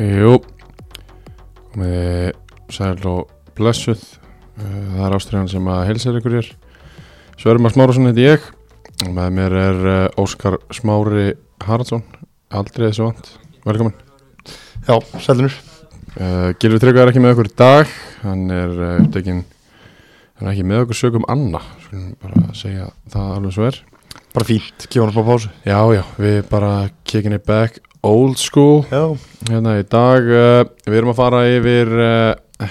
Jú komið sæl og blessuð. Uh, það er ástriðan sem að heilsa ykkur hér. Svermar Smárasson heiti ég. Og með mér er uh, Óskar Smári Haraldsson. Aldrei þessu vant, velkomin. Já, sælunur uh, Gilvi Tryggva er ekki með okkur í dag. Hann er uh, upptekinn. Hann er ekki með okkur sögum Anna. Skulum bara segja það alveg svo er. Bara fínt, upp á pásu. Já, já, við bara kicking it back old school. Já, Hérna í dag, uh, við erum að fara yfir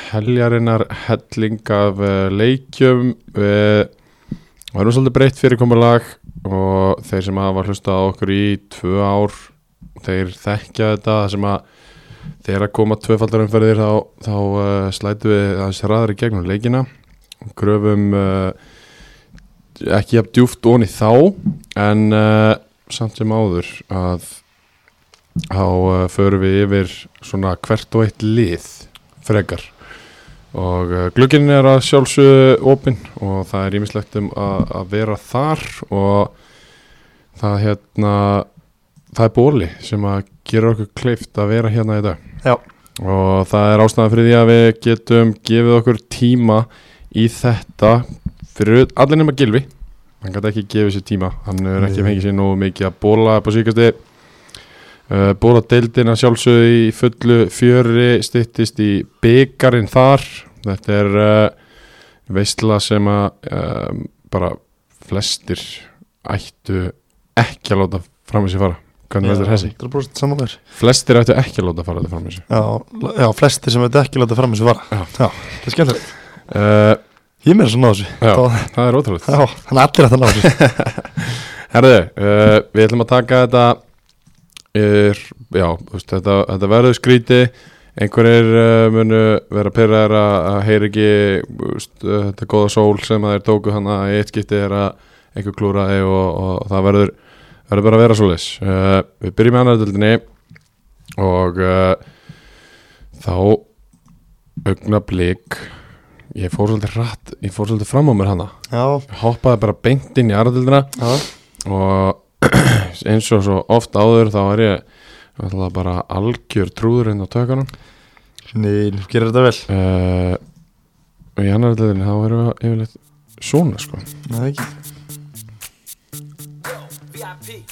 heljarinnar helling af leikjum. Við varum svolítið breytt fyrirkomulag og þeir sem hafa hlusta á okkur í tvö ár þeir þekkja þetta. Sem að þeir að koma tvöfaldarumferðir þá, þá uh, slætu við aðeins hraðar í gegnum leikina. Gröfum uh, ekki jafn djúft onni þá en uh, samt sem áður að þá uh, förum við yfir svona hvert og eitt lið frekar. Og uh, glugginn er að sjálfsögðu opinn og það er ímislegt um að, að vera þar og það hérna það er bóli sem að gera okkur kleift að vera hérna í dag. Já. og það er ástæðan fyrir því að við getum gefið okkur tíma í þetta fyrir allir nema Gilvi hann gæti ekki gefið sér tíma. Hann er ekki fengið sér nógu mikið að bóla upp á síkasti Uh, Bóla deildina sjálfsögðu í fullu fjöri styttist í byggarinn þar. Þetta er uh, veistla sem að um, bara flestir ættu ekki að láta fram í sig fara hvernig? Það er bara samanlegar Flestir ættu ekki að láta fara þetta fram í sig já, já, flestir sem veit ekki láta fram þessu vara. Já. það er skemmtilegt. Uh, Ég er meira svo náðu þessu. Já, Það- það er ótrúlega Já, þannig að allir að það náðu þessu. Herðu, uh, við ætlum að taka þetta er, já, veist, þetta, þetta verður skríti einhverjir uh, munu vera pyrraðar að, að heyri ekki þetta góða sól sem að þeir tóku hann að eitt skipti er að einhver klúraði og, og, það verður, verður bara að vera svo leis uh, við byrjum með annaðöldinni og uh, þá augna blik ég fór svolítið rætt ég fór svolítið fram á mér hana. Já, hoppaði bara beint inn í já, og eins og svo oft áður þá er ég alltaf bara algjör trúður inn á tökunum. Nei, gerir þetta vel. Uh, og í leðin þá erum við yfirleitt svona sko. Nei, ekki VIP.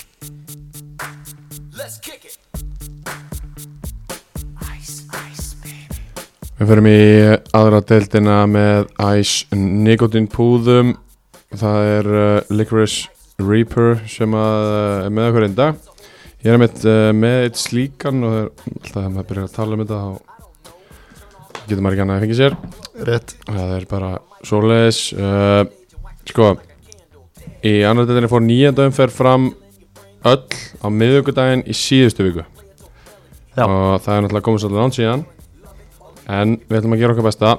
Let's kick it. Ice, ice, baby. við förum í aðra deildina með Ice Nicotine púðum það er uh, Licorice Reaper sem að uh, er með okkur einn dag ég er með, uh, með eitt slíkan og þegar alltaf þegar maður byrjar að tala um þetta þá getur maður ekki annað að fengja sér Rétt Það er bara svoleiðis uh, Sko Í annar deildinni fór nýjanda umferð fram öll á miðvikudaginn í síðustu viku. Já. og það er náttúrulega komið svolítið langt síðan. En við ætlum að gera okkar besta.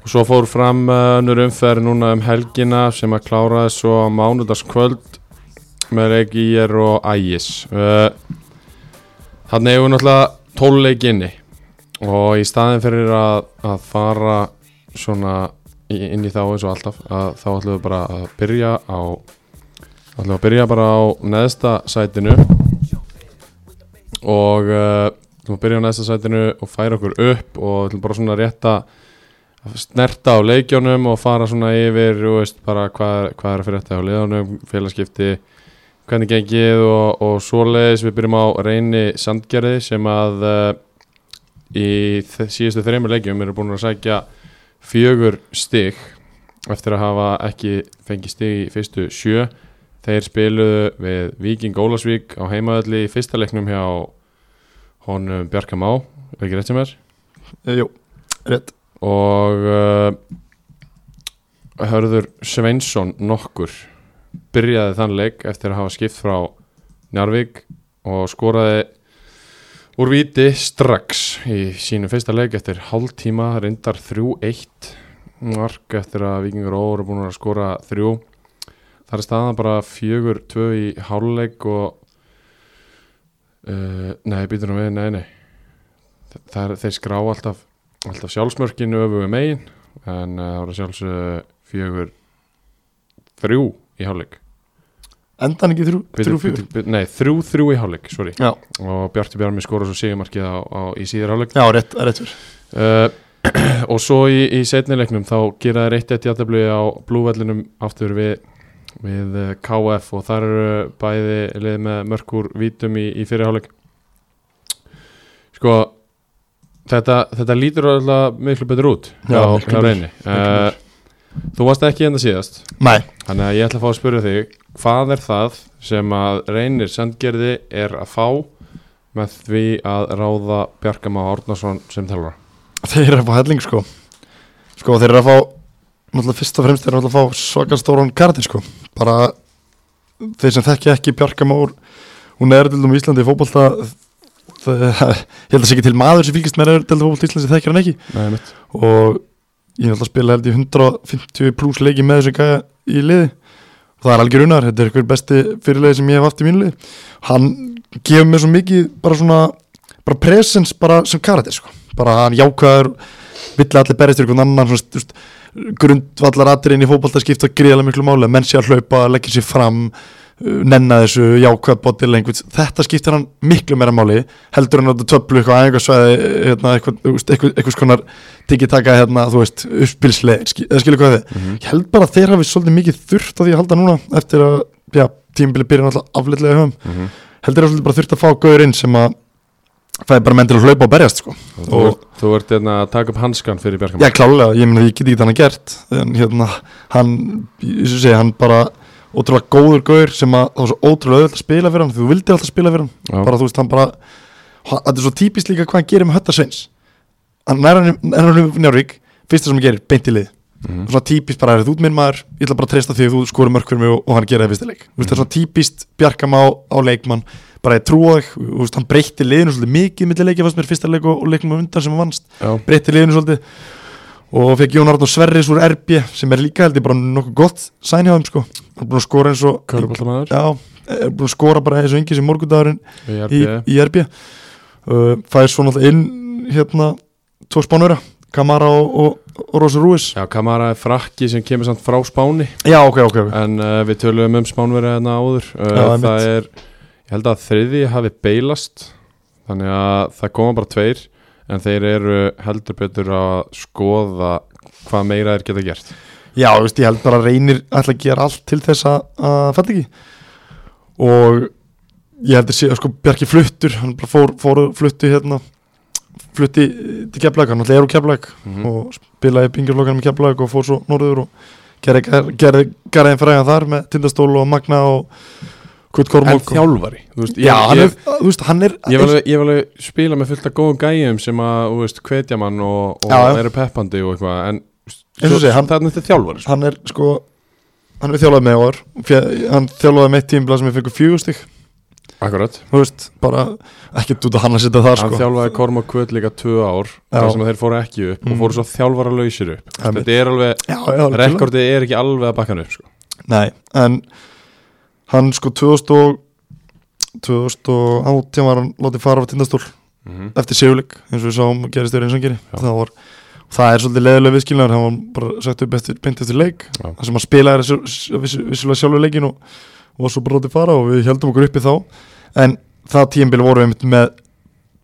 Og svo fór fram uh, önnur umferð núna um helgina sem að kláraði svo á mánudagskvöld með er og ægis. Uh, Þannig hefur náttúrulega tóluleik inni. Og í staðin fyrir að, að fara svona inn í þá eins og alltaf að þá ætlum við bara að byrja á ætlum við að byrja bara á neðsta sætinu. Og uh, ætlum að byrja á neðsta sætinu og færa okkur upp og ætlum bara svona rétt að snerta á leikjónum og fara svona yfir og veist bara hvað, hvað er að fyrir þetta á liðanum, félagskipti hvernig gengið og, og svoleiðis. Við byrjum á reyni sandgerði sem að uh, í síðustu þreymur leikjum eru búin að sækja fjögur stig eftir að hafa ekki fengið stig í fyrstu sjö. Þeir spiluðu við Víking Ólasvík á heimaðalli í fyrsta leiknum hjá honum Bjarka Má. Er ekki rétt sem er Eh, Jú, rétt. Og uh, Hörður Sveinsson nokkur byrjaði þann leik eftir að hafa skipt frá Njarvík og skoraði úr viti strax. Í sínu fyrsta leik eftir hálftíma reyndar 3-1 mark eftir að Víkingur Óur er búin að skora þrjú. Þar er staðan bara fjögur tvö í hálfleik og uh, nei, býtur nú við, nei, nei. Það er, þeir skrá alltaf alltaf sjálfsmörkinu öfugu megin en uh, það sjálfsög fjögur þrjú í hálfleik endan ekki þrjú, Bíddu, þrjú fjögur? bíddu, bíddu, Nei, þrjú þrjú í hálfleik, sorry. Já, og Bjarti Bjarmi skora svo sigumarkið á, á, í síður hálfleik. Já, rétt, rétt fyrir uh, og svo í, í setnileiknum þá gera þeir eitt eitt jættabli á blúvellinum aftur við, við eh, KF og þar eru bæði lið með mörkur vítum í, í fyrirháleik sko þetta, þetta lítur alltaf miklu betur út Já, hjá, miklu betur, uh, þú varst ekki enda síðast. Nei, þannig að ég ætla að fá að spyrja þig hvað er það sem að reynir sandgerði er að fá með því að ráða Bjarkama Árnason sem þjálfara? Þeir eru að fá helling sko. Sko, þeir eru að fá Náttúrulega fyrst og fremst þeir eru að fá svaka stóran karti sko. Bara Þeir sem þekki ekki Bjarka Már Hún er til dæmis í Íslandi í fótbolta það, Ég held að sé ekki til maður sem fylgist með er til fótbolta í Íslandi þekkir hann ekki. Nei, ég er alltaf að spila held ég 150 pluss leiki með þessu gæja í liði og það er algjör unar, þetta er einhver besti fyrirlegi sem ég hef haft í mínu liði hann gefur mér svo mikið bara svona bara presence bara sem karakter sko. bara hann jákvæður vill að allir berist einhvern annan grundvallar atriðin í fótbolta skipta gríðarlega miklu máli, menn sé að hlaupa leggja sér fram, nenna þessu jákvæð body language, þetta skiptir hann miklu meira máli, heldur hann að töflu eitthvað aðeingarsvæði, hérna, eitthvað, þú veist, eitthvað, eitthvað skonar tikið taka hérna, þú veist, uppspilsleir, skil, eða skilur hvað þið? Mhm. ég held bara að þeir hafi svolítið mikið þurft á því að halda núna eftir að, já, tímabili byrja náttúrulega afleitlega höfum, Mhm. heldur að svolítið bara þurft að fá gauður inn sem að fæði bara menn til að hlaupa og berjast, sko. Þú, Og- ert, þú ert hérna að taka upp hanskan fyrir Bjarkama Ótrúlega góður gaur sem að það var svo ótrúlega auðvitað að spila fyrir hann þú vildir alltaf spila fyrir hann. Já. bara þú veist, hann bara þetta er svo típist líka hvað hann gerir með Hötta Sveins. Hann er hann, er hann um Njárvík fyrsta sem hann gerir, beint í lið. Mhm. svona típist bara, er þú minn maður ég ætla bara að treysta því að þú skorum mörg fyrir mig og, og hann gera það fyrsta leik, þú veist, það er svona típist Bjarkam á, á leikmann, bara ég trúa þig. Hann breytti liðinu svolítið mikið leikja fannst mér fyrsta leik og, og leiknum og fekk Jón Arnór Sverris úr RB sem er líka held ég bara nokkuð gott sæn hjá þeim sko. Hann er búin að skora eins og Köruboltamæður já, er búin að skora bara eins og engi sem morgundagurinn í í, RB í RB uh, fæði svo náttúrulega inn hérna tvo spánura Kamara og, og, og Rosa Rúis Já, Kamara er frakki sem kemur samt frá Spáni. Já ok ok, okay. en uh, við töluðum um Spánverið hérna áður. Uh, Já, það er, ég held að þriði hafi beilast þannig að það koma bara tveir en þeir eru heldur betur að skoða hvað meira þeir geta gert. Já þú veist ég held bara að reynir ætla að gera allt til þess að, að fætt ekki. Og ég held að sé sko Bjarki fluttur hann bara fór, fór flutti hérna flutti til Keflag, hann alltaf er úr Keflag mm og spilaði bingjurflokkan með Keflag og fór svo norður og gerði, gerði garðin fræðan þar með Tindastól og Magna og Kurt og- þjálfari veist, Já, hann ég, er, veist, hann er ég, vil alveg, ég spila með fullt af góðum gæjum sem að, hvetja mann og, og Já, eru peppandi og eitthvað en hann- það er þetta þjálfari sko. hann er sko hann er þjálfaði með Fjö- hann þjálfaði með eitt tímblað sem ég fengur fjögustig akkurat, þú veist, bara ekkert út að hann að setja hann sko. þjálfaði Korma Kvöld líka tvö ár þar sem þeir fóru ekki upp Mm. og fóru svo þjálfara lausir upp þetta er alveg, rekordið er ekki alveg að bakka hann upp sko. Nei, en hann sko 2000 og 2018 var hann látið fara á Tindastól mm eftir sigurleik eins og við sáum gerist þeirra einsangeri það var það er svolítið leðilega viðskilnaður hann var bara sagt upp eftir, eftir leik. Þar sem hann spilaði vissulega sjálfur leikin og, og var svo bara látið fara og við heldum okkur uppi þá. En það tíðanbili vorum við með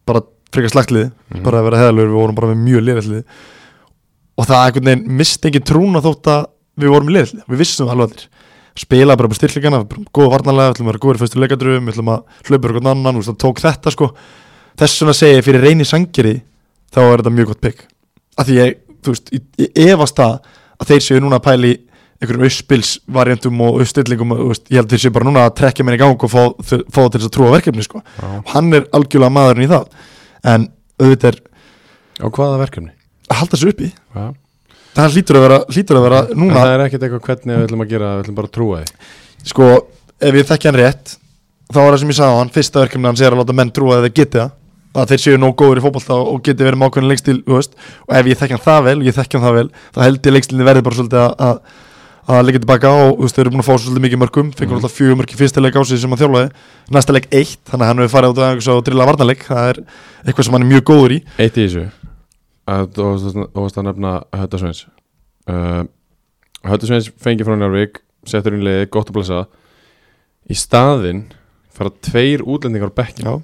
bara frekar slagtlið Mhm. bara að vera heðalur, við vorum bara með mjög liðallið og það einhvern veginn misti ekki trúna þótt að við vorum liðallið við vissum það alveg allir spila bara með styrkleikana, góða varnarlega við ætlum að vera góður í fyrstu leikadröfum, við ætlum að hlaupa ykkur annan, að tók þetta sko þess segi ég fyrir reyni sangeri þá er þetta mjög gott pick af því ég, þú veist, ég, efast það að þeir séu núna að pæli einhverjum ausspilsvariantum og ausstillingum og veist, ég held að þeir séu bara núna að trekja mér í gang og fá, fá það til þess að trúa verkefni sko. Já. og hann er algjörlega maðurinn í það en auðvitað er á hvaða verkefni að halda sér uppi Já. Það hlýtur að vera, hlýtur að vera en núna. það er ekkert eitthvað hvernig við ætlum að gera við ætlum bara að trúa því. Sko, ef ég þekki hann rétt þá var það sem ég sagði á hann, fyrsta verkefni hans er að láta menn trúa að þeir geti það. Að þeir séu nóg góður í fótbolta og geti verið leikstíl þú veist, og ef ég þekki hann það vel og ég þekki hann það vel, þá held ég leikstílinni verði bara svolítið að, að, að leggja tilbaka og þú veist, þeir eru búin að fá svolítið mikið mörgum fengur Mhm. alltaf fjögur mörg í fyrsta leik á sig sem hann þjálfaði næsta leik eitt, þannig að hann hefur farið einhvers og drilla varnarleik, það er eitthvað sem hann er mjög góður í. Eitt í þessu, þú varst að- nefna Höttasveins uh, Höttasveins fengi frá Njárvík settur inn liði, gott að blessa. Í staðinn fara tveir útlendingar á bekkin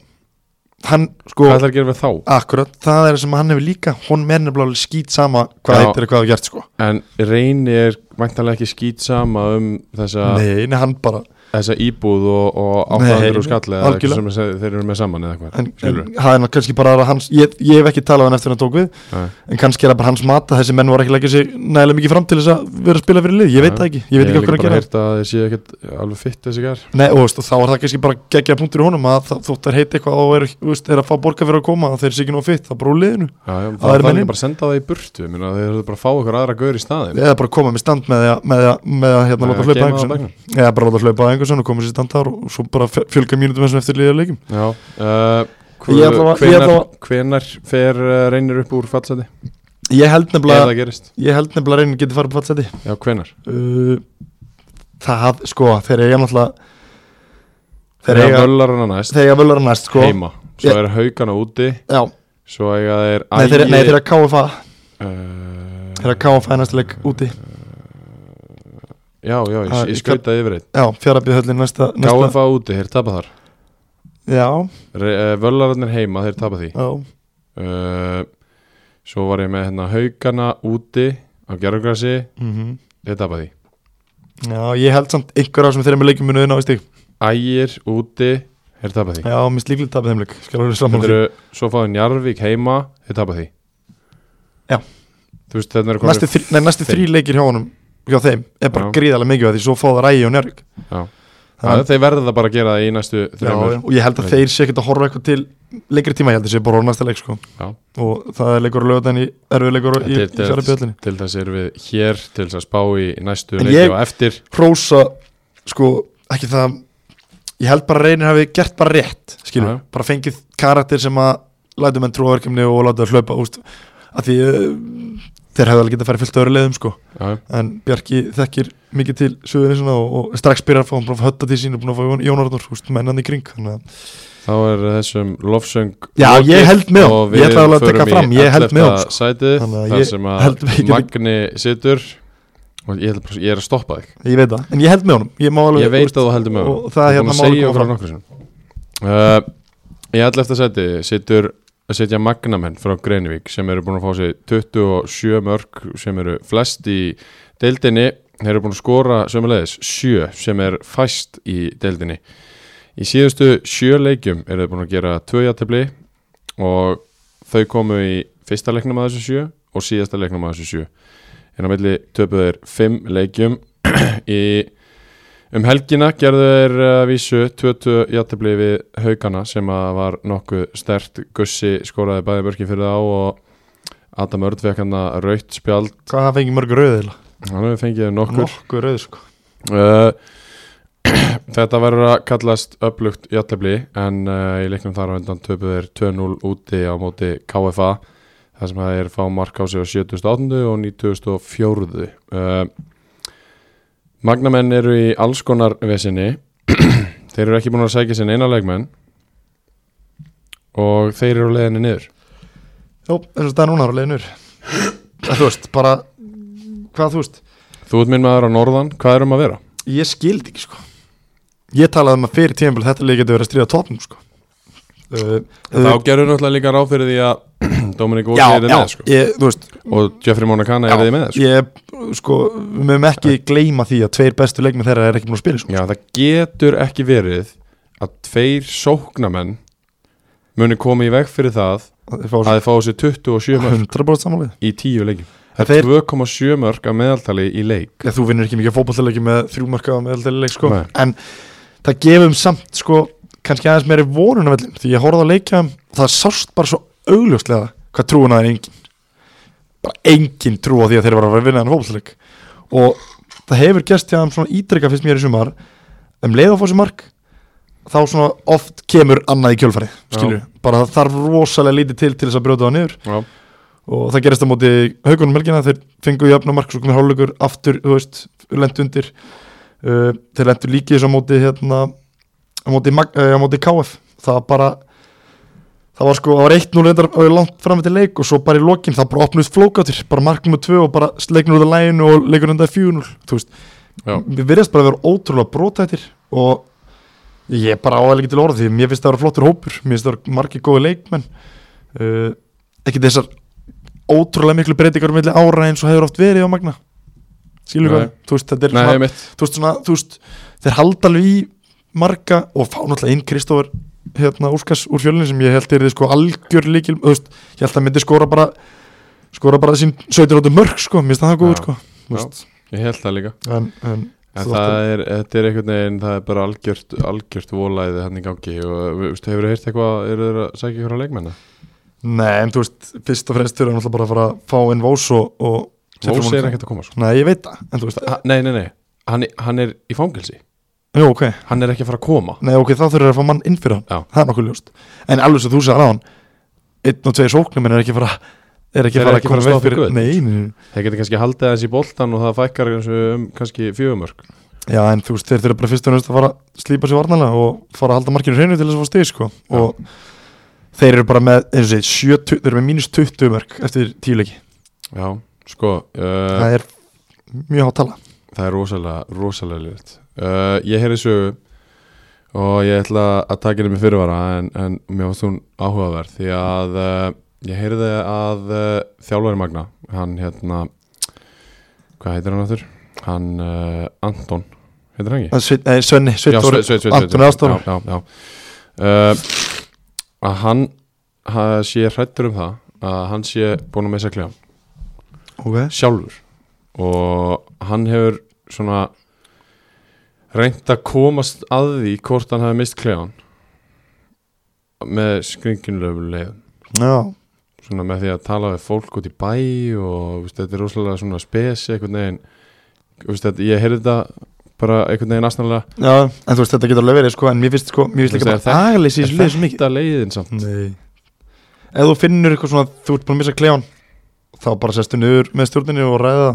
hann sko hvað ætlar að gera við þá? Akkurat, það er sem hann hefur líka. Hún nefnilega alveg skýt sama hvað heitir eða hvað það gert sko. En reyni er væntanlega ekki skýt sama um þessa, Nei, nei, hann bara þessa íbúð og, og Nei, 800 skall eða eitthvað sem þeir eru með saman eða eitthvað En, en það er kannski bara að hans ég, ég hef ekki talað hann eftir hann tók við Nei. En kannski er það bara hans mat að þessi menn voru ekki að leggja sig nægilega mikið fram til þess að vera að spila fyrir lið. Ég veit það ekki, ég veit ekki hef okkur að líka bara gera heyrt að þeir séu ekkert alveg fitt þessi gær. Nei, og, veist, og þá er það kannski bara geggja punktur í honum að það, þótt er heiti eitthvað og er, veist, er að fá borga fyrir að koma þeir sé ekki nú fitt, það er bara úr liðinu. Já, já, Það það er er bara að senda það í burtu ég þeir eru bara að fá okkur aðra gaur í staðin eða bara koma með stand með að, með að, með að hérna, einhverson og koma sér stand þar og svo bara fjölga mínútum eins og eftir liðar leikum Já uh, Ég ég hvenar, hvenar fer uh, reynir upp úr fallseti? Ég held Ef nefnilega það gerist? ég held nefnilega reynir getið farið på fallseti. Já, hvenar? uh, það, sko, þeir eiga náttúrulega þeir eiga völlarana næst. þeir eiga völar næst, sko. Heima. Svo Ég- er haugana úti. Já, Svo eiga þeir nei, þeir, eiga KFA uh, þeir eiga KFA í næsta leik úti Já, já, ég, ég ég skautaði yfir eitt Já, fjaraðbíðhöllin næsta, næsta KFA úti, þeir tapa þar. Já, uh, Völlararnir heima, þeir tapa því. Já, uh, Svo var ég með hérna haugana úti á gerðugrassi, mhm. Þeir tapa því. Já, ég held samt einhver af sem þeir eru með leikjum munuðin á í stig Ægir úti, þeir tapa því. Já, mér slíklið tapið þeim leik eru, svo fáið Njarvík heima þeir tapa því. Já. Þú veist, þetta nei, næsti Þeim. þrý leikir hjá honum Hjá þeim Er bara gríðarlega mikið Því svo fá það rægi og njörg. Það, þeir verða bara að gera það í næstu þreymur Og ég held að þeir sé ekkert að horfa eitthvað til Leikri tíma, ég held að sé bara á næsta leik sko. Og það er leikur að lögða í Erfið leikur í, til, í til, þess erum við hér til þess að spá í næstu En leiki og eftir. Hrósa, sko, ekki það Ég held bara að reynir hafi gert bara rétt Skilur, bara fengið karakter sem að Lætu menn trúa verkefni og láta það hlaupa úst, að Því uh, þeir hefðu alveg getað að fara fullt öðru leiðum sko Já, en Bjarki þekkir mikið til sögurinn og, og strax byrjar að fá hann búin að hötta til sín og búin að fá Jón- Arnór mennan í kring að þá er þessum lofsöng Já, ég held með honum. og við að förum í fram, ég held með 11. honum, sko. sætið, að þar sem að Magni situr og ég, held bara- ég er að stoppa þig ég veit það, en ég held með honum ég, alveg, ég veit að þú heldur með og það er hérna má má alveg segja frá nokkur uh, í 11. sæti situr að setja magnamenn frá Greinivík sem eru búin að fá sig 27 mörg sem eru flest í deildinni. Þeir eru búin að skora sömulegis 7 sem er fæst í deildinni. Í síðustu sjö leikjum eru þeir búin að gera 2 játefli og þau komu í fyrsta leiknum að þessu 7 og síðasta leiknum að þessu 7 en á milli töpuð þeir 5 leikjum. Í Um helgina gerðu þeir að vísu 20 játtabli við haugana sem að var nokkuð stert Gussi skóraði bæði mörkin fyrir þá og Adam Örd fekk hann að raut spjald hvað það fengið mörg rauð eða hann fengið nokkur nokkur rauð sko uh, Þetta verður að kallast upplugt játtabli en uh, í leiknum þar á undan töpuð þeir 2-0 úti á móti KFA þar sem þeir fá mark á sig á 78. og 94. Uh, Magnamenn eru í alls konar vesinni. Þeir eru ekki búin að sækja sinni eina leikmenn. Og þeir eru á leiðinni niður. Jó, eins og það er núna á leiðinur þú veist, bara hvað þú veist, Þú ert minn maður á norðan, hvað erum að vera? ég skildi ekki sko. Ég talaði um að fyrir tímafél þetta leik getur verið að stríða topnum sko uh, Þá gerur náttúrulega líka ráð fyrir því að Dominik Ósi já, er já, með sko. ég, veist og Jeffrey Monacana er þið með sko. ég, sko, við mögum ekki gleyma því að tveir bestu leikmið þeirra er ekki búin að spila sko. Já, það getur ekki verið að tveir sóknamenn muni koma í veg fyrir það að að þið fá sér 27 mörg 100% samanlið í 10 leikim Það er 2,7 mörg að meðaltali í leik þú vinnur ekki mikið fótballleiki með þrjú marka með alltaf leik sko. En það gefum samt sko, kannski aðeins meiri vonuna vellin því ég horfði að leikja það sást bara svo augljóslega hvað trúin að er engin. Bara engin trú á því að þeir var að vera að vinna en fótballleik og það hefur gæst hjá þeim svona ídrykka fyrst mér í sumar. Um leið að fá sér mark þá svona oft kemur annað í kjölfari skilju, bara það þarf rosalega lítið til til þess að brjóta það niður. Já, og það gerist á móti haugunum helgina þeir fengu jöfna mark svo komið hálfleikur aftur, þú veist, lendt undir. Uh, þeir lendu líki þess á móti hérna, á móti, eh, á móti KF það bara það var sko, það var 1-0 reyndar og langt fram til leik og svo bara í lokin það bara opnuðist flókátir, bara mark nummer 2 og bara leiknur út af læginu og leikur undan 4-0 þú veist, Já. við verðast bara að vera ótrúlega brótættir og ég bara áæðlega ekki til orða því mér finnst það að vera flottur hópur mér finnst það að vera margir góði leikmenn. Uh, ekki þessar ótrúlega miklu breytingar um milli ára eins og hefur oft verið á Magna. Skilur Nei. hvað, þú veist, þetta er Nei, svona, þú veist, svona, þú veist þeir halda alveg í marga og fá náttúrulega inn Kristófur hérna Úrskars úr fjölunni sem ég held er þið sko algjör líkil, veist, ég held að myndi skora bara skora bara sín 17 átum mörg sko, mér finnst það góður sko Já. Ég held það líka. En, en En það er, þetta er einhvern veginn, það er bara algjört, algjört volæði hann í gangi og veist, hefur þið heyrt eitthvað, eru þeir að sækja ykkur á leikmenna? Nei, en þú veist, fyrst og fremst þurfa náttúrulega bara að fara að fá inn Vós og, og Vós er ekkert að koma svo Nei, ég veit það, en þú veist Nei, nei, nei, hann, hann er í fangelsi Jú, ok, Hann er ekki að fara að koma. Nei, ok, þá þurfa að fá mann inn fyrir hann. Já. Það er nokkuð ljóst. En alveg svo þú sagði á hann Einn og tveir sóknum er ekki að fara Er ekki að fara að koma að stoppa fyrir. Nei, Þeir geta kannski haldið aðeins í boltan og það fækkar um kannski fjögumörk. Já, en þú veist, þeir þurfa bara fyrst og næst að fara að slípa sér varnalega og fara að halda markinu hreinu til þess að fá stig, sko. Og þeir eru bara með, eins og 70 þeir eru með mínus 20 mörg eftir tíu leiki Já, sko uh, það er mjög hátt tala. Það er rosalega, rosalega liðt uh, Ég heyrði sögu og ég ætla að taka henni með fyrirvara en, en mér varst hún áhugaverð því að uh, ég heyrði að uh, þjálfari Magna hann hérna hvað heitir hann aftur? Hann Anton, heitir hann ekki? Sveinn- nei, Svenni, Sveinn, Anton. Uh, að hann ha, sé hrættur um það að hann sé búin að missa klefa okay. sjálfur og hann hefur svona reynt að komast að því hvort hann hafi mist klefan með skringinlegu leiðum Já, svona með því að tala við fólk út í bæ og veist, þetta er rosalega svona spesi einhvern veginn. Veist, þetta, ég heyrði þetta bara einhvern veginn aðsnalega já, en þú veist, þetta getur alveg verið, sko en mér finnst, sko, mér finnst líka bara agaleysi í þessu mikið. þetta leiðin samt? Nei. Ef þú finnur eitthvað svona, þú ert búin að missa klefan þá bara sestu niður með stjórninni og ræða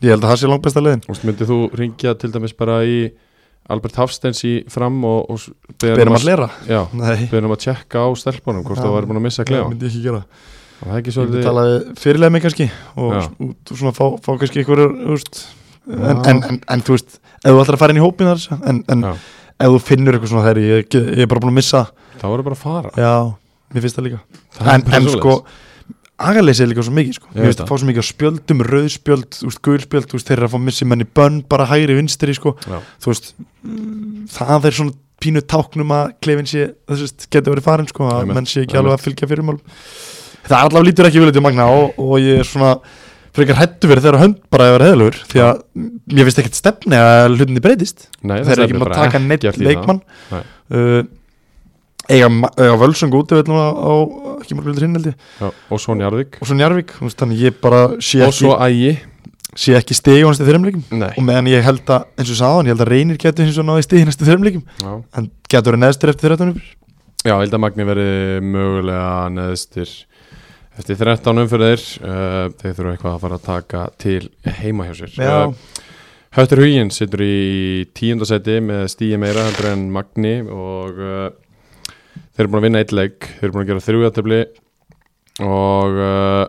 Ég held að það sé langt besta leiðin veist, myndið þú ringja til dæmis bara í Albert Hafsteins í fram og, og Berum um að lera erum að tjekka á stelpunum hvort það væri búin að missa það klefa. myndi ég ekki gera. Það er ekki Ég myndi svolítið tala við fyrirlega mig kannski og, svona fá, fá kannski veist, en, en, en, en þú veist ef þú ætlar að fara inn í hópin þar en, ef þú finnur eitthvað svona þegar ég, ég er bara búin að missa. Það voru bara að fara. Já, mér finnst það líka. Það er En, sko agaleysi er líka svo mikið sko. Mér finnst að fá svo mikið á spjöldum, rauðspjöld þú veist, gulspjöld, þú veist, þeir eru að fá missi menn í bönn bara hægri vinstri sko. Þú veist, mm, það er svona pínu táknum að klefin sé það veist, getur verið farin sko, að menn sé ekki alveg að fylgja fyrirmál það er allavega lítur ekki viljandi magna og, og ég er svona frekar hættu verið þeirra hönd bara að vera heðalögur því að mér finnst ekkert stefni að hlutinni breytist. Nei, þeir eru ekki með að taka neitt leikmann. Nei. uh, eiga, völsung við á, á ekki vildur hinn og svo Njarðvík. Og svo Njarvík, þannig ég bara sé ekki, ekki stegi á næstu þreimleikum Nei. Og meðan ég held að, eins og sáðan, ég held að reynir getur eins og náði stegi næstu þreimleikum Já, en getur verið neðstur eftir 13 uppur Já ég held að Magni verði mögulega neðstir eftir 13 umfyrðir uh, þeir þurfa eitthvað að fara að taka til heima hjá sér. Já, uh, Höttur Huginn situr í tíundasæti með stíi meira heldur en Magni og uh, þeir eru búin að vinna eitt leik þeir eru búin að gera þrjújatefli og uh,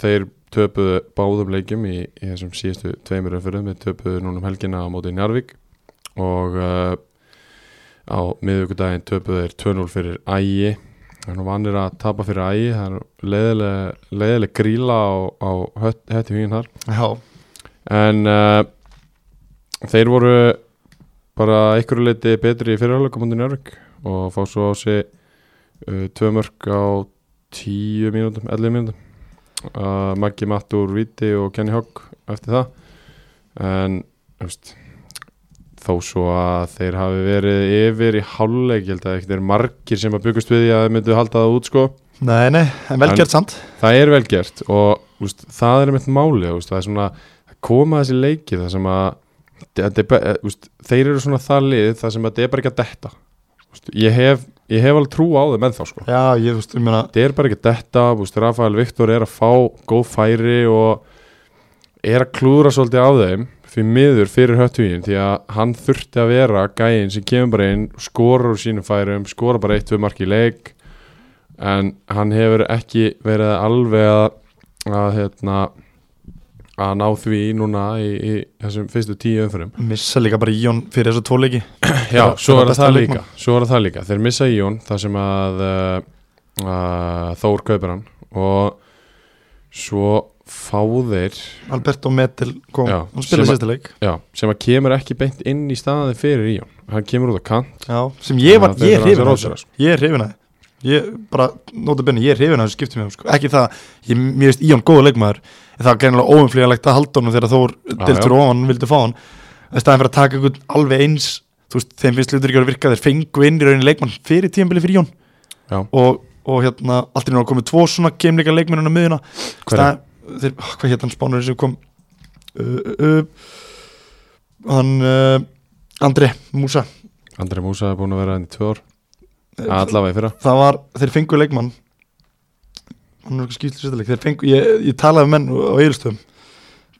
þeir töpuðu báðum leikjum í, í þessum síðustu tveimur umfyrðum við töpuðu núna um helgina á móti Njarvík og uh, á miðvíkudaginn töpuðu þeir 2-0 fyrir Ægi. Það er nú vanir að tapa fyrir Ægi. Það er leiðileg, leiðileg gríla á, á Höttur Huginn þar. Já, En uh, þeir voru bara einhverju leiti betri í múndi Njörg og fá svo á sig uh, tvö mörg á tíu mínútum, 11 mínútum. Uh, Maggi Mattur Víti og Kenny Hogg eftir það. En veist, þó svo að þeir hafi verið yfir í hálfleik, ég held að er margir sem að byggust við því að þeir myndu halda það út sko. Nei, nei, en vel En- gert samt. það er vel gert og úst, það er mitt máli úst, það er svona að koma þessi leiki það sem að er bara- úst, þeir eru svona það lið það sem að þetta er bara ekki að detta ég, hef, ég hef alveg trú á þeim ennþá sko. Já, ég, veist, ég meina þetta er bara ekki detta úst, Rafael Viktor er að fá góð færi og er að klúðra svolítið á þeim fyrir miður fyrir höttugin því að hann þurfti að vera gæinn sem kemur bara inn skorar úr sínum færum, skorar bara eitt við marki leik en hann hefur ekki verið alveg að, að hérna að ná því núna í, í þessum fyrstu tíu umfyrum missa líka bara Íon fyrir þessu tvoleiki Já, svo er það líka Svo það líka, þeir missa Íon þar sem að, uh, að Þór kaupir hann. Og svo fá þeir Alberto Metel kom, Já, hann spilaði sérsta leik. Já, sem að kemur ekki beint inn í staði fyrir Íon. Hann kemur út á kant. Já, sem ég var, ég er hrifin að þessu. ég er hrifin að þessu ég bara, nota benni, ég er hrifin að þessu skiptum með sko. ekki það, ég, mér veist Íon góða leikmaður það var greinilega óumflýjalegt að halda honum þegar Þór deltur já. ofan vildi fá hann. Í staðin fyrir að taka einhvern alveg eins þú veist, þeim finnst hlutur ekki að virka þeir fengu inn í rauninni leikmann fyrir tíðanbili fyrir Jón og, og hérna, allt í náttúrulega komið tvo svona keimleika leikmennina miðuna er? Ah, hvað hétt hann spánur sem kom? Uh, uh, hann uh, Andri Músa Andri Músa allavega í fyrra. það var, þeir fengu leikmann. Hann er eitthvað skýtlu sérstileg þeir fengu, ég, ég talaði með menn á Egilstöðum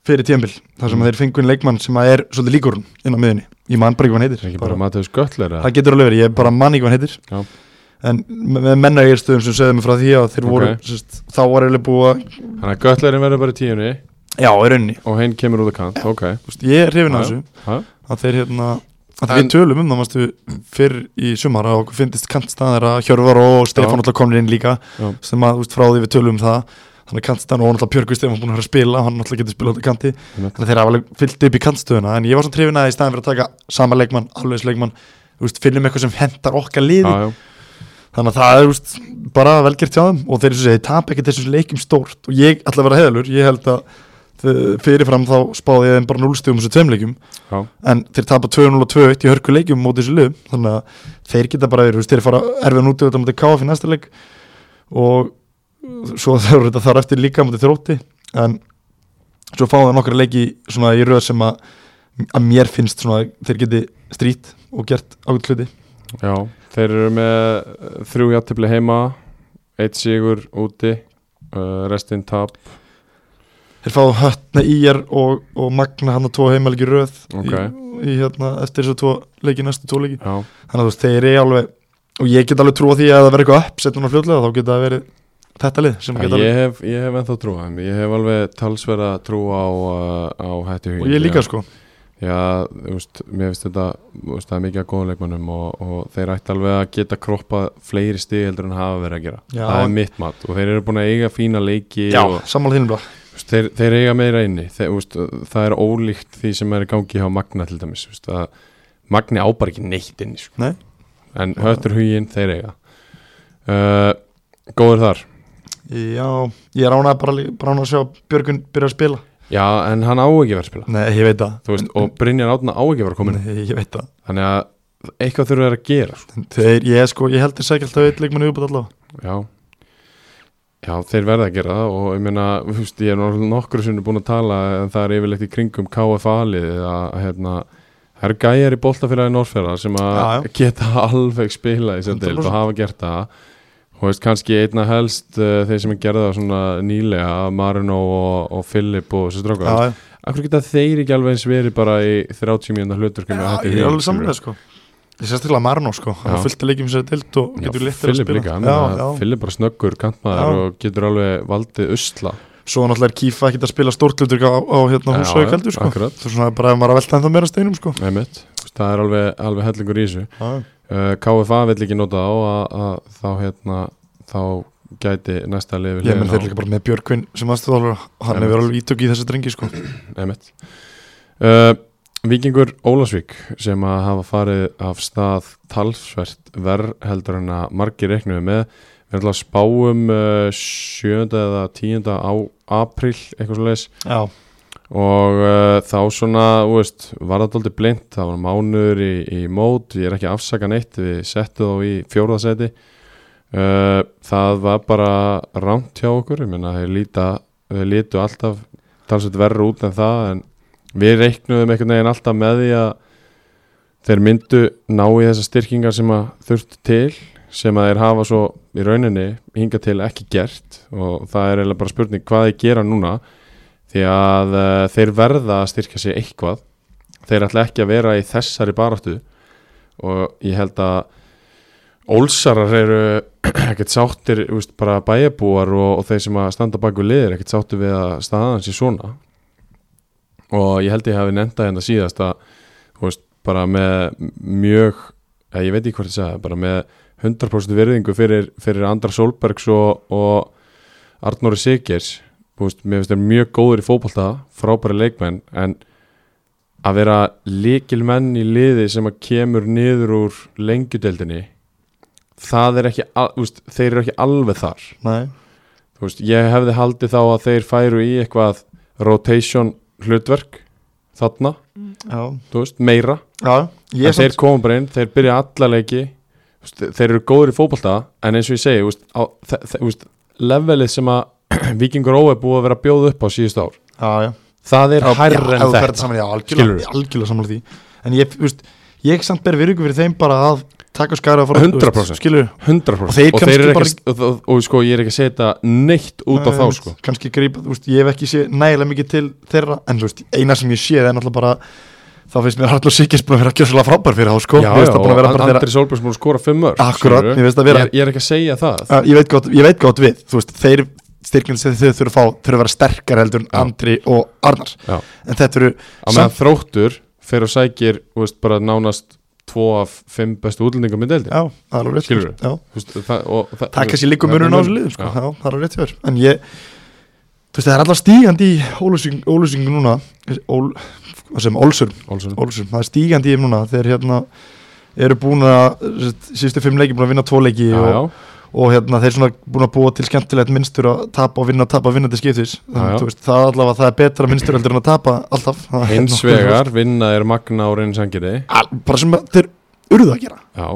fyrir tíðanbíl, þar sem Mm. þeir fengu einn leikmann sem er svolítið líkur inn á miðunni ég man bara ekki hvað hann heitir. Ekki bara, bara eða? það getur alveg verið, ég bara man ekki hvað hann heitir. Já. en með menn á Egilstöðum sem sögðu mig frá því að þeir voru Ok. sérst, þá var eiginlega búið að Þannig að Göttlerin verður bara í tíunni. Já, í og hinn kemur út á kant ok, Þú veist, ég er hrifin af þessu að þeir hérna við tölum um það fyrr í sumar að okkur finnist kantstaðar að Hjörvar og Stefán alltaf komnir inn líka Já. sem að veist, frá því við tölum um það. Þannig að kantstaðan og alltaf Björgur Stefán búin að að spila hann alltaf getur spilað á kanti. Þannig að þeir hafa alveg fyllt upp í kantstöðuna. En ég var svona trefin að í staðin fyrir að taka sama leikmann, alveg leikmann veist, finnum eitthvað sem hentar okkar liði. Já, já, þannig að það er veist, bara velgert hjá þeim. Og þeir eru svo segið, tap ekki þessum leikjum stórt. Og ég ætla að vera heðalur, ég held að fyrirfram þá spáði ég þeim bara núlstíðum þessu tveim leikjum já, en þeir tapa 2-0 og 2-1 í hörku leikjum móti þessu liðum, þannig að þeir geta bara verið, þú veist, þeir fara erfiðan út auðvitað mútið KF í næsta leik. Og svo þeir eru þetta þar eftir líka mútið þrótti, en svo fáðu það nokkra leiki svona í röð sem að, að mér finnst svona að þeir geti strít og gert ákveð hluti. Já þeir eru með uh, þrjú játtifli heima eitt sigur úti uh, restinn tap þeir fáðu höttna íjar og, og magna hann að tvo heimalegi röð Ok. í, í hérna eftir þessu tvo leiki næstu tvo leiki. Já, þannig að þú veist, þeir eru alveg og ég get alveg trúa því að það verði eitthvað uppsett núna fljótlega þá geta það verið þetta lið sem Já, geta ég hef, ég hef ennþá trú á þeim. Ég hef alveg talsverða trú á, á hætti og ég líka sko. Já, þú veist, mér finnst þetta veist, það er mikið að góða leikmannum og, og þeir ætti alveg að geta kroppa fleiri stig heldur en hafa verið að gera. Já. það er mitt mat. Og þeir eru búin að eiga fína leiki já, og sammála þínum veist, þeir, þeir eiga meira inni. Þeir, það er ólíkt því sem er í gangi hjá Magna til dæmis að Magni á bara ekki neitt inni sko. Nei. en höttur hugin þeir eiga. Uh, góður þar? Já, ég ánað bara, bara að sjá Björgun byrja að spila. Já, en hann á ekki að vera að spila. Nei, ég veit það. Og Brynjar Átna á ekki að vera komin nei, ég veit það. Þannig að eitthvað þurfa að gera sko. þeir, ég, sko, ég held þeir sækja alltaf eitt leikmann yfirbútt allavega. Já Já, þeir verða að gera það og ég meina, þú veist, ég er nú nokkur sinni búin að tala en það er yfirleitt í kringum KFA-lið að hérna, það eru gæjar í boltafélagi Norrferða sem að geta alveg spila í deild 100%. og hafa gert það. Og veist, kannski einna helst uh, þeir sem er gerða svona nýlega Marino og, og Philip og þessi strákar. Akkur geta þeir ekki alveg eins verið bara í 30 mínúna hlutur já, ég er alveg samlega sko ég sést til að Marno sko, hann Já. fullt að leikjum sér dild og getur léttir að spila líka, já, já. Philip bara snöggur kantmaður og getur alveg valdið usla. Svo náttúrulega er Kífa ekki að spila stórtlutur á, á hérna já, kaldur sko. akkurat. er svona bara ef maður að velta ennþá meira steinum sko. Veist, það er alveg, alveg hellingur í þessu. Uh, KFA vill ekki nota á að, að þá hérna þá gæti næsta lifi ég menn þeir líka bara með Björkvin sem aðstöðalur hann hefur alveg ítök í þessu drengi sko Víkingur Ólasvík sem að hafa farið af stað talsvert verð heldur en að margir reiknuðu með við ætlum að spáum uh, 7. eða 10. á april eitthvað svo leis já, og uh, þá svona, veist, var það aldrei blind, það var mánuður í, í mót, ég er ekki að afsaka neitt við settu þá í fjórðasæti uh, það var bara rámt hjá okkur, ég meina þeir lítu alltaf talsveit verður út en það en við reiknuðum einhvern veginn alltaf með því að þeir myndu ná í þessar styrkingar sem að þurft til sem að þeir hafa svo í rauninni hinga til ekki gert. Og það er eiginlega bara spurning hvað þeir gera núna því að uh, þeir verða að styrka sig eitthvað. Þeir ætla ekki að vera í þessari baráttu. Og ég held að Ólsarar eru ekkert sáttir þú veist, bara bæjabúar og, og þeir sem að standa bak við liðir ekkert sáttir við að staðan sér svona og ég held ég hafi nefnda hérna síðast að veist, bara með mjög ég veit ekki hvort ég sagði, bara með 100% virðingu fyrir, fyrir Andra Solbergs og, og Arnóri Sigers. Veist, mér finnst þeir mjög góður í fótbolta frábæri leikmenn en að vera líkilmenn í liði sem að kemur niður úr lengjudeldinni það er ekki, veist, þeir eru ekki alveg þar. Veist, ég hefði haldið þá að þeir færu í eitthvað rotation hlutverk þarna, já, þú veist, meira. Já en þeir samt koma bara inn, þeir byrja alla leiki þeir eru góður í fótbolta en eins og ég segi, þú veist, á, þe þe veist levelið sem að Víkingur Ó er búið að vera að bjóða upp á síðust ár Já, það er hærra en þetta algjörlega, algjörlega saman því. En ég, þú veist, ég samt ber virðingu fyrir þeim bara að taka skara að 100%. Skilur 100% Og þeir og, ekki, og, og, sko, ég er ekki að setja neitt út á þá sko. Kannski grípa, veist, ég hef ekki séð nægilega mikið til þeirra En veist, eina sem ég séð er náttúrulega bara Þá finnst mér Harald og Sigges búin að vera gjössalega frábær fyrir þá, sko. Já, já, að og bara þeirra Andri Solbergs múin að skora 5 mörg Akkurat, mér finnst það vera- ég, ég er ekki að segja það. Já, ég veit gott, ég veit gott við þú veist, þeir styrkjum sem þau þurfa að fá þurfa að vera sterkar heldur en. Andri og Arnar. Já. en þetta eru á meðan þróttur fer og sækir þú veist, bara nánast tvo af fimm bestu útlendingum í deildin já, það er alveg rétt Skilurðu? já, Þú það, er kannski líka munurinn á þessu liðum sko. Já. það er alveg rétt þér en ég, þú veist, það er alltaf stígandi í ólusing, ólusingu núna ól, sem, Olsson. Ólsur það er stígandi í núna þeir hérna eru búin að síðustu fimm leiki búin að vinna tvo leiki já, og, já, og hérna þeir svona búin að búa til skemmtilegt minnstur að tapa og vinna, tapa vinna til skiptis. Þannig veist, það er allavega það er betra minnstur heldur en að tapa alltaf. Ljóst. vegar vinna er magna á reyni sangirði Al- bara sem að þeir urðu að gera. Já,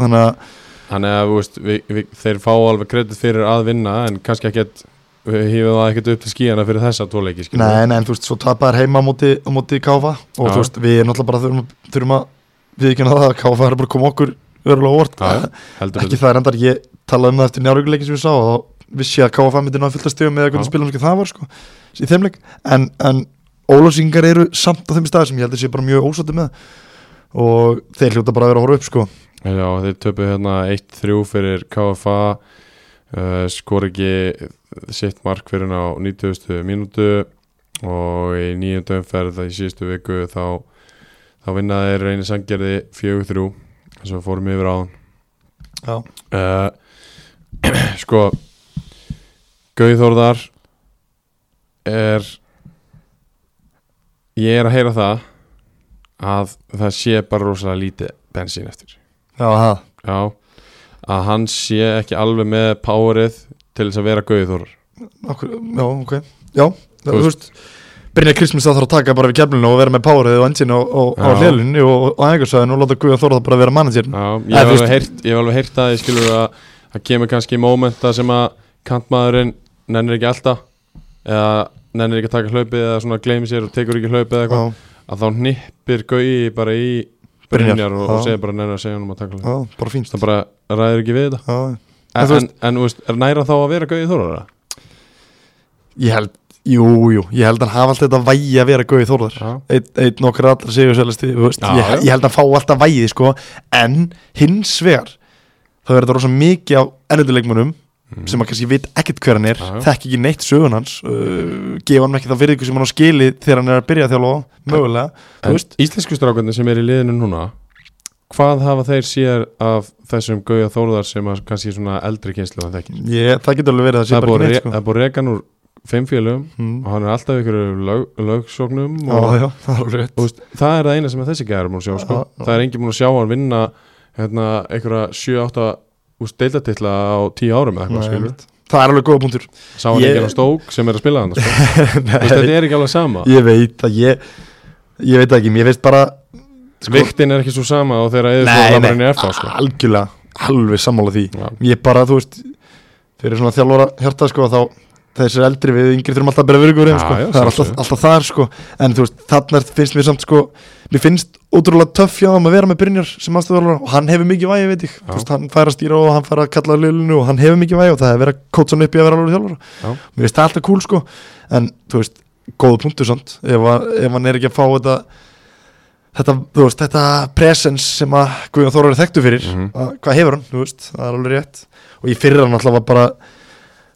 þannig að þannig að veist, við, við, þeir fá alveg kredit fyrir að vinna en kannski ekkert við hýfum það ekkert upp til skíjana fyrir þessa tvoleiki nei, nei, en þú veist, svo tapaðar heima á móti, á móti Káfa. Og Já. þú veist, við erum náttúrulega bara þurfum, að- þurfum að við ekki það að Káfa er bara að koma okkur örulega óvart. Ekki það er endar, ég talaði um það eftir njárvíkuleikin sem við sá og þá vissi ég að Káfa myndi ná fullt að stegum með hvernig spilum það var sko, í þeim leik. En, en ólósingar eru samt á þeim stað sem ég held að sé bara mjög ósætti með. Og þeir hljóta bara að vera að horfa upp sko. Já, þeir töpu hérna 1-3 fyrir KFA uh, skor ekki sitt mark fyrir á 90. mínútu. Og í nýjöndu umferð í síðustu viku þá, þá vinnaði reynir sangerði 4-3 þess að fórum yfir á hann já, uh, Sko Gauðþórðar er ég er að heyra það að það sé bara rosalega lítið bensín eftir. Já, það Já, að hann sé ekki alveg með powerið til þess að vera Gauðþórar Akkur, já, ok. Já, Þú þú veist Brynja Kristmins það þarf að taka bara við keflinu og vera með powerið og engine og, og, Já. á hlélunni og, og og láta Guða það bara vera manager Já, ég hef alveg heyrt að ég skilur að það kemur kannski mómenta sem að kantmaðurinn nennir ekki alltaf eða nennir ekki að taka hlaupið eða svona gleymi sér og tekur ekki hlaupið eða eitthvað að þá hnippir Gauði bara í Brynjar, og, og segir bara nennir að segja hann um að taka hlaupið. Það bara ræður ekki við þetta. En, En en, en, veist, er næra þá að vera Gauði Þórar? ég held, jú, jú Ég held að hann hafa alltaf þetta vægi að vera Guði Þórðar. Já, Einn ein nokkur allra sigur selisti Já, ég, held að hann fá alltaf vægið sko. En hins vegar Það verður þetta rosa mikið á ennölduleikmunum sem að kannski veit ekkert hver hann er Mm. Já. þekk ekki neitt sögun hans uh, gefa hann ekki þá virðingu sem hann á skili þegar hann er að byrja að þjálfa mögulega, íslensku strákarnir sem er í liðinu núna hvað hafa þeir sér af þessum Gauða Þórðar sem að kannski svona eldri kynslu hann þekkir? Ég, það getur alveg verið að Það sé er bara ekki neitt sko. það er búið hann úr fimm félögum mm. og hann er alltaf ykkur lög, lögsóknum Já, og, það er og það er það eina sem þessi gæður múin að sjá sko. Það er engin múin að sjá hann vinna hérna, einhverja 7-8 deildatitla á 10 árum eða eitthvað skilur. Það er alveg góða punktur sá hann Ég- enginn á stók sem er að spila hann sko. Þú veist, þetta er ekki alveg sama Ég veit að ég Ég veit ekki, mér finnst bara sko, viktin er ekki svo sama og þegar eða nei, lamarinn er FA sko. algjörlega Alveg sammála því Já. Ég bara, þú veist Fyrir svona þjálfara hjarta sko Þá þessir eldri við yngri þurfum alltaf að bera virgur Já, sko. já, Það er alltaf, alltaf þar sko En þú veist, þarna finnst mér samt sko Mér finnst ótrúlega töff hann að vera með Brynjar sem aðstöðulega og hann hefur mikið vægi veit ég Já. Þú veist, hann fær að stýra og hann fær að kalla liðlunu og hann hefur mikið vægi og það er verið að kótsa hann upp í að vera alveg þjálfara Já. Mér finnst það alltaf cool sko En þú veist, góða punktur samt ef, ef hann er ekki að fá þetta þetta, þú veist, þetta presence sem að Guðjón Þórar er þekktu fyrir Mhm. að,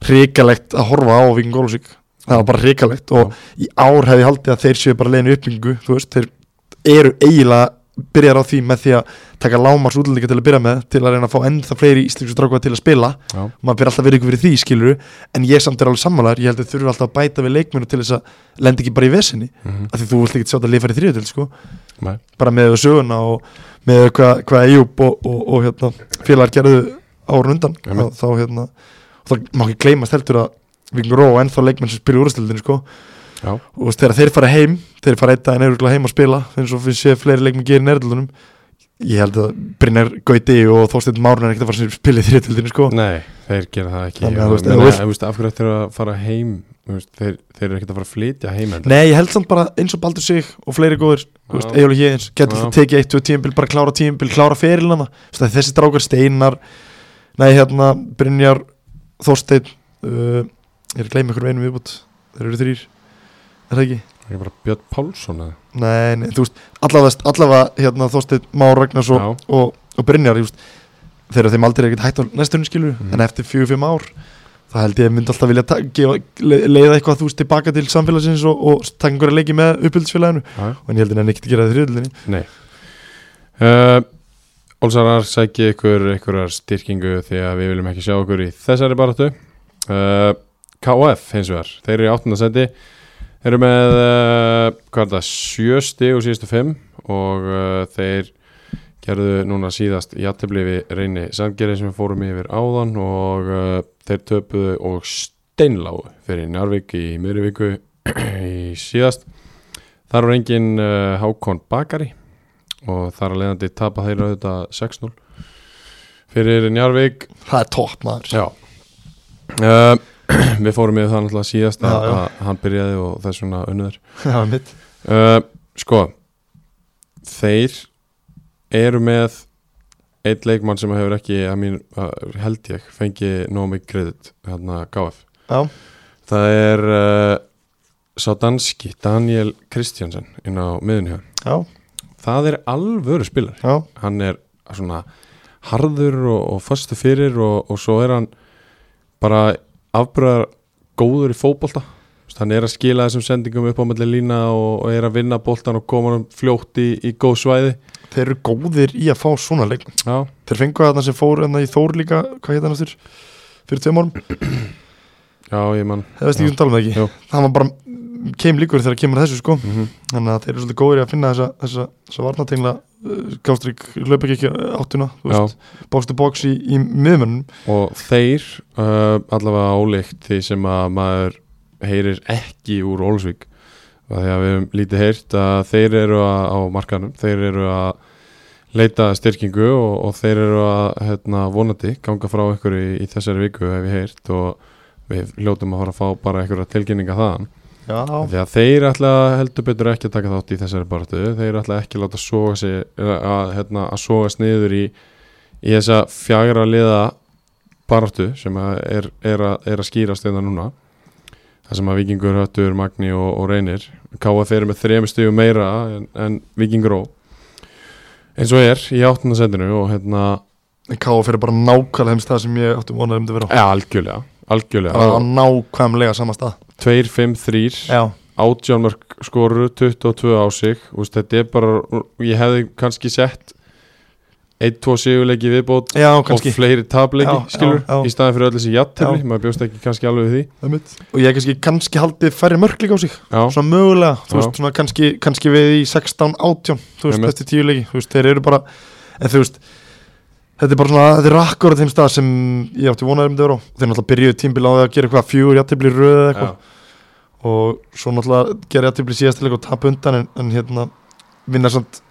hrikalegt að horfa á Víking Gólusík það var bara hrikalegt og í ár hefði haldið að þeir séu bara leiðinu uppbyggingu þú veist, þeir eru eiginlega byrjar á því með því að taka lámars útlendinga til að byrja með til að reyna að fá ennþá fleiri íslensku strákuða til að spila. Já. maður byrjar alltaf verið ykkur fyrir því skiluru en ég samt er alveg sammálar, ég held að þurfi alltaf að bæta við leikmennu til þess að lenda ekki bara í vesinni Mhm. af því þú vilt ekki sjá þetta lifar í þriðutil sko. Bara með söguna og með hvað hva Eyjúb og, og, og hérna, félagar gerðu árun undan þá, þá hérna, og það má ekki gleymast heldur að Vingur Ró og ennþá leikmenn sem spila úrstildinu sko. Já. og þegar þeir fara heim þeir fara einn daginn eða heim að spila eins og við séum fleiri leikmenn gerir nærðlunum ég held að Brynjar Gauti og Þorsteinn Márun er ekkert að fara að spila í þriðutildinu sko. Nei, þeir gera það ekki. Þannig að, og, þú veist, menna, ef þú vilt- þú veist, Af hverju ættir að fara heim? Þeir, þeir eru ekkert að fara að flytja heim heldur. Nei, ég held samt bara eins og Baldur sig og fleiri góður. Egil og Hjeins getur það tekið eitt, tvö tímabil, bara klára tímabil klára ferilina, þessi drákar Steinar nei, hérna, Brynjar Þorsteinn uh, ég er að gleyma ykkur einum viðbútt þeir eru þrýr, er það ekki? Það er bara Björn Pálsson eða? Nei, nei, þú veist, allavega, allavega hérna, Þorsteinn Már Ragnars og, og, og Brynjar, veist þegar þeim aldrei er ekkert hægt á næstunni skilur Mhm. en eftir fjögur, fimm ár það held ég myndi alltaf vilja gefa, le- leiða eitthvað þú veist tilbaka til samfélagsins og, og taka einhverja leiki með uppbyldsfélaginu já. en ég held að hann ekkert að gera það í þriðulinni Nei uh, Olsarar sæki ykkur ykkurar styrkingu því að við viljum ekki sjá okkur í þessari baráttu. Uh, KF hins vegar, þeir eru í áttundasæti þeir eru með uh, hvað er það, sjö stig og síðustu fimm og uh, þeir gerðu núna síðast við reyni Sandgeri sem við fórum yfir áðan og þeir töpuðu og steinláu fyrir Njarvík í miðri viku í síðast. Þar var engin Hákon Bakari og þar að leiðandi tapa þeir auðvitað 6-0 fyrir Njarvík það er topp maður. Já. Uh, Við fórum með það náttúrulega síðast að, Já, já. að hann byrjaði og þess vegna unnur uh, Sko Þeir eru með eitt leikmann sem hefur ekki að mín, held ég, fengi nóg mikið kredit hérna KF já, Það er uh, sá danski Daniel Kristjansen inn á miðunni hjá já, Það er alvöru spilar já, hann er svona harður og, og fastu fyrir og, og svo er hann bara afbröðar góður í veist, hann er að skila þessum sendingum upp á melli lína og, og er að vinna boltan og koma hann fljótt í, í góð svæði. Þeir eru góðir í að fá svona leik Já, þeir fengu að það sem fór hérna í Þór líka hvað heit hann aftur, fyrir tveim árum? Já ég mann það veist ekki um tala með ekki. Það var bara keim líkur þegar kemur þessu sko. Mm þannig að þeir eru svolítið góðir að finna þessa, þessa, þessa varnatengla uh, gástrík hlaupa ekki ekki áttuna box to box í, í miðmönnum og þeir uh, allavega álíkt því sem að maður heyrir ekki úr Ólsvík að við höfum lítið heyrt að þeir eru að, á markanum þeir eru að leita styrkingu og, og þeir eru að hérna, vonandi ganga frá ykkur í, í þessari viku hef ég heyrt og við hljótum að fara að fá bara einhverja tilkynninga þaðan já, að þeir ætla heldur betur ekki að taka þátt í þessari baratu þeir ætla ekki að láta soga sig að, hérna, að soga sniður í, í þessa fjagra liða baratu sem að er, er, að, er að skýrast þetta núna. Það sem að Víkingur, Höttur, Magni og, og Reynir KF eru með þrejum stíu meira en, en Víkingur ó eins og er í áttundasendinu og hérna, en Ká fyrir bara nákvæmlega þeim stað sem ég átti vonaði um þetta vera á. Ja, algjörlega algjörlega, það var nákvæmlega sama stað. 2, 5, 3 já, átjánmörk skoru 22 á sig. Úst, þetta er bara, ég hefði kannski sett 1-2 sigurleiki viðbót já, og fleiri tableiki Já, skilur, já, í staðin fyrir öll þessi jattefli Já. maður bjóst ekki kannski alveg því. Og ég kannski, kannski haldið færri mörk líka á sig. Svona mögulega, veist, svona kannski, kannski við í 16, 18, þú veist, Einmitt. eftir tíu leiki, þú veist, þeir eru bara en þú veist, þetta er bara svona þetta er akkurat þeim stað sem ég átti vonaði um þetta vera á, þeir náttúrulega byrjuðu tímbil á því að gera eitthvað fjögur játtifli röð eða eitthvað. Og svo náttúrulega gera játtifli síðastileg og tapa undan en, en hérna, vinna samt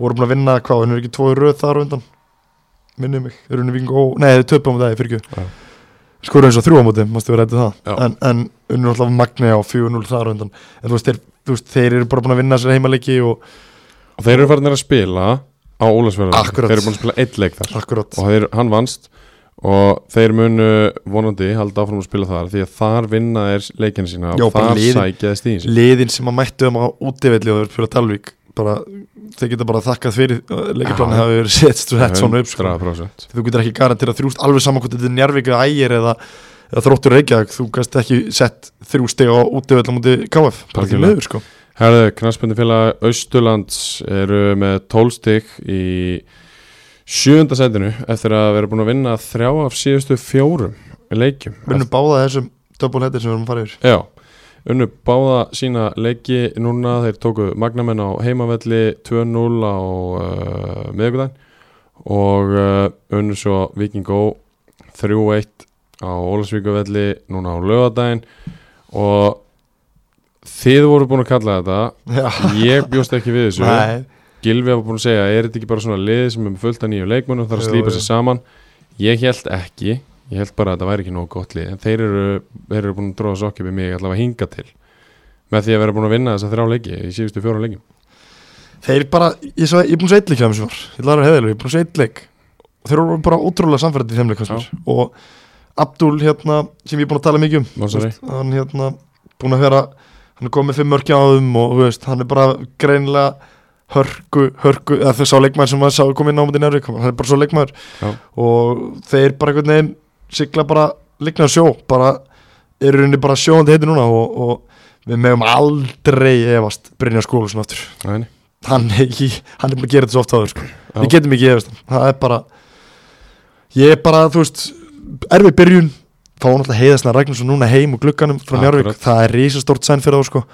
voru búin að vinna hvað, en er ekki tvoði röð þar undan? Minnum mig, þeir eru unni vingu og, nei, þeir töpum á það, fyrir Já. ekki skoru eins og þrjú á móti, mástu við rættu það? En, en unnur alltaf magni á 4-0 þar undan. En þú veist, þeir, þú veist, þeir eru bara búin að vinna sér heimaleiki og og þeir eru farin að spila á Ólasverðan þeir eru búin að spila eitt leik þar. Akkurat. Og þeir, hann vannst. Og þeir munu vonandi halda áfram að spila þar því að þar vinna þeir leikinu sína Já, og bara þar liðin- sækja þeir stíðin sín. liðin sem að mættu um á útivelli og þeir fyrir Dalvík bara, þeir geta bara þakkað fyrir leikiplanið hafi verið sett sett svona upp sko. 100% þú getur ekki garantið að þrjúst alveg saman hvort þetta er Njarvík eða ægir eða, eða þróttur Reykjavík, þú gæst ekki sett þrjú steg á útöfell á múti KF bara því Algjörlega. miður sko Herðu, knastbundu félag Austurlands eru með 12 stygg í sjönda sætinu eftir að vera búin að vinna þrjá af síðustu fjórum leikjum. Vinnum báða þessum header sem við erum að fara yfir. Já, unnu báða sína leiki núna, þeir tóku Magnamenn á heimavelli 2-0 á uh, miðvikudaginn og uh, unnu svo Viking Go 3-1 á Ólasvíkuvelli núna á lögadaginn og þið voru búin að kalla þetta. Já, ég bjóst ekki við þessu. Nei, Gilvi var búin að segja, er þetta ekki bara svona lið sem er með fullt af nýju leikmönnum, þarf að jú. sér saman? Ég held ekki. Ég held bara að þetta væri ekki nógu gott lið. En þeir eru, þeir eru búin að dróða sokki við mig allavega hinga til. Með því að vera búin að vinna þessa þrjá leiki í síðustu fjóra leikjum. Þeir bara ég, svo, ég er búin að segja eitt leik hjá þeim sem var ég ætla að vera heiðileg, ég er búin að segja eitt leik. Og þeir eru bara ótrúlega samfærið í þeim leik og Abdul hérna sem ég er búin að tala mikið um hann hérna búin að vera hann er komið fimm mörkja á þeim og veist, hann er bara greinilega hörku, hörku eða þau sá leikmaður sem að sá komið inn á mútið nærvík hann er bara svo leikmaður. Já. og þeir bara einhvern veginn sigla bara ligna sjó bara eru henni bara sjóandi heiti núna og, og við meðum aldrei efast Brynjar Skólusson aftur. Hann er, ekki, hann er gera þetta svo oft áður sko. Við getum ekki efast það er bara ég er bara, þú veist erfið byrjun fá náttúrulega heiðasna Ragnarsson núna heim og glugganum frá. Njárvík, það er risastórt sæn fyrir þá sko.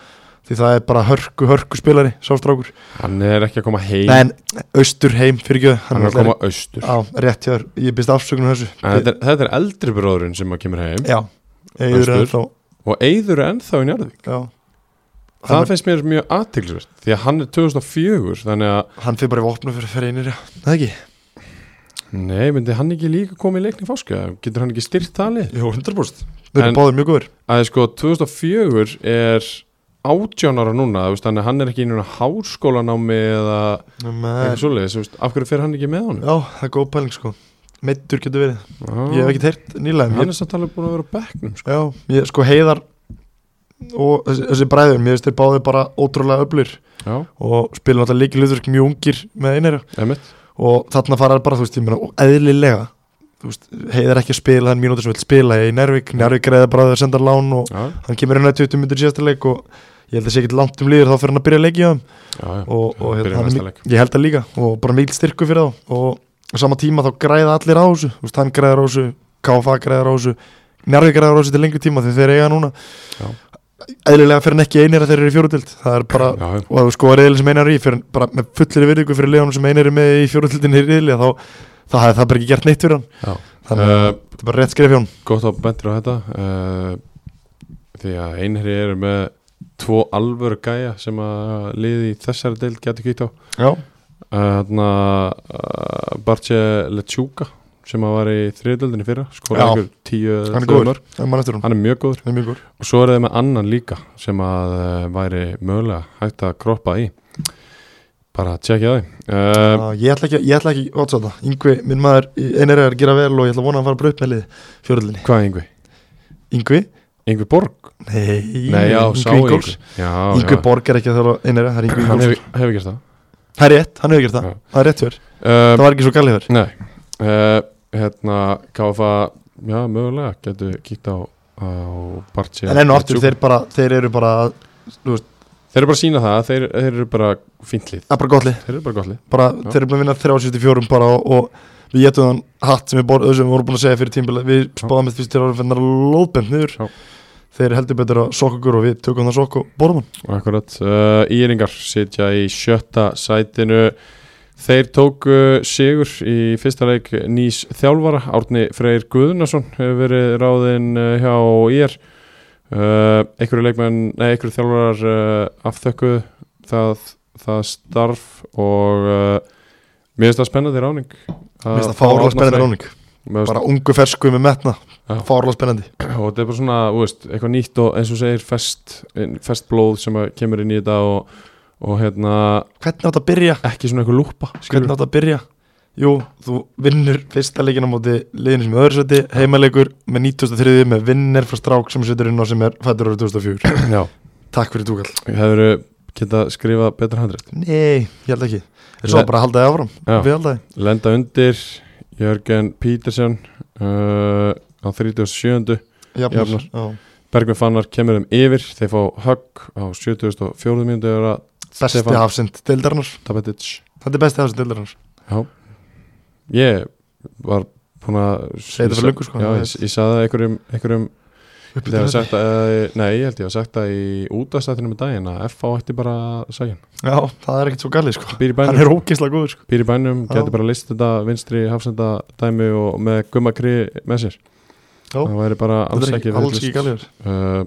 því það er bara hörku, hörku spilari sástrákur, hann er ekki að koma heim. En austur heim fyrir ekki, hann er að koma austur. Á, rétt þér, ég byrst afsökunum þessu. Þetta er, þetta er eldri bróðurinn sem að kemur heim. Já, Austur. ennþá og er ennþá í Njarðvík. Já, það hann, finnst mér mjög aðtilsvert því að hann er 2004 þannig að hann fyrir bara í vopnu fyrir, fyrir einir, já, það ekki nei, myndi hann ekki líka koma í leikni fáska getur hann ekki styrt talið? Jú, 100% þau eru báðir mjög góður að sko 2004 er átjánara núna, veist, þannig að hann er ekki í núna háskólanámi eða eitthvað veist, af hverju fer hann ekki með honum? já, það er góð pæling sko. Meittur getur verið, Já. ég hef ekki teirt nýlega hann ég, er samt alveg búin að vera á bekknum sko. já, ég, sko heiðar og þessi, þessi bræður, mér finnst þeir báðir bara ótrúlega öflur já, og spila náttúrulega líki hlutverk mjög ungir með einera og þarna fara bara, þú veist, ég meina, og eðlilega þú veist, heiðar ekki að spila þann mínútur sem vil spila í Nærvík, Nærvík greiða bara að senda lán og já, hann kemur inn að 20 myndir síðasta leik og ég held að sé ekki langt um líður þá fyrir hann að byrja að leikja og, og hérna, hann ég held að líka. Og bara mikil styrku fyrir þá. Og sama tíma þá græða allir á þessu. Þú veist, hann græðar á þessu, KFA græðar á þessu Njarvík græðar á þessu til lengri tíma þegar þeir eiga núna. Já. Eðlilega fyrir ekki einir að þeir eru í fjóruðild það er bara, já, og að þú skoða reyðli sem einar í fyrir, bara með fullir virðingu fyrir leðanum sem einar er með í fjóruðildinni í reyðli þá, þá hafði það bara ekki gert neitt fyrir hann. Já. þannig að Uh, þetta er bara rétt skrif hjá hann gott að bendur á þetta. Uh, því að einherri eru með tvo alvöru gæja sem að liði í þessari deild getur kýtt á. Já, Þannig að Bartje Lechuga sem að var í þriðdeldinni fyrra skora Já. einhver tíu hann það hann hann er mjög góður. Hann er og svo er það með annan líka sem að uh, væri mögulega hægt að kroppa í. Bara að tjekka því. Uh, Já, ég ætla ekki, ég ætla ekki ótsáta Yngvi, minn maður, einar er að gera vel og ég ætla að vona að hann fara bara upp með lið fjóruðlinni hvað Yngvi? Yngvi? Yngvi Borg? Nei, Nei, já, Yngvi Ingóls Yngvi. Borg er ekki að þjóla einar það er Yngvi hann Ingóls hefur, hefur gert það. Það er rétt, hann hefur gert það, Já. það er rétt fyrir uh, Það var ekki svo gallið fyrir Nei. Uh, Hérna, KFA Já, mögulega, getur kíkt á, á Bartje En enn og aftur, þeir, bara, þeir eru bara veist, Þeir eru bara að sína það, að þeir, þeir eru bara er bara gott lið. Þeir eru bara gott lið. Bara. Þeir eru búin að vinna 374 bara og, og við getum þann hatt sem við, bor, sem við vorum búin að segja fyrir tímbil Við spáðum með fyrst til ára finnar lóðbend niður. Já. Þeir heldur betur að sokka okkur og við tökum það sokk og borðum hann. Akkurat, uh, Íringar sitja í sjötta sætinu Þeir tóku sigur í fyrsta leik nýs þjálfara Árni Freyr Guðnason hefur verið ráðinn uh, hjá ír. Nei, einhverju þjálfarar uh, afþökkuðu það, það starf og mér finnst það spennandi ráning Mér finnst það fárlega spennandi ráning Bara ungu fersku með metna. Fárlega spennandi. Og þetta er bara svona, þú veist, eitthvað nýtt og eins og segir fest, fest blóð sem kemur inn í þetta og, og hérna, Hvernig átt að byrja? ekki svona eitthvað lúpa Hvernig átt að byrja? Jú, þú vinnur fyrsta leikin á móti liðinu sem er öðru seti, heimaleikur með 93 með vinnir frá strák sem setur inn á sem er fættur árið 2004 Já, Takk fyrir túkall hefur geta skrifað betra handrétt Nei, ég held ekki En svo bara halda þið áfram Já. Lenda undir Jörgen Petersen uh, á 37. Jafnar. Bergvin Fannar kemur þeim yfir þeir fá högg á 74. mínúti yfir að Besti hafsind Tabetic Þetta er besti hafsind deildarinnar. Já. Ég var búin að Segðu þetta sko. Ég, ég sagði það einhverjum, einhverjum ég sagt að, Nei, ég held ég að sagt það í útastættinu með daginn að F.A. ætti bara að hann. Já, það er ekkert svo galið sko. Býr í Hann bænum, er ógeðslega góður sko. Býr í bænum getur bara list þetta vinstri hafsenda dæmi og með gummakri með sér. Já. Það væri bara alls er ekki Alls ekki galið. Uh,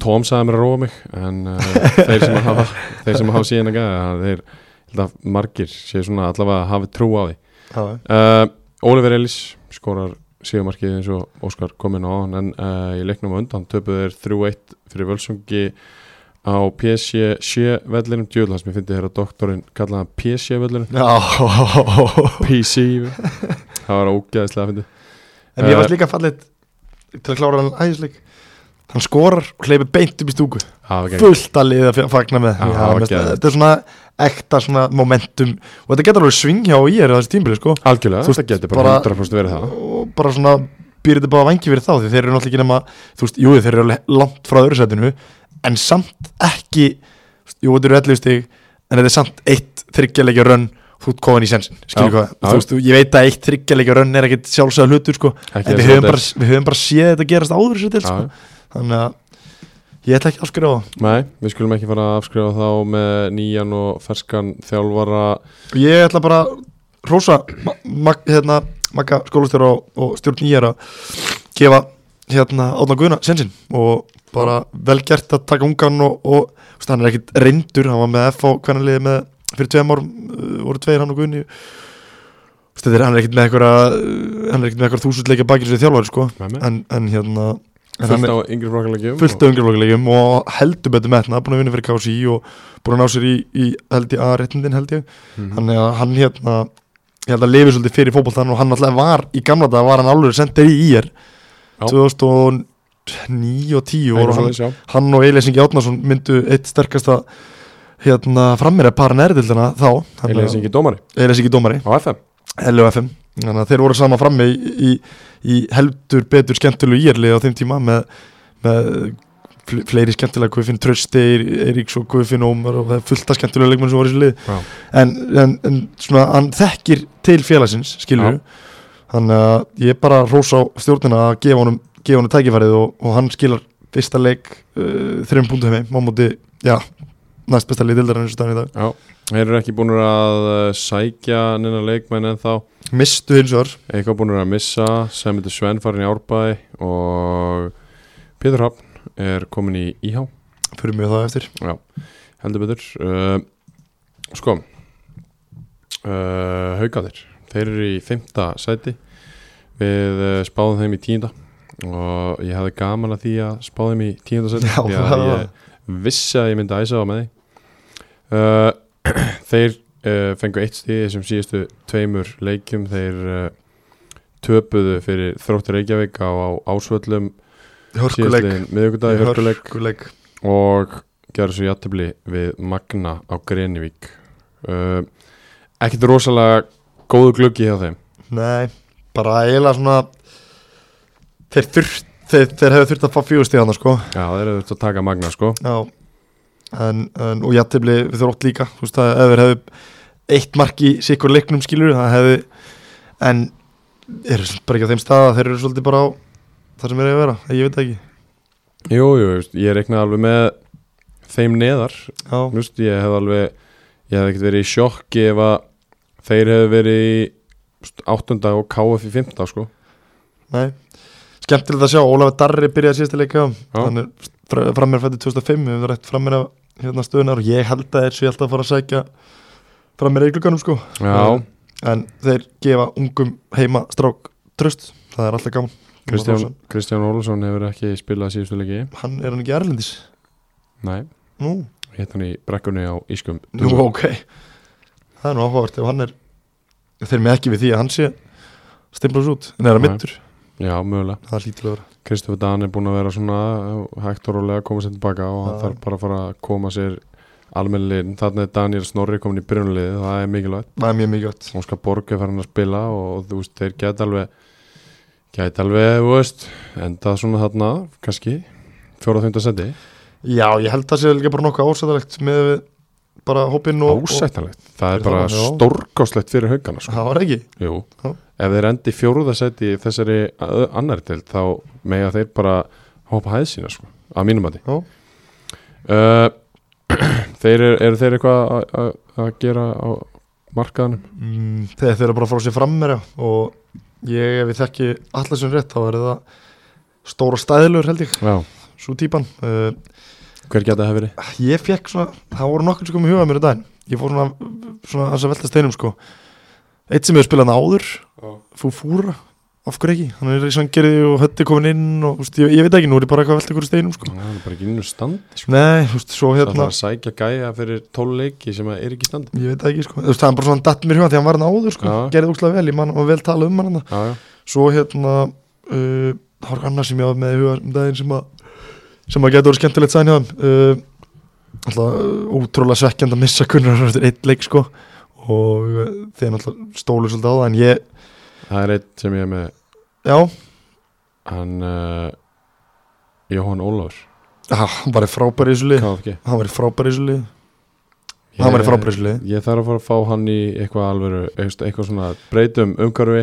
Tom sagði mér að róa mig en uh, þeir sem að hafa þeir sem að hafa síðan að gæða þeir ég held að margir séu svona allavega hafi trú á því. Uh, Oliver Ellis skorar síðumarkið eins og Óskar komin á hann en uh, í leiknum á undan töpuð er 3-1 fyrir völsungi á PSG 7 vellinum. Djöðlans, mér finnst þér að doktorinn kallaði hann PSG vellinum Já. PC það var ógæðislega að fyndi En ég varst líka fallit Til að klára hann æðisleik Hann skorar og hleypir beint upp í stúku. Gegn Fullt að liða að fagna með. Það var mest-. Þetta er svona ekta svona momentum. Og þetta getur alveg svingja á ég er þessi tímbrið sko. Algjörlega, Þú veist, þetta getur bara bara- 100% verið það. Og bara svona býr þetta bara vangi fyrir þá Því þeir eru náttúrulega ekki nema Þú veist, jú þeir eru alveg langt frá öðru sætinu En samt ekki Jú, þetta eru 11 stig En þetta er samt eitt þryggjarleikja rönn Þú ert komin í sensin, skilur hvað. Þú veist, ég veit að eitt þryggjarleikja rönn er ekkit sjálfsögða hlutur sko Ekki En við höfum, bara, við höfum bara séð þetta gerast áður sér til sko. Þannig að ég ætla ekki að afskrifa Nei, við skulum ekki fara að afskrifa þá með nýjan og ferskan þjálfara. Ég ætla bara hrósa ma hérna, Magga skólastjóra og, og stjórn er að gefa hérna Átna Guðna sensin og bara vel gert að taka ungan og, og veist, hann er ekkit reyndur, hann var með F á hvernig liði með fyrir tveim árum uh, voru tveir hann og Guðni. Hann er ekkit með eitthvað hann er ekkit með eitthvað þúsundleika bakir sem þjálfari sko. En, en hérna Fullt á yngri flokkarlegjum fullt af ungarflokkulegjum og heldur betur með hérna, búin að vinna fyrir KSI og búin að ná sér í, í held ég A-réttindin held ég, Mhm. þannig að hann hérna ég held að lifi svolítið fyrir fótboltan og hann alltaf var, í gamla dag var hann alveg sendir í Já. 2009 og 10 og hann, hann og Eilis Ingi Átnarsson myndu eitt sterkasta hérna frammir að para nærðildina þá ekki dómari. Eilis Ingi Dómari, á FM LUFM þannig að þeir voru sama frammi í, í, í heldur betur skemmtilegu írlið á þeim tíma með, með fl- fleiri skemmtilega Guðfinn Trösti, Eiríks og Guðfinn Ómar og það er fullt af skemmtilega leikmenn sem voru í þessu lið Já. en, en, en svona hann þekkir til félagsins, skilur þannig að ég bara rósa á stjórnina að gefa honum, gefa honum tækifærið og, og hann skilar fyrsta leik uh, þreim punktum heim, á móti, já næst besta lið dildarinn eins og þannig í dag. Já, þeir eru ekki búin að uh, sækja neina leikmenn en þá mistu hins vegar. Eitthvað búin að missa sem heitir Sven farin í Árbæ og Pétur Hafn er komin í IH fyrir mig það eftir. Já, heldur betur. Uh, Sko uh, Haukaðir Þeir eru í fymta sæti. Við spáðum þeim í tíunda Og ég hefði gaman að því að spá þeim í tíunda sæti. Já, það að var- ég vissi að ég myndi æsa á með því. Uh, Þeir uh, fengu eitt stíð sem síðustu tveimur leikjum. Þeir uh, töpuðu fyrir þróttur Reykjavík á, á ásvöllum miðvikudag í hörkuleik. og gerði svo jættibli við Magna á Grenivík. Uh, ekkert rosalega góðu gluggi hjá þeim. Nei, bara eiginlega svona þeir, þurft, þeir, þeir hefur þurft að fá fjögust í hana sko. Já þeir eru þurft að taka Magna sko. Já. En, en, og jættibli við þrótt líka. Þú veist að ef þeir hefðu eitt mark í sikkur leiknum skilur það hefði en eru samt bara ekki á þeim stað að þeir eru svolítið bara á það sem er að vera, ég veit ekki. Jú, jú, ég reiknaði alveg með þeim neðar. Já, Just, ég hef alveg ég hef ekkert verið í sjokki ef að þeir hefðu verið í áttunda og KF í fymta sko. Nei Skemmtilegt að sjá, Ólafur Darri byrjaði síðasta leika hann er frammeir fættið 2005 við höfum rætt frammeir af hérna stöðunar og ég held að þeir sé alltaf að fara að sækja frammeir í glugganum sko. Já, en þeir gefa ungum heima strák tröst, það er alltaf gaman. Kristján, Kristján Ólafsson hefur ekki spilað síðustu leiki. Hann er hann ekki erlendis? Nei, hitt hann í brekkunni á Ískum nú ok. Það er nú áhugavert ef hann er þeir með ekki við því að hann sé stimplast út, en er að mittur já, mögulega. Það að vera. Kristofur Dan er búin að vera svona hægt og rólega að koma sér tilbaka og hann þarf bara að fara að koma sér almennilin, þarna er Daniel Snorri komin í byrjunliði, það er mikilvægt. Það er mjög mikilvægt. Óskar Borg er farin að spila og þú veist, þeir geta alveg geta alveg, þú veist enda svona þarna, kannski fjóra þunda seti, Já, ég held að það sé líka bara nokkuð ásættalegt með bara hópinn og, og ásættanlegt það er bara stórkáslegt fyrir haugana sko. það var ekki? Jú, Já. ef þeir endi fjóruða seti í þessari annarri til þá mega þeir bara hoppa hæð sína sko, að mínum að Já. uh, þeir eru, eru þeir eitthvað að- að- að gera á markaðanum mm, þegar þeir eru bara að fara sér fram meira og ég, ef ég þekki allar sem rétt, þá er það stóra stæðlur held ég, Já, svo típan. Uh, hver geta það verið? ég fekk svona, það voru nokkur sem kom í huga mér í daginn, ég fór svona svona að velta steinum sko. Eitt sem hefur spilað hann áður, Fúfúra af hverju ekki, hann er í sangeriði og hötti komin inn og úst, ég, ég veit ekki, nú er ég bara eitthvað að velta ykkur steinum sko. Það er bara ekki innu standi sko. nei, þú veist, svo Það hérna þarf að sækja gæja fyrir tóluleiki sem er ekki í standi. Ég veit það ekki, sko, þú veist, það er bara svona datt mér í huga því hann var hann áður, sko, Já. gerði úkslega vel ég man og vel tala um hann þarna. Já, já, svo hérna uh, það var annað sem ég var með í huga um daginn sem að sem að verið skemmtilegt sæn hjá þeim. Uh, alltaf uh, ótrúlega svekkjand að missa kunnar eftir eitt leik sko. Og uh, þeir náttúrulega stólu svolítið á það en ég, það er eitt sem ég er með. Já, hann uh, Jóhann Ólafur. Ah, hann var í frábæri í þessu lið KFG hann var í frábæri í þessu lið hann var í frábæri í þessu lið Ég þarf að fara að fá hann í eitthvað alvöru eitthvað, eitthvað svona breytum umhverfi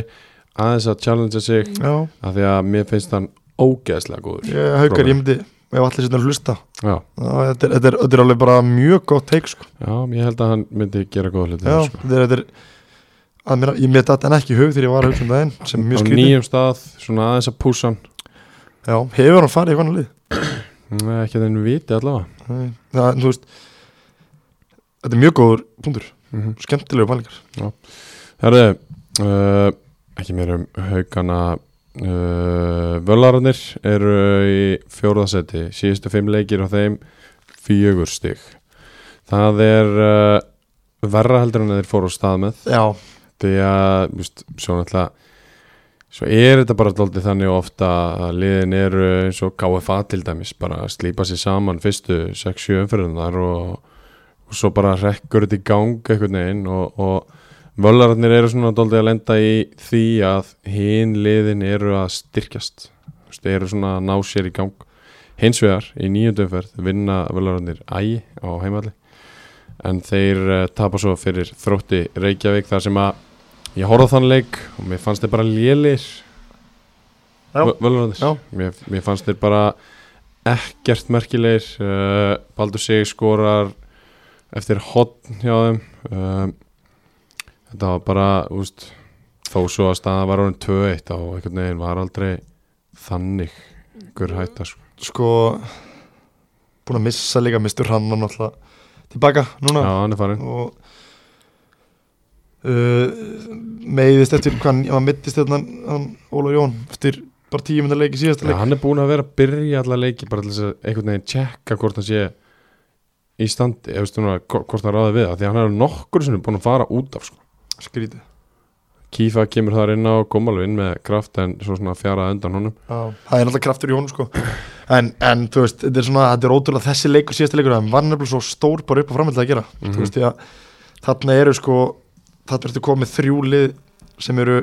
aðeins að challengea sig já, af því að mér finnst hann ógeðslega góður. Ég haukar, ég myndi ef allir sérna hlusta. Þetta, er, þetta, er, alveg bara mjög gott teik sko. Já, ég held að hann myndi gera góða hluti já, sko. þetta er, þetta er að ég met þetta en ekki í hug þegar ég var að hugsa um daginn sem er Á mjög skrítið. nýjum stað, svona aðeins að púsa hann. Já, hefur hann farið í hvernig lið? Nei, ekki að þeim viti allavega. Nei. Það, þú veist Þetta er mjög góður punktur. Mm -hmm. Skemmtilegu pælingar Herði, uh, ekki meir um haugana Völararnir eru í fjóraðasetti síðustu fimm leikir á þeim fjögur stig. Það er uh, verra heldur en þeir fóru á stað með. Já, því að, víst, svo náttúrulega svo er þetta bara dóldi þannig ofta að liðin eru eins og KFA til dæmis, bara að slípa sér saman fyrstu 6-7 umferðunar og, og svo bara rekkur þetta í gang einhvern veginn og, og völararnir eru svona dóldi að lenda í því að hinn liðin eru að styrkjast. Veist, eru svona að ná sér í gang. Hins vegar í nýjöndumferð vinna völararnir ægi á heimalli en þeir uh, tapa svo fyrir þrótti Reykjavík þar sem að ég horfði þann leik og mér fannst þeir bara lélir. Völararnir mér, mér fannst þeir bara ekkert merkilegir. Uh, Baldur sig skorar eftir hotn hjá þeim. Um, þetta var bara úst, þó svo að staða var orðin 2-1 og einhvern veginn var aldrei þannig einhver hætta sko. sko Búin að missa líka mistur hann náttúrulega Tilbaka núna já, hann er farin Og uh, Meiðist eftir hann- hann mittist þetta hann Óla Jón Eftir bara tíu myndar leiki síðasta Já, leik hann er búin að vera að byrja alla leiki bara til þess að einhvern veginn tjekka hvort hann sé í standi, eða veistu núna hvort hann ráði við það, því hann er nokkur sem er búin að fara út af sko. Skrítið. Kífa kemur þar inn á, kom alveg inn með kraft en svo svona fjaraði undan honum. Já, það er náttúrulega kraftur í honum sko. En, en þú veist, þetta er svona þetta er ótrúlega þessi leikur, síðasta leikur hann var nefnilega svo stór bara upp á framhaldið að gera. Mhm. þú veist, því að þarna eru sko þarna ertu komið þrjú lið sem eru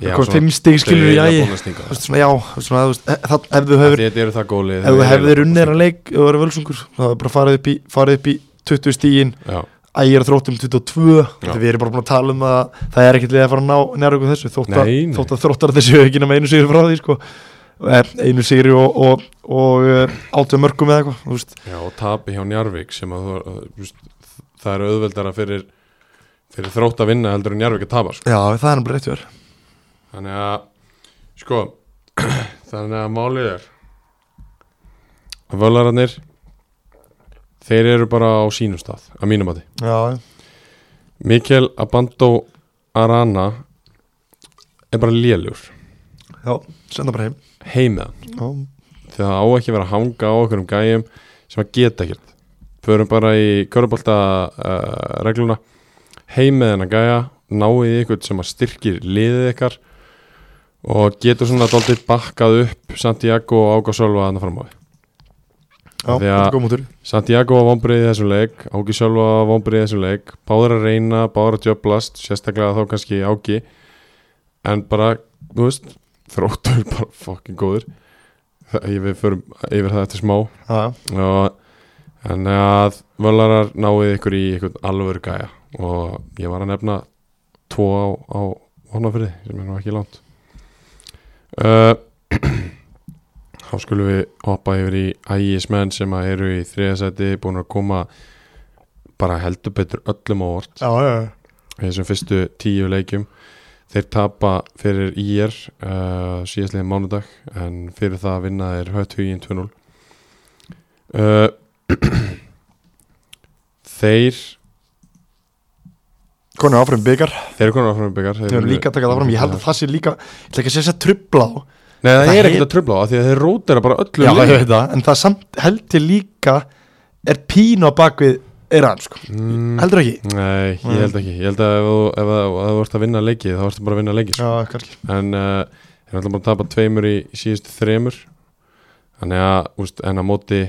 komið fimm stig skilur í ægi þú veist, svona já, svona, þú veist, e- það, ef þú hefur Þetta eru það góli ef þú hefur unnið hennar leik þú hefur völsungur, þá er bara farið upp í farið upp í 20 stígin Já, ægir þróttum 22 þetta við erum bara búin að tala um að það er ekkert leið að fara að ná næra okkur þessu þótt að, Nei, nei. þótt að þróttar þessu ekki nema einu sigri frá því sko. Eh, einu sigri og, og, og átöð mörgum eða eitthvað veist. já, og tapi hjá Njarvík sem að uh, just, það er auðveldara fyrir, fyrir þrótt að vinna heldur en Njarvík að tapa sko. já, það er rétt hjá þér Þannig að sko þannig að málið er að völararnir þeir eru bara á sínum stað að mínum að já, Mikkel Abando Arana er bara lélur já, senda bara heim. Heimiðan því það á ekki að vera að hanga á okkur um gæjum sem að geta ekkert. Förum bara í körubólta uh, regluna. Heimiðan að gæja náið ykkur sem að styrkir liðið ykkar og getur svona dálítið bakkað upp Santiago og Ágasölva að það fram á því því að- Santiago var vonbreið í þessum leik Áki sjálfa var vonbreið í þessum leik Báður að reyna, báður að djöblast Sérstaklega þá kannski Áki En bara, þú veist Þróttur bara fucking góður. Það- Við förum yfir það eftir smá. Já, og en að völlarar náið ykkur í einhvern alvöru gæja. Og ég var að nefna tvo á, á Hornafyrði sem er nú ekki langt. Uh, þá skulum við hoppa yfir í ægismenn sem að eru í þriðasæti búin að koma bara heldur betur öllum á vort í þessum fyrstu tíu leikjum. Þeir tapa fyrir IR uh, síðastlega mánudag en fyrir það að vinna þeir hött huginn 2-0 uh, þeir Konu áfram byggar þeir eru konar áfram í byggar Þeir eru líka að taka það áfram. Ég held að það sé líka Ég ætla ekki að segja þess að trubla á Nei það, það er er- ekkert að tröfla á því að þeir rótera bara öllum Já, ég liðum. veit það En það samt held ég líka Er pínu á bakvið Eiran, sko. Mm, Heldur ekki? Nei, ég held ekki. Ég held að ef þú ert að vinna leikið þá ertu bara að vinna leikið sko. Já, kannski. En uh, ætla bara að tapa tveimur í, síðustu þremur. Þannig að úst, en að móti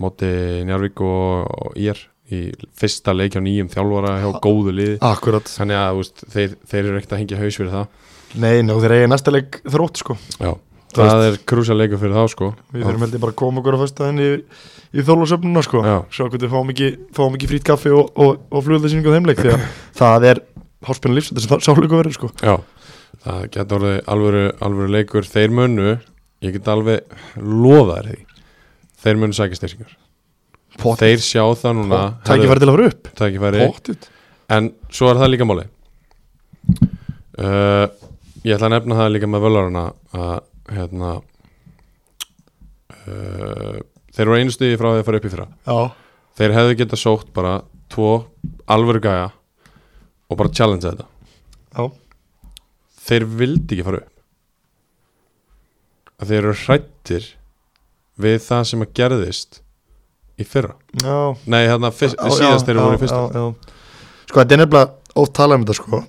móti Njarvík og, og IR í fyrsta leik á nýjum þjálfara hjá góðu liði. Akkurat. Þannig að úst, þeir, þeir eru ekkert að hengja haus fyrir það Nei, nú þeir eiga næsta leik þrótt, sko. Já, Þú það er krúsa leikur fyrir þá sko. Við þurfum held ég bara að koma okkur á fyrstaðin í, í þólusöfnuna, sko. Já. Sjá hvernig við fáum ekki, fáum ekki frýtt kaffi og, og, og flugðarsýningu á þeimleik Því að það er háspinna lífs Þetta er sáleiku verður, sko. Já, það getur orðið alvöru, alvöru leikur. Þeir munu, ég get alveg lofa þér því þeir munu sækja styrkingar. Pott, þeir sjá það núna Tækifæri til að fara upp. tækifæri En svo er það líka máli uh, Ég ætla að nefna það líka með völarana að hérna uh, Þeir voru einu stuði frá því að fara upp í fyrra. Já, Þeir hefðu getað sótt bara tvo alvöru gæja og bara challenge þetta. Já, Þeir vildi ekki fara upp. Að þeir eru hrættir við það sem að gerðist í fyrra. Já. Nei, hérna síðast þeir já, voru í fyrsta. já, já. Sko, þetta er nefnilega ótt talað um þetta, sko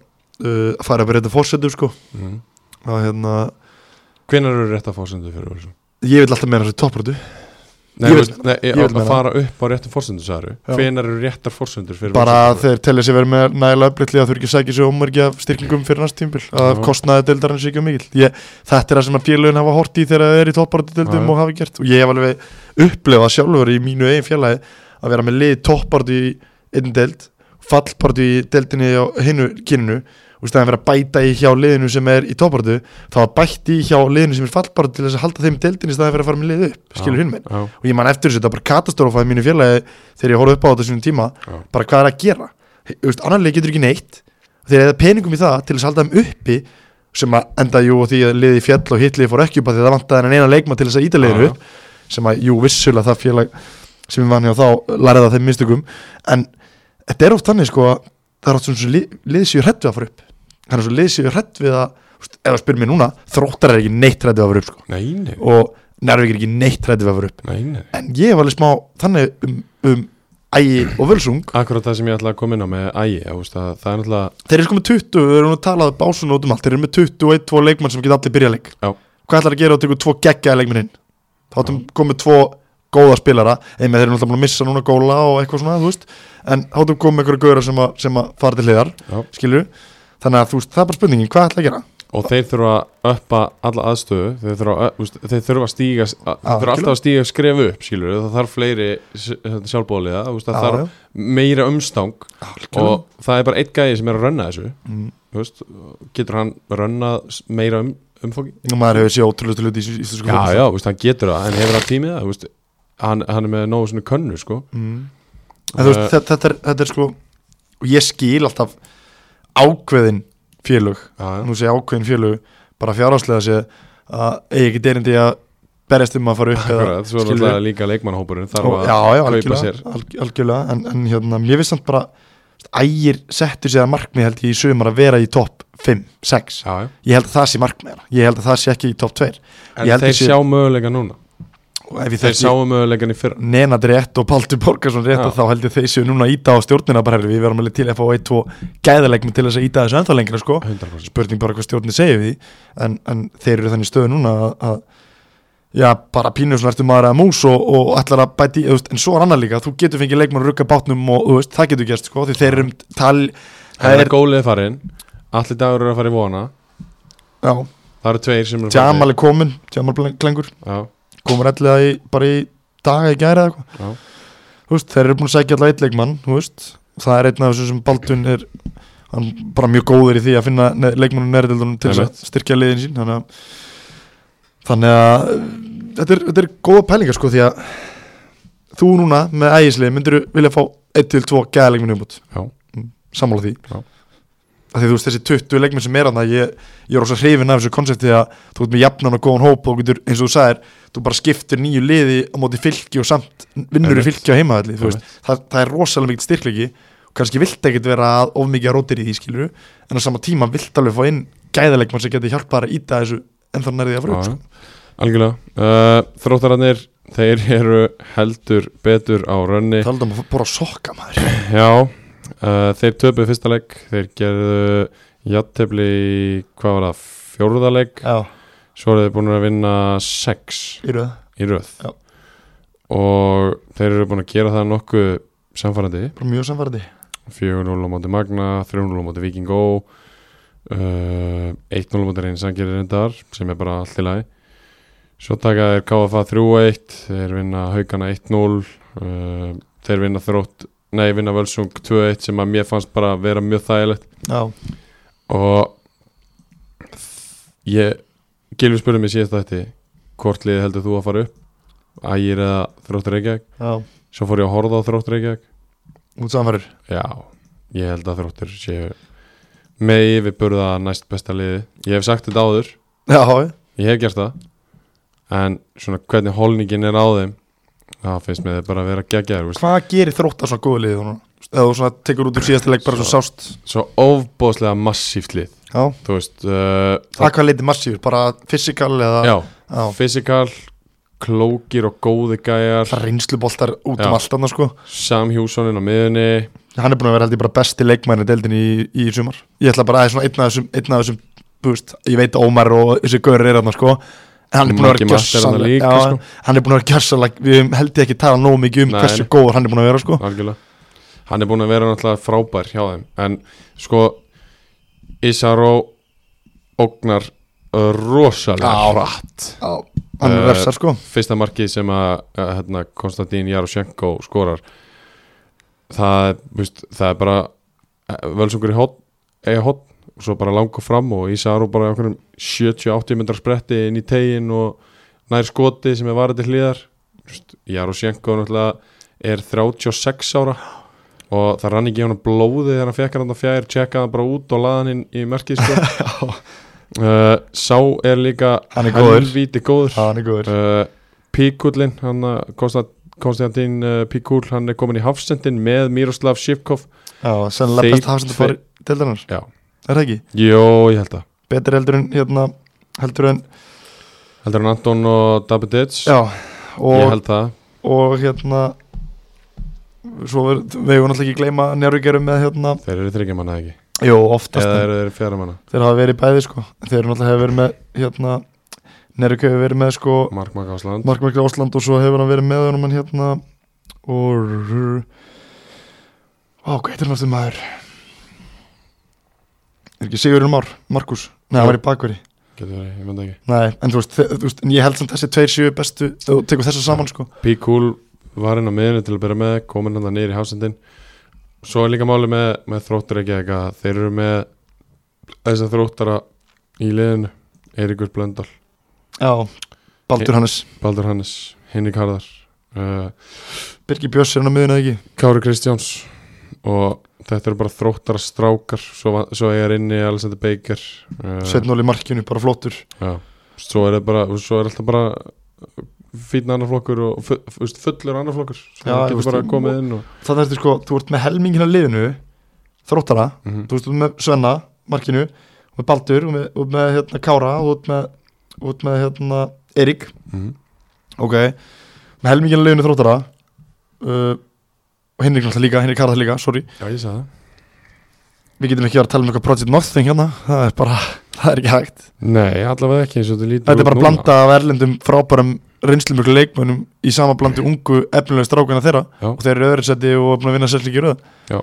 uh, að fara að breyta fórsetu, sko. Mm. að hérna, Hvenær eru rétt að fórsendu fyrir þessu? ég vil alltaf meina þessu topprötu Nei, Ég vil- nei, ég, ég að fara upp á réttum fórsendur sagður Já. Hvenær eru réttar fórsendur fyrir bara að þeir telja sér verið með nægilega upplýtli að þau ekki að sækja sér ómörgi af styrkingum fyrir næst tímbil að kostnaði deildarinn sé ekki mikil ég, þetta er það sem að félögin hafa hort í þegar þeir eru í topparötu Já, deildum og hafa gert. Og ég hef alveg upplefað sjálfur í mínu eigin félagi að vera með lið topparötu í einn deild fallparötu í deildinni á hinnu kyninu í staðin vera að bæta í hjá liðinu sem er í topparötu þá að bætti í hjá liðinu sem er fallparötu til þess að halda þeim deildinni í staðin fyrir að fara með lið upp skilur hinn minn og ég man eftir þessu, þetta var bara katastrófa í mínu félagi þegar ég horfði upp á þetta sínum tíma Já. bara hvað er að gera? Annarlega getur ekki neitt. Þeir eða peningum í það til þess að halda þeim uppi sem að enda jú og því að liði fjall og hitliði fór ekki upp að því að það sem það sem en þetta er oft þannig sko að það er oft svona lið, lið séu hrætt við að fara upp þannig að lið séu hrætt við að það spyrir mér núna, þróttar er ekki neitt hrætt við að fara upp sko. Nei, nei, og nærvík er ekki neitt hrætt við að fara upp. Nei, nei. En ég var alveg smá þannig um, um ægi og völsung. Akkurat það sem ég ætla að koma inn á með ægi Það það er náttúrulega þeir eru sko með 20, við erum nú talað básun út um allt. Þeir eru með 21, 2 leikmann sem geta allir byrja leik. Já. hvað ætlar að gera og tekur tvo geggjaði leikmenn inn? Þá áttum komið tvo góða spilara. Einnig þeir eru náttúrulega að missa núna góla og eitthvað svona, þú veist. En þá áttum komið einhverju gauðra sem, að- sem að fara til hliðar Já. Þannig að þú veist, það er bara spurningin, hvað ætla að gera Og þeir þurfa að uppa alla aðstöðu Þeir þurfa, að, þeir þurfa að stíga Þeir þurfa alltaf að stíga skref upp skilur Það þarf fleiri sjálfbóðliða Það Já, þarf já. meira umstang Algjörlega. Og það er bara einn gæði sem er að rönna þessu Mm. Veist, Getur hann rönnað s- meira um, umfóki? og maður hefur séð ótrúlega hluti í íslensku Já, fótbolta. já, veist, hann getur það En hefur hann tímið það? Veist, hann, hann er með nógu svona könnu sko. mm. en þú veist, Eh, þetta, þetta, er, þetta er sko og ég skil alltaf ákveðin félög. Já, nú sé ákveðin félög bara fjárháslega sé að eigi ekki derindi að berjast um að fara upp eða, svo er náttúrulega líka leikmannhópurinn þarf að já, já, kaupa sér. alg, algjörlega en, en hérna, mér finnst samt bara ægir settur sér að markmið held ég í sumar að vera í topp 5, 6 já, já. ég held að það sé markmið ég held að það sé ekki í topp 2 En þeir sé- sjá möguleika núna Þeir þekki sáu möguleikan í fyrra. Nenad rétt og Paltur Borgarsson rétt Já. þá held ég þeir séu núna að íta á stjórnina bara við verum alveg til að fá eitt og gæðaleikmi til þess að íta þessu ennþá lengra sko. 100% spurning bara hvað stjórnin segir við en, en þeir eru þannig stöðu núna að, að já, bara pínu svona ertu maður að mús og, og ætlar að bæti, veist, en svo er annað líka. Þú getur fengið leikmann að rugga bátnum og veist, það getur gerst, sko, því þeir eru um tal, Það er gólið farinn. Allir dagur eru að fara í vona. Já, Það eru tveir sem eru Jamal er komin Jamal Klengur, Já, komur elliða bara í daga í gæri eða eitthvað. Veist, þeir eru búin að sækja allavega eitt leikmann það er einn af þessu sem Baldun er hann bara mjög góður í því að finna ne leikmannum nærildunum til að styrkja liðin sín þannig að, þannig að þetta er, þetta er góða pælingar sko því að þú núna með ægislið myndir vilja fá 1-2 gæða leikmennu umbútt já, sammála því. Já. Að því þú veist þessi 20 leikmenn sem er hann ég, ég er ósa hrifin af þessu konsepti að þú ert með jafnan og góðan hóp og getur eins og þú sagðir þú bara skiptir nýju liði á móti fylki og samt vinnur í fylki á heimaðalli það, það er rosalega mikið styrklegi og kannski vilt ekkert vera að of mikið að rótir í því skiluru en á sama tíma vilt alveg fá inn gæðaleikmann sem getur hjálpað að íta þessu en þá nærði að fara upp sko. Algjörlega. Uh, Þróttararnir, þeir eru heldur betur á rönni. Talandi um að bóra sokka maður. Já, uh, þeir töpuð fyrsta leik Þeir gerðu jattefli í, hvað var það, fjórða leik? Já, Svo eru þeir búin að vinna sex í röð. í röð. Og þeir eru búin að gera það nokkuð samfærandi mjög samfærandi 4-0 á móti Magna, 3-0 á móti Viking Go uh, 1-0 á móti Reyn Sangeri reyndar sem er bara allt í lagi. Svo taka þeir KFA 3-1 þeir vinna Haugana 1-0 uh, þeir vinna þrótt nei, vinna Völsung 2-1 sem að mér fannst bara vera mjög þægilegt. Já, og ég Gilvi spurði mig síðast þetta hvort liði heldur þú að fara upp? Ægir eða þróttur Reykjavík? Já, svo fór ég að horfa á þróttur Reykjavík. Út samfærir Já, ég held að þróttur séu með yfirburða næst besta liði. Ég hef sagt þetta áður, já, ég hef gert það. En svona hvernig holningin er á þeim Það finnst mér bara að vera veist. hvað gerir þróttar svona núna? eða þú svona tekur út úr síðasta leik bara svo sást Svo ofbóðslega massíft lið Já, Þú veist uh, það hvað leiti massífur, bara fysikal eða Já, Já. physical Klókir og góði gæjar það reynsluboltar út Já. um allt annað sko Sam Hjússonin á miðunni hann er búin að vera held ég bara besti leikmæni deildin í, í sumar ég ætla bara að það er svona einn af þessum, einn af þessum búst, ég veit Ómar og þessi gaur er hann sko hann er búin að vera er gjössanlega sko. hann er búin að vera gjössanlega við held ég ekki tala nógu mikið um Nei, hversu góður hann er búin að vera sko. Algjörlega. Hann er búin að vera náttúrulega frábær hjá þeim. En sko Isaró ógnar uh, rosalega. Já, hann er Eh, versar sko. Fyrsta markið sem að uh, hérna, Konstantín Jaroshenko skorar. Það, veist, það er bara uh, völsungur í hot, hot og svo bara langa fram og Isaró bara í okkur 70-80 myndar spretti inn í tegin og nær skoti sem er varðið til hliðar Jaroshenko náttúrulega er 36 ára og það rann ekki hann blóði þegar hann fekk hann fjær, tjekkaði hann bara út og laði hann inn í merkið sko. uh, Sá er líka Hann er góður. góður hann er góður uh, Píkullin hann að Konstant, Konstantín Píkull hann er komin í hafsendin með Miroslav Shivkov já, sennilega Þeir best hafsendur fyrir deildarinnar Já. Er það ekki? Jó, ég held það. Betur heldur en hérna heldur en Heldur hann Anton og Dabidic já Ég og, held það. og hérna svo ver, við hefum náttúrulega ekki gleyma njárvíkjarum með hérna Þeir eru þryggja manna ekki? Jú, oftast Eða en eru þeir fjara manna? Þeir hafa verið bæði sko. Þeir eru náttúrulega hefur verið með hérna Nervík hefur verið með sko Mark Mark Ásland Markmarkir Ásland og svo hefur hann verið með honum en hérna og á, hvað heitir hann aftur maður er ekki Sigurinn Már, Markus nei, hann var í bakveri. Nei, en þú veist, þú veist en ég held samt þessi tveir séu bestu þú tekur þessa saman sko. Píkull var inn á miðunni til að byrja með komin hann nýr í hafsendin. Svo er líka máli með, með þróttur ekki eitthvað. Þeir eru með þess að þróttara í liðinu Eiríkur Blöndal. Já, Baldur Hannes. Baldur Hannes, Henrik Harðar uh, Birgir Björns er hann á miðun eða ekki? Kári Kristjáns og þetta eru bara þróttara strákar svo, svo er inni Alexander Baker uh, Sveitnól í markinu, bara flottur. Já. svo er það bara svo er alltaf bara fýtna annar flokkur og fullur annar flokkur. Já, það ég veist, og- inn og, þannig er sko, þú ert með helmingina liðinu þróttara, mm þú veist, þú ert með Svenna markinu, og með Baldur og með, og með hérna, Kára og með, út með hérna, Erik -hmm. ok, með helmingina liðinu þróttara uh, og Henrik náttúrulega líka, Henrik Karðar líka, sorry. Já ég sagði það. Við getum ekki verið að tala um eitthvað Project Nothing hérna. Það er bara, það er ekki hægt. Nei, allavega ekki eins og þetta lítur þetta er bara núna. blanda af erlendum frábærum reynslumjöklu leikmönnum í sama blandi ungu efnilega strákuna þeirra. Já. og þeir eru öðru seti og er búin að vinna sér líki röð. Já,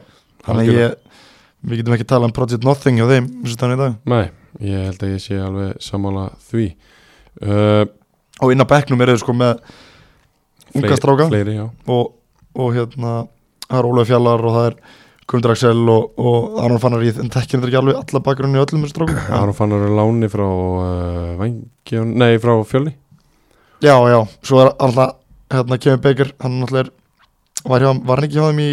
þannig að ég, við getum ekki tala um Project Nothing hjá þeim eins og þannig í dag. Nei, ég held að ég sé alveg sammála því. Uh, og inn á bekknum eru þeir sko með unga stráka. og, og hérna það er Ólaf Fjallar og það er Guðmundur Axel og, og Aron Fannar. Í en þekkir þetta ekki alveg alla bakgrunni öllum þessum strákum. Aron fannar eru láni frá uh, Vangjón, nei frá Fjölni já, já, svo er alltaf hérna Kevin Baker, hann náttúrulega er var, hjá, var hann ekki hjá þeim í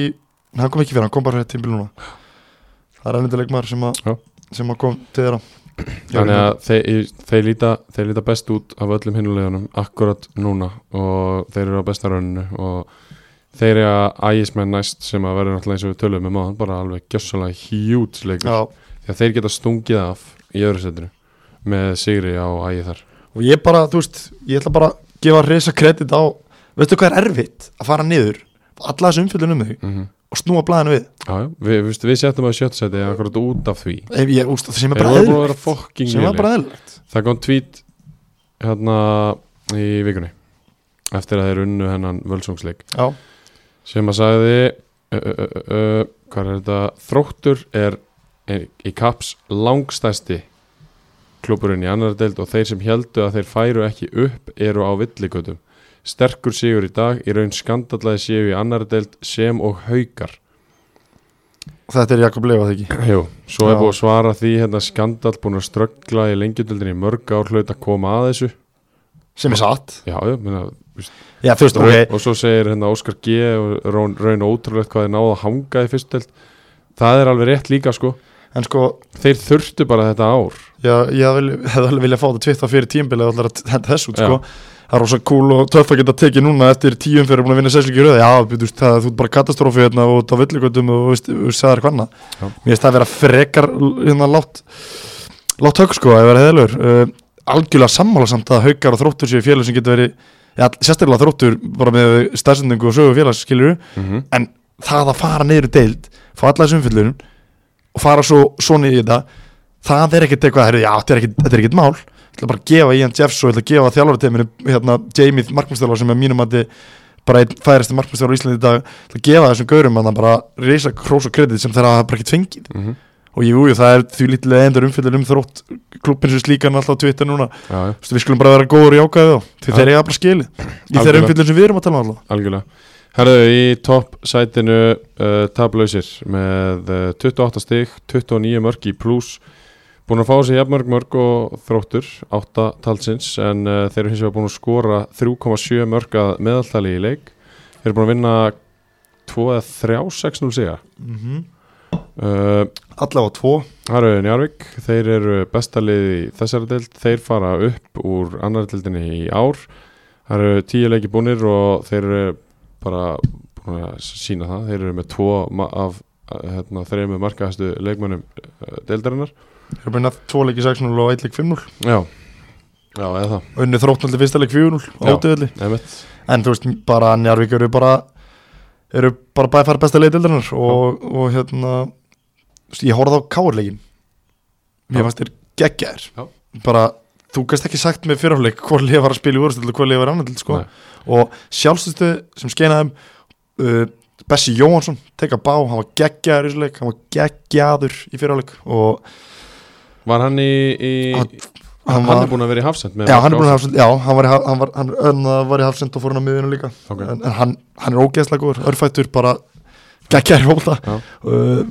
hann kom ekki fyrir, hann kom bara fyrir tímbil núna. Það er ennandi leikmaður sem, að sem að kom til þeirra. Þannig að þeir, þeir, líta, þeir líta best út af öllum hinnulegunum akkurat núna og þeir eru á besta rauninu og þeir eru að ægismenn næst sem að verður náttúrulega eins og við tölum um áðan bara alveg gjössalega hjút leikur. Já, því að þeir geta stungið af í öðru setinu með sigri á ægi þar. Og ég bara, þú veist, ég ætla bara að gefa reysa kredit á, veistu hvað er erfitt að fara niður, alla þessu umfyllun um þig mm og snúa blæðinu við? Já, við, við, við settum að sjöttsæti akkurat út af því. Ef ég, úst, sem er bara fokking sem er bara eðlilegt. Það kom tweet hérna í vikunni eftir að þeir unnu hennan völsungsleik. Já, sem að sagði uh, uh, uh, hvað er þetta? Þróttur er ein- í kaps langstæsti klúburinn í annar deild og þeir sem heldu að þeir færu ekki upp eru á villigötum. Sterkur sigur í dag í raun skandallaði séu í annar deild sem og haukar. Og þetta er Jakob Lefa þegar ekki? Jú, svo er Já. búið að svara því hérna skandall búin að ströggla í lengjadöldinni mörg ár hlaut að koma að þessu. Sem er satt. Já, já, minna, já, veist, Raun, ok, og svo segir hérna Óskar G og raun, raun ótrúlegt hvað þeir náðu að hanga í fyrstu deild. Það er alveg rétt líka sko. Sko þeir þurftu bara þetta ár. Já, ég hefði alveg viljað fá þetta tvitt á fyrir tímbil eða allar að henda þessu sko. Það er rosa cool og töff að geta tekið núna eftir tíum fyrir að vinna sérslíki röð. Já, þú veist, það, ert bara katastrófi hérna og út á villigötum og það er hvanna mér finnst það að vera frekar hérna látt látt högg sko, að vera heðalur uh, algjörlega sammála samt að haukar og þróttur séu félög sem getur verið já, sérstaklega þróttur bara með stærstendingu og sögu félags skilur mm -hmm. en það að fara í deild fá alla þessu umfyllunum og fara svo svona í þetta það er ekkert eitthvað, já, þetta er ekkert, þetta er ekkert mál ég ætla bara að gefa Ian Jeffs og ég ætla að gefa þjálfarateiminu, hérna, Jamie markmannstjólar sem er mínum að þið bara einn færasti markmannstjólar í Íslandi í dag, ég ætla að gefa þessum gaurum að það bara reysa krós og kredit sem þeirra bara ekkert fengið Mhm. Og jú, jú, það er því lítið endur umfyllun um þrótt klubbin sem slíkan alltaf á Twitter núna. Já, Vistu, við skulum bara vera góður í ágæðu þá þeir eiga bara skilið. Í þeirra umfyllun sem við erum að tala um alltaf algjörlega. Herðu, í topp sætinu uh, tablausir með uh, 28 stig 29 mörg í pluss búin að fá sér jafnmörg mörg og þróttur 8 talsins en uh, þeir eru hins vegar búin að skora 3,7 mörg að meðaltali í leik. Þeir eru búin að vinna 2 eða 3 6-0 siga. Mm -hmm. Uh, allavega tvo. Það eru Njarvík, þeir eru bestalið í þessari deild, þeir fara upp úr annar deildinni í ár. Það eru tíu leiki búnir og þeir eru bara búin að sína það. Þeir eru með tvo af hérna, þrejum markaðastu leikmönnum uh, deildarinnar. Þeir eru að tvo leiki 6-0 og 1 leik 5-0 Já, já, eða það. Unni þróttnaldi fyrsta leik 4-0 Já. átöðli Einmitt. En þú veist, bara Njarvík eru bara eru bara bæði fara besta leik dildarinnar og, og hérna ég horfði á káarleikin Já. Mér fannst þér geggjaðir Já. bara, þú gæst ekki sagt með fyrirháleik hvort liða var að spila í úrstil og hvort liða var annað sko. Og sjálfstöðstu sem skeinaðum uh, Bessi Jóhansson teka bá, hann var geggjaður í þessu leik hann var geggjaður í fyrirháleik og Var hann í, í Hann- hann, hann var- er búin að vera í hafsend Já, hann er búin að hafa, já, hann var í, ha- hann var, var í hafsend og fór hann á miðunum líka Ok. en, en hann, hann er ógeðslega góður, örfættur bara geggjær fólta uh,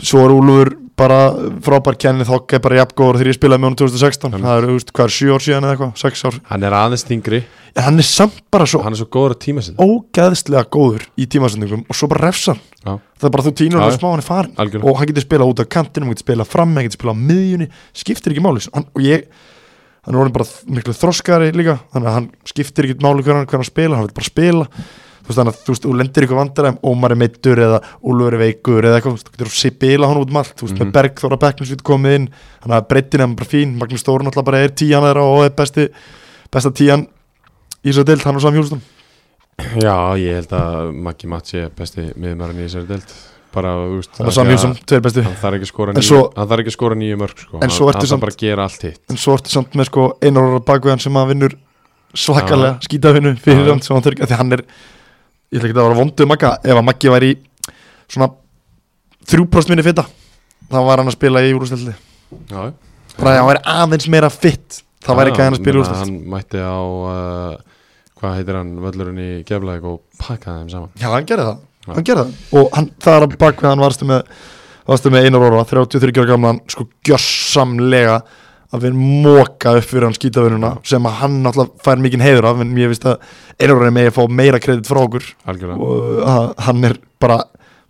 svo er Úlfur bara frábær kenni þokk er bara jafn góður þegar ég spilaði með honum 2016 Einmitt. það er, veist, hvað er, 7 ár síðan eða eitthvað, 6 ár? Hann er aðeins þingri, en hann er samt bara svo hann er svo góður að tíma sinni ógeðslega góður í tímasendingum og svo bara refsar Já. það er bara þú tínur já. smá hann er farin Algjörlega. og hann getur spilað út af kantinum, hann getur spilað fram hann getur spilað á miðjunni, skiptir ekki máli. Hann, og ég, hann er orðin bara miklu þroskari líka, þannig að hann skiptir ekki máli hvernig hann, hvernig hann spila, hann veist þannig að þú veist, þú lendir ykkur vandaræm Ómar er meittur eða Úlfur er veikur eða eitthvað, þú getur spila hann út um allt þú veist, Mhm. með Bergþóra Beckninsvít komið inn. Þannig að breytin er bara fín, Magnús Stórun alltaf bara er tíjan þeirra og er besti besta tíjan í svo dild, hann og Sam Hjústum Já, ég held að Maggi Mats sé besti miðmærin í þessari deild. Bara, þú veist Þannig að Sam Nilsson, tveir bestu hann þarf ekki að hann þarf ekki að skora nýju mörg sko. En hann, svo ertu samt- þarf bara að gera allt hitt. En svo ertu samt með sko einar ára bakveðan sem að vinnur svakalega skítafinu Já, fyrir hann Því hann er, ég ætla ekki að vera vonduð Magga. Ef að Maggi væri í svona 3% minni fitta þá var hann að spila í úrústeldi já, Bara að hann væri aðeins meira fitt þá væri ekki að hann að spila í úrústeldi hann mætti á uh, hvað heitir hann, völlurinn í Geflæk og pakkaði þeim saman. Já, hann gerði það, Já. hann gerði það. Og hann, það er að bakveðan varstu með varstu með einar ára, 33 ára gamlan sko gjörsamlega að við móka upp fyrir hann skítavinnuna sem að hann náttúrulega fær mikinn heiður af en ég veist að ára er að fá meira kredit frá okkur. Algjörlega. Og að hann er bara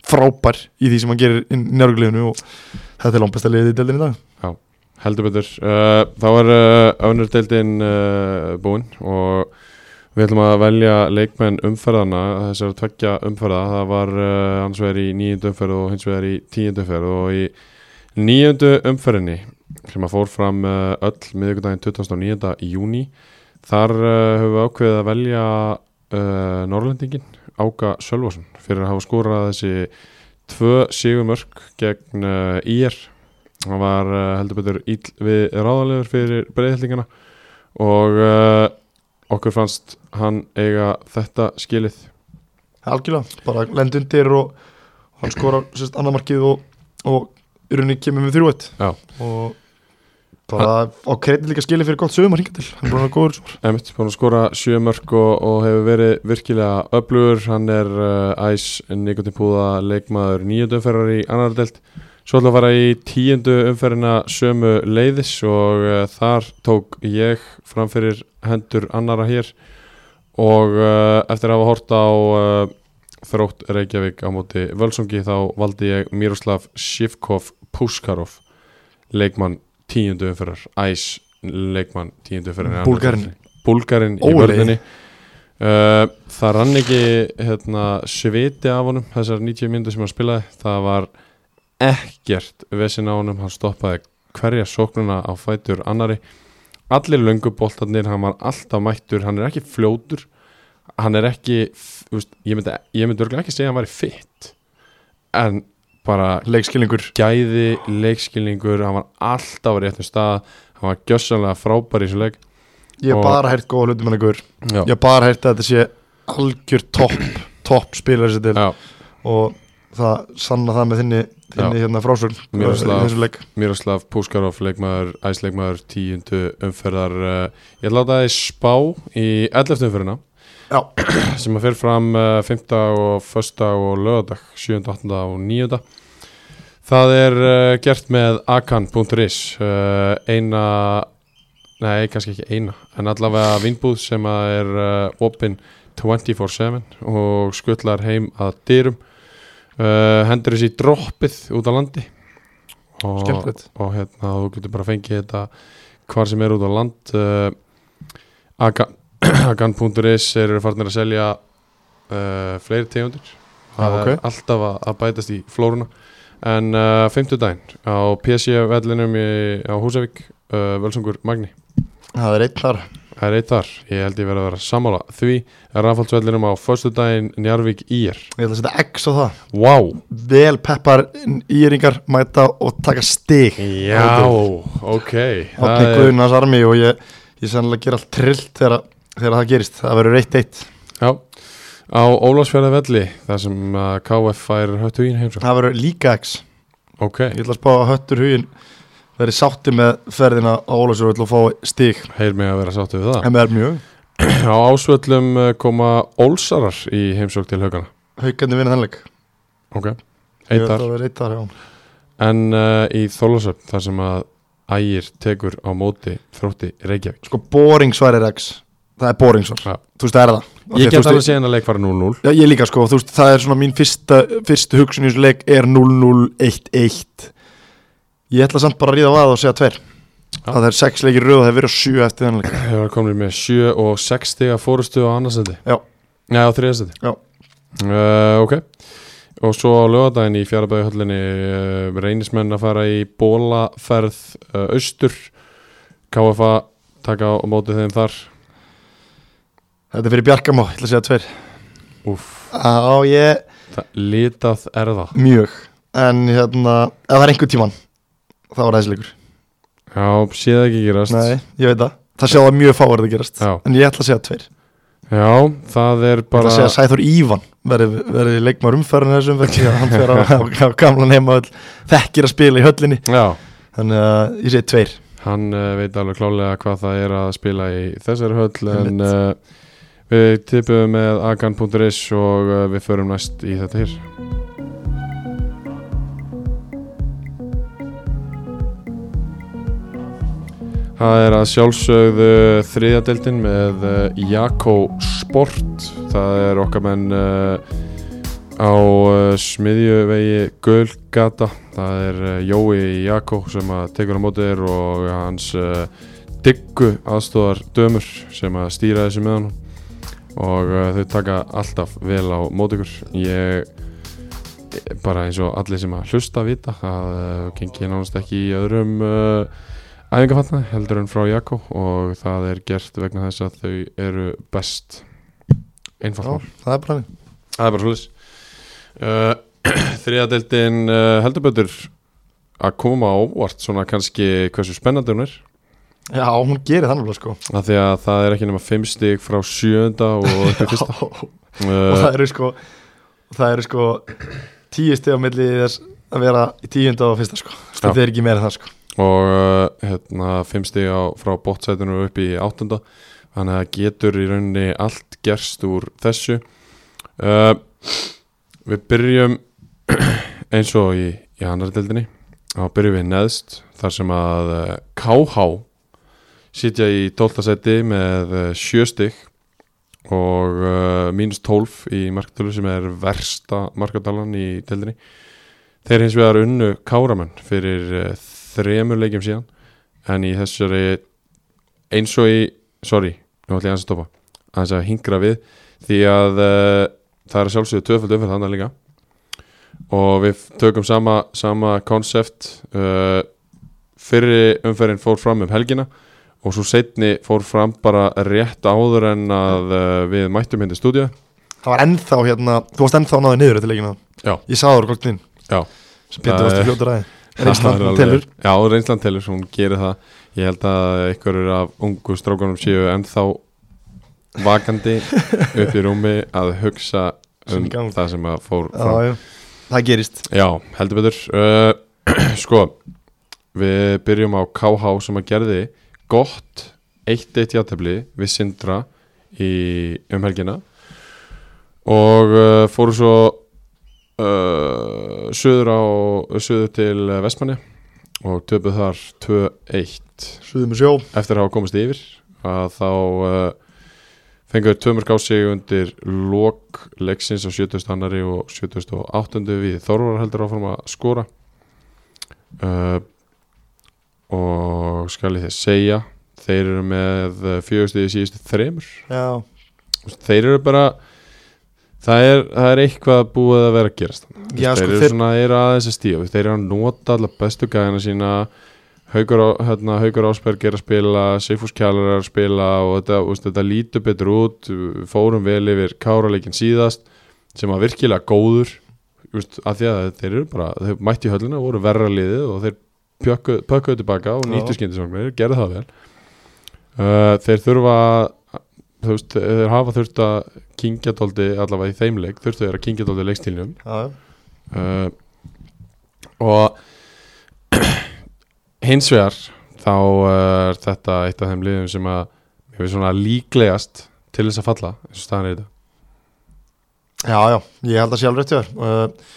frábær í því sem hann gerir í njárguleginu og þetta er langbæsta liðið í deildin í dag. Heldur betur. Uh, þá er uh, önnur deildin uh, búinn og við ætlum að velja leikmenn umferðana þessar tveggja umferða. Það var uh, hans vegar í nýjöndu umferð og hins vegar í tíundu umferð. Og í nýjöndu umferðinni sem að fór fram uh, öll miðvikudaginn 29. júni þar uh, höfum við ákveðið að velja uh, Norrlendingin Áka Sölvason fyrir að hafa skorað þessi tvö sigumörk gegn uh, IR hann var uh, heldur betur íll við ráðalegur fyrir breyðhildingana og okkur fannst hann eiga þetta skilið. Algjörlega, bara lend undir og hann skora sérst annar markið og, og í rauninni kemur með þrjúett og bara á kredit líka skilið fyrir gott sögum að ringa til. Hann er búin að góður svo Emitt, búin að skora sjö mörk og, og hefur verið virkilega öflugur. Hann er uh, æs Nikotin Púða leikmaður nýjöndu umferðar í annar delt svo ætla að fara í tíundu umferðina sömu leiðis og uh, þar tók ég framfyrir hendur annara hér. Og uh, eftir að hafa hort á uh, þrótt Reykjavík á móti Völsungi þá valdi ég Miroslav Shivkov Puskarov leikmann tíundu umferðar æs leikmann tíundu umferðar Búlgarinn. Búlgarinn í vörðinni uh, það rann ekki hérna, sviti af honum þessar 90 myndu sem hann spilaði. Það var ekkert vesin á honum. Hann stoppaði hverja sóknuna á fætur annari allir lönguboltarnir, hann var alltaf mættur. Hann er ekki fljótur. Hann er ekki, veist, ég myndi myndi örgulega ekki segja að hann væri fitt en bara leikskilningur. Gæði, leikskilningur hann var alltaf á réttum stað. Hann var gjössanlega frábær í þessu leik. Ég Og- bara heyrt góða hlutum ykkur. Já, ég bara heyrt að þetta sé algjör topp topp spilar þessi til já. Og það sanna það með þinni, þinni hérna frásögn Miroslav. í Puskarov, leikmaður, æsleikmaður tíundu umferðar. Uh, ég að það er spá í 11. umferðina Já. sem að fer fram uh, 5. og 1. og lögadag 7. 8. og 9. það er uh, gert með akan.is uh, eina nei, kannski ekki eina en allavega vinnbúð sem að er uh, opinn 24-7 og skullar heim að dyrum uh, hendur þessi droppið út á landi og, og hérna þú getur bara fengið þetta hvar sem er út á land uh, Agan- Agan.is eru farnir að selja uh, fleiri tegundir. Það ok. er alltaf að, að bætast í flóruna. En uh, 50 daginn á PC vellinum í, á Húsavík uh, Völsungur Magni. Það er einn þar. Það er eitt þar, ég held ég verið að vera sammála Því. Er rafaldsvellinum á Föstu daginn Njarvík Ír. Ég ætla að setja X á það. Vá, vel peppar íringar mæta og taka stig. Já, ok. Það er, Guðnars armi og ég, ég sannlega ger allt trillt þegar, þegar það gerist það verður 1-1 já Á Ólafsfjörða velli þar sem uh, KF fær höttu ín heimsókn það verður líka X. Ok, ég ætla að spá að höttur hugin verði sátti með ferðina á Ólafsjörð og fá stig. Heil mig að vera sáttu við það. Á ásvöllum uh, koma Ólsarar í heimsókn til haugana haugandi vinna þennleik Ok, eitt verður eitt já. En uh, í Þólasöfn þar sem að Ægir tekur á móti þrótti Reykjavík. Sko boring svar er X það er boring svar Já. þú veist það er það. Því Ég að, get þú veist, alveg séð að leik fara 0-0 Já, ég líka sko, þú veist, það er svona mín fyrsta, fyrstu hugsun í þessu leik er 0-0-1-1 Ég ætla samt bara að ríða á að og segja tver Já. Það er sex leikir röð og það er verið sjö eftir þennan leik. Þeir var komin með 7 og 6 stiga fórustu á annarsæti Já. Já, á þriðarsæti Já. uh, Ok. Og svo á lögadaginn í fjárabæðihöllinni uh, reynismenn að fara í bólaferð uh, austur. KFA taka á móti þeim þar Þetta er fyrir Bjarkamá, ég ætla að segja tver Úff. Á, ég, litað er það. Mjög. En hérna, ef það er einhver tíman þá er það þessi leikur. Já, sé það ekki gerast. Nei, ég veit það, það sjá það mjög fáar að það gerast. Já. en ég ætla að segja tveir. Já, það er bara að segja Sæþór Ívan verði, leikmar umferðin þessum að hann fer á, á, gamlan heima þekkir að spila í höllinni. Já, þannig að ég segi tveir. Hann uh, veit alveg klálega hvað það er að spila í þessari höll en uh, við tippum með agan.is og uh, við förum næst í þetta hér. Það er að sjálfsögðu þriðadeldin með uh, Jakko Sport. Það er okkar menn uh, á smiðjuvegi Gölgata það er Jói Jakko sem að tekur á móti þér og hans diggu aðstóðar dömur sem að stýra þessu með hann og uh, þau taka alltaf vel á móti ykkur. Ég bara eins og allir sem að hlusta vita að uh, gengi nánast ekki í öðrum uh, æfingafatnaði heldur en frá Jakko. Og það er gert vegna þess að þau eru best mál. Það er bara Það er bara svolítið uh, Þriðadeildin uh, heldur betur. Að koma á óvart svona kannski hversu spennandi hún er Já, hún gerir þannig sko. Af því að það er ekki nema 5 stig frá sjönda og upp í fyrsta og það eru sko það eru sko tíu stið á milli þess að vera í tíunda og fyrsta sko. Já. þetta er ekki meira það sko. Og uh, hérna 5 stig á, frá bótsætinu upp í áttunda. Þannig að getur í rauninni allt gerst úr þessu. Uh, við byrjum eins og í, í annar deildinni. Þá byrjum við neðst þar sem að KH sitja í 12. seti með uh, 7 stig og uh, mínus 12 í markatölu sem er versta markatalan í deildinni þeir hins vegar unnu Káramenn fyrir uh, þremur leikjum síðan en í þessari eins og í, sorry nú ætlum ég að stoppa að hingra við því að uh, það er sjálfsögðu tvöfald umferð þannig líka og við tökum sama konsept fyrri umferðin fór fram um helgina og svo setni fór fram bara rétt áður en að uh, við mættum hindi stúdíu. Það var ennþá hérna, þú varst ennþá náðið niður til leikina Já. ég sá það úr klokknin Já. sem Það varst í fljóta ræði Það reynslan alveg- telur. Já, reynslan telur, hún gerir það. Ég held að einhverjur af ungu strákunum séu ennþá vakandi upp í rúmi að hugsa um það sem að fór já, já. það gerist. Já, heldur betur. Uh, Sko, við byrjum á KH sem að gerði gott 1-1 játefli við Sindra í umhelgina og uh, fóru svo uh, söður á söður til Vestmanni og töpuð þar 2-1 suðum sjó eftir að hafa komist yfir að þá uh, fengur tömur á sig undir lok leiksins á 70. annari og 78. við Þorvar heldur áfram að skora uh, og skal ég þess segja þeir eru með fjögustu í síðustu þremur. Já, þeir eru bara það er, það er eitthvað búið að vera að gerast Já, þeir sko, eru þeir- svona eru aðeins að stíða þeir eru að nota allar bestu gæðina sína. Haugur, hérna, Haugur Ásberg er að spila Sigfús Kjallar er að spila og þetta, úst, þetta lítur betur út. Fórum vel yfir káraleikin síðast sem var virkilega góður. Úst, að því að þeir eru bara þeir mætti höllina, voru verra liðið og þeir pökkuðu tilbaka og nýttu skyndisvagnir, gerðu það vel. Uh, þeir þurfa veist, þeir hafa þurft að kingja dóldi allavega í þeim leik þurftu þeir að kingja já, já. uh, og hins vegar þá er þetta eitt af þeim liðum sem að finnst svona líklegast til þess að falla eins og staðan er þetta Já, já, ég held að rétt hjá þér. Uh,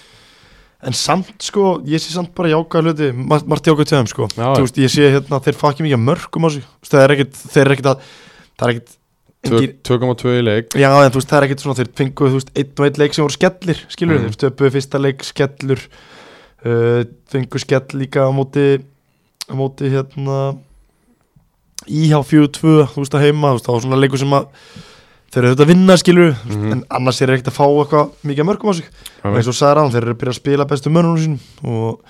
En samt sko, ég sé samt bara jákvæða hluti. Mar- Margt jákvæð til þeim sko. Já, Þú veist, ég sé hérna, þeir fá ekki mikið mörgum á sig. Það er ekkit, þeir eru ekkit að Það er engin, 2,2 í leik. Já, en þú veist, það er ekkit svona Þeir fengu, þú veist, einn og einn leik sem voru skellir Skilur Mhm. þeir, stöpuðu fyrsta leik skellur uh, Fengu skell líka á móti Á móti hérna Íhá 4-2, þú veist, að heima. Þú veist, það var svona leikur sem að Þeir eru auðvitað að vinna, skilur Mhm. En annars er ekkit að fá eitthvað mikið mörgum á sig. Og eins og ráðan, þeir eru að byrja að spila bestu mönnunum sínum. Og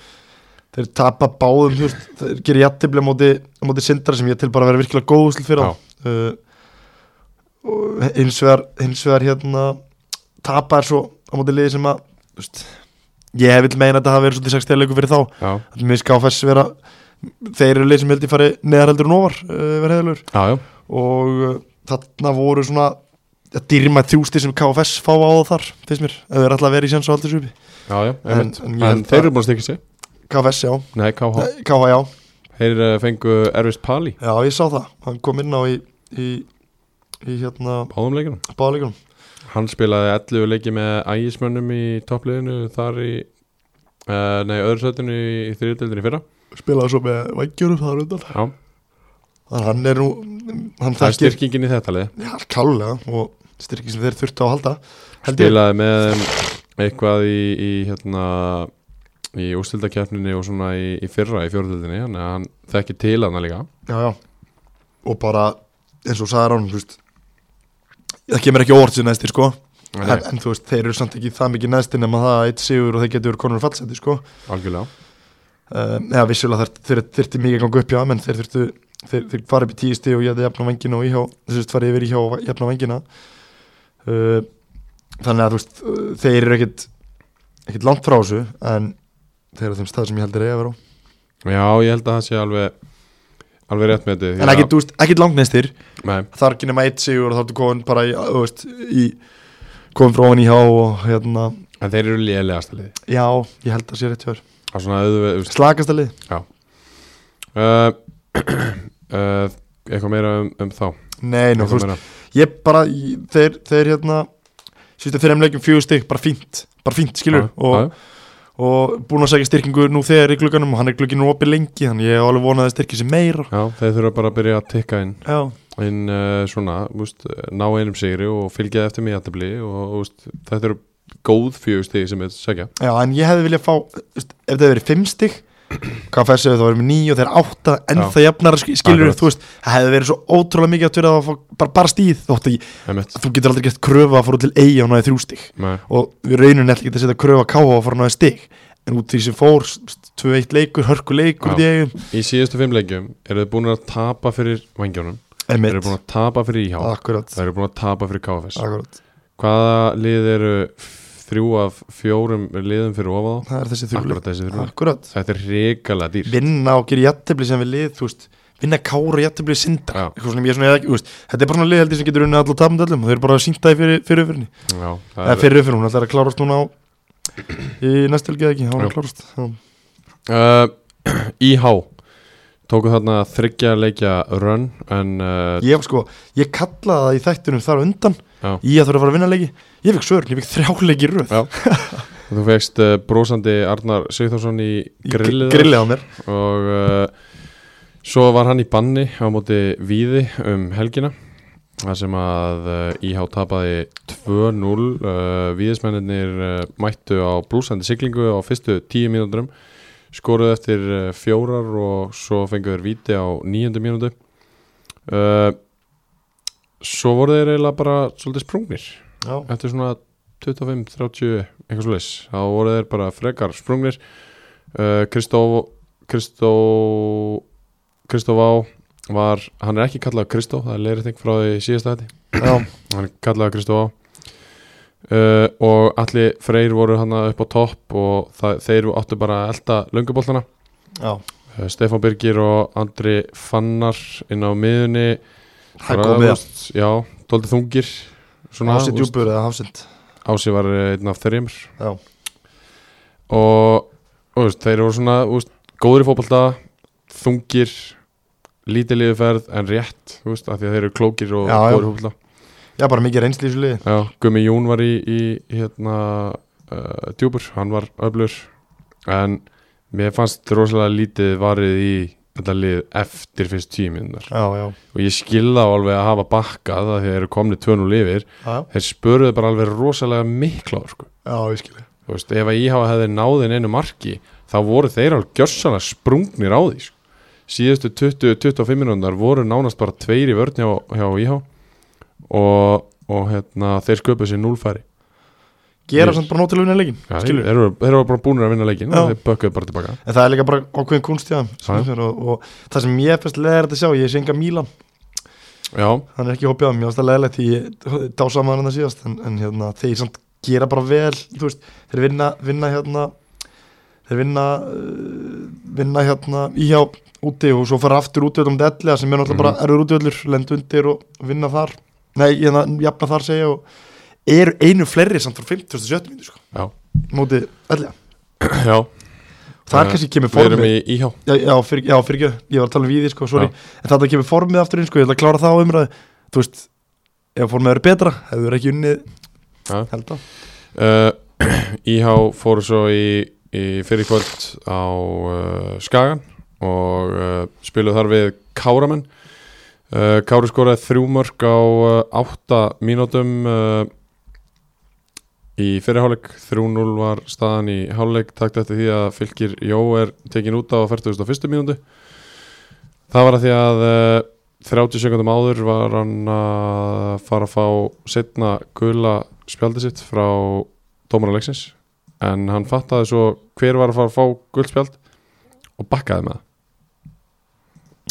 þeir tapa báðum, veist, þeir gerir jættibli á móti, móti sindra sem ég tel bara að vera virkilega góð fyrir á. Uh, og hins vegar, hins vegar hérna tapa er svo á móti liði sem að veist, ég vil meina að þetta hafa verið svolítið 6 leikur fyrir þá. Já, Mér finnst KFS vera þeir eru leið sem held ég fari neðar heldur en ofar uh, verið já, og uh, þarna voru svona dýrmætt þrjústi sem KFS fá á það þar finnst mér, ef þeir ætla að vera í sjans og aldrei svipi já, já En- en en, þeir eru búin að stykja sig. KFS já, Nei, KH Nei, KH já. Þeir uh, fengu Ervist Pali. Já, ég sá það, hann kom inn á í í, í hérna Báðum leikunum báleikunum Hann spilaði 11 leiki með ægismönnum í toppliðinu þar í uh, Nei, öðru sætinu í, í þriðdeldinni fyrra. Spilaði svo með vængjurum það undan. Já, þannig að hann er nú hann það er styrkingin í þetta lið. Já, klálega og styrki sem þeir þurftu á að halda Spilaði með eitthvað í, í hérna í ústildakefninni og svona í, í fyrra í fjórdeldinni, þannig að hann þekkir til hana líka. Já, já. og bara eins og sagði hann þú veist það kemur ekki óvart sér næstir sko. En, en þú veist, þeir eru samt ekki það mikið næstir nema það að eitt sigur og þeir getur konur fallseti sko. Algjörlega. Uh, eða vissulega þeir, þurfti mikið að ganga upp já, menn þeir þurftu þeir, þeir fara upp í tíu stíð og ég hefði jafna vengina og íhjá þess að fara yfir íhjá og jafna vengina uh, þannig að þú veist uh, þeir eru ekkit ekkit langt frá þessu en þeir eru á þeim stað sem ég heldur eiga að vera á. Já, ég held að það sé alveg alveg rétt með þetta en ekkit, þú veist, ekkit langt næstir Nei, það er ekki nema eitt sigur og þá ertu komin bara í, þú veist, í komin frá hann í hjá og hérna. En þeir eru lélegasta liði já, ég held að sé rétt hjá Það er svona auðvitað slagasta lið. Uh, uh, Eitthvað meira um, um þá? Nei, nú, þú veist, ég bara ég, þeir, þeir hérna sístu þeirra leikjum fjögur stygg, bara fínt bara fínt, skilur, Já, og, já, og búin að segja styrkingu nú þegar í glugganum og hann er glugginn opið lengi, þannig ég hef alveg vonað að styrki sér meira. Já, þeir þurfa bara að byrja að tikka inn. Já, inn uh, svona, úst, ná einum sigri og fylgja eftir mig jættabli og úst, þetta eru góð fjögur stig sem við segja já, en ég hefði viljað fá ef það hefði verið fimm stygg KFS hefði það verið með níu og þeir átta en það jafnar skilur, þú veist. Það hefði verið svo ótrúlega mikið að tverja að fá bara, bara stíð þótt að þú getur aldrei gett kröfu að út til eigi og náði þrjú Nei, og við reynum nefnilega ekki að setja kröfu að og fara að náði stig. En út því sem fór 2-1 leikur, hörku leikur í í síðustu fimm leikjum eru þið búin að tapa fyrir vangjónum. Eru búin að tapa fyrir íhá. Eru búin að tapa fyrir KFS lið þrjú af fjórum liðum fyrir ofa þá. Það er þessi þrjú akkurat, þetta er hrikalega dýr vinna og gera jættibli sem við lið, veist vinna kára og jættibli er veist, þetta er bara svona lið sem getur unnið allar tapum öllum og þeir eru bara að sínta í fyrir, er, fyrir uppfyrinni, hún ætlar að klárast núna á í eða ekki, er hún að klárast já. uh, tóku þarna þryggja leikja run en uh, ég, sko, ég kallaði það í þættunum þar undan Já. ég að þurfa að fara að vinna leiki. Ég fikk svörn, ég fikk þrjá leiki í röð. Þú fegst uh, brósandi Arnar Sigþórsson í Í grillið gr- grillið á mér. og uh, svo var hann í banni á móti Víði um helgina þar sem að uh, IH tapaði 2-0 uh, Víðismennir uh, mættu á blúsandi siglingu á fyrstu 10 mínúturum skoruðu eftir uh, fjórar og svo fenguðu þeir víti á nýjöndu mínútu. Uh, svo voru þeir eiginlega bara svolítið sprungnir. Já, eftir svona 25-30 eitthvað leys, þá voru þeir bara frekar sprungnir. Uh, Kristó Kristó Kristóf á var, hann er ekki kallað Kristó, það er leiriting frá því síðasta þetta já, hann er kallað Kristó á uh, og allir freyr voru hann upp á topp og það, þeir áttu bara að elda lönguboltana. Já. Uh, Stefán Birgir og Andri Fannar inn á miðunni veist, já, tóldi þungir veist, djúpur eða hafsend. Ási var eh, einn af þeirrimur já, og, og veist, þeir eru svona veist, góður í fótbolta þungir lítið liðuferð en rétt veist, af því að þeir eru klókir og Já, í fótbolta já, bara mikið reynsli í þessu liði. Já, Gummi Jún var í, í, hérna uh, djúpur, hann var öflur en mér fannst rosalega lítið varið í þetta lið eftir fyrst tímiðunar já, já, og ég skilða á alveg að hafa bakkað að þeir eru komni tvönu lifir já, þeir spöruðu bara alveg rosalega mikla á sko já, ég skilji Þú veist, ef að íhafa hefði náðin einu marki þá voru þeir alveg gjörsanlega sprungnir á því sko. síðustu 20-25 minúndar voru nánast bara tveir í vörn hjá, hjá íhá og, og hérna, þeir sköpuð sér núlfæri gera samt bara nótilega vinna leikin ja, þeir, eru, þeir eru bara búinir að vinna leikin Já. og þeir bökkuðu bara tilbaka. En það er líka bara ákveðin kunst í það og, og það sem ég fyrst leðar þetta sjá, ég sé enga Mílan Já, hann er ekki hópið á mér, er leðilegt því ég dá saman hann það síðast en, en hérna, þeir samt gera bara vel veist, þeir vinna, vinna hérna þeir vinna uh, vinna hérna í hjá úti og svo fara aftur úti um dellega sem er náttúrulega bara erður útiöllur lend undir og vinna þar nei, hérna, jafna þar segja og eru einu fleiri samt frá 50. 70. mínútu sko, Já, móti ellega já það er Eh, kannski kemur Við erum formið í íhjá já, já, fyrir, ekki, ég var að tala um við sko, sorry, Já. en þetta kemur formið aftur inn sko, ég ætla að klára það á umræðu þú veist, ef formið eru betra hefur ekki unnið Já. held að uh, Íhá fóru svo í, í fyrir kvöld á uh, Skagan og uh, spiluð þar við Káramenn uh, Kári skoraði þrjú mörg á uh, átta mínútum uh, í fyrirháleik 3-0 var staðan í háleik takt eftir því að fylgir Jó er tekin út á 41. mínútu. Það var að því að uh, 30 sekundum áður var hann að fara að fá setna gula spjaldi sitt frá dómara leiksins. En hann fattaði svo hver var að fara að fá gult spjald og bakkaði með það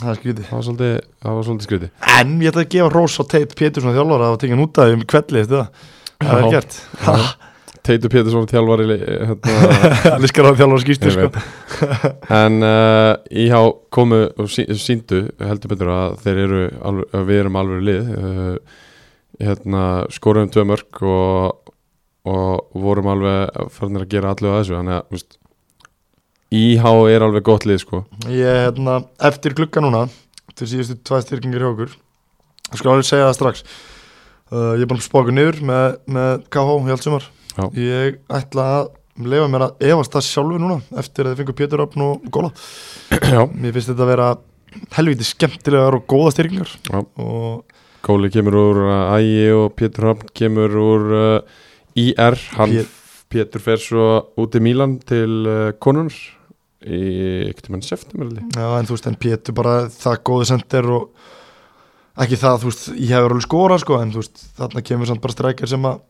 það er skrítið. Það var svolítið, það var svolítið skriti en ég ætla að gefa rós á Teit Pétursson þjálfara að tekja hann út af um kvelli það? Það er gert. Teitur Pétursson þjálfari hérna, allir skar á þjálfara skýstu sko. en uh, íhá komu og sí, síndu heldur betur að þeir eru alveg, við erum alveg lið uh, hérna, skoruðum tvö mörg og, og vorum alveg farnir að gera allu að þessu þannig að íhá er alveg gott lið sko. Ég hérna, eftir glugga núna til síðustu tvað styrkingir hjá okkur ég skal alveg segja það strax. Uh, ég er bara spáku niður með, með KH í allt sumar. Já. ég ætla að leifa mér að efast það sjálfur núna eftir að þið fengur Pétur Öfn og Góla. Já, mér finnst þetta að vera helviti skemmtilegar og góða styrkingar. Já. og Kóli kemur úr uh, Ægi og Pétur Hafn kemur úr uh, IR hann Pé- Pétur fer svo út í Mílan til uh, konunar í ekkert mann september. Já, en þú veist, en Pétur bara það góði sendir og ekki það, þú veist, ég hefur alveg skorað sko, en þú veist, þarna kemur samt bara strækjar sem að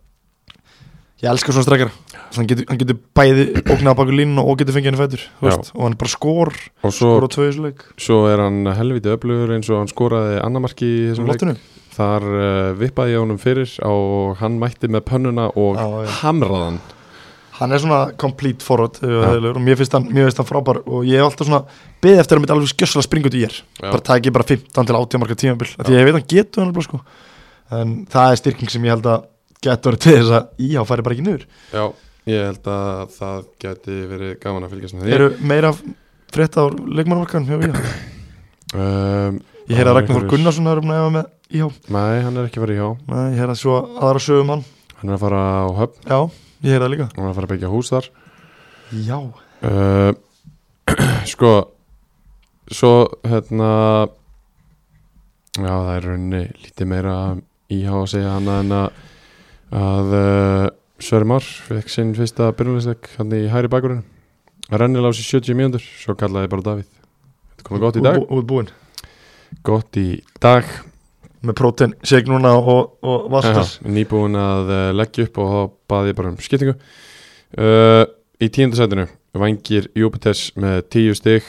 ég elskar svona strækjar. Hann getur, hann getur bæði ógnað bakur línun og getur fengið henni fætur, og hann bara skor og svo, skor á tvöðisleik svo er hann helviti öflugur eins og hann skoraði annamarki í þessum leik. Loftinu þar uh, vippaði ég honum fyrir og hann mætti með pönnuna og já. hamraðan hann er svona complete forward og mér finnst hann, mér finnst hann frábær og ég hef alltaf svona beðið eftir að hann myndi alveg skjössalega springa út í ég bara tæki bara 15 til 80 marka tímabil af því að ég veit hann getur hann alveg sko. En það er styrking sem ég held að getur til þess að íhá færi bara ekki niður. Já, ég held að það geti verið gaman að fylgjast með því. Eru meira frétt á leikmannmarkan hjá íhá um, ég heyra Það að Ragnar Gunnarsson er um að efa með íhá Nei, hann er ekki farið hjá Nei, ég heyra svo aðra sögum hann Hann er að fara á höfn, já, ég heyra það líka. Hann er að fara að byggja hús þar. Já, uh, Sko Svo, hérna Já, það er rauninni lítið meira íhá að segja annað en að að uh, Sverri Már fekk sinn fyrsta byrjulegsleik hann í hæri bakgrunum Rennil á sér 70 mínútur svo kallaði bara Davíð. Þetta komið gott í dag. Út búinn Gott í dag með prótein, shake núna og, og vastar Aha, nýbúin að uh, leggja upp og þá baði ég bara um skiptingu. Uh, í tíundasætinu vangir Júpiters með tíu stig.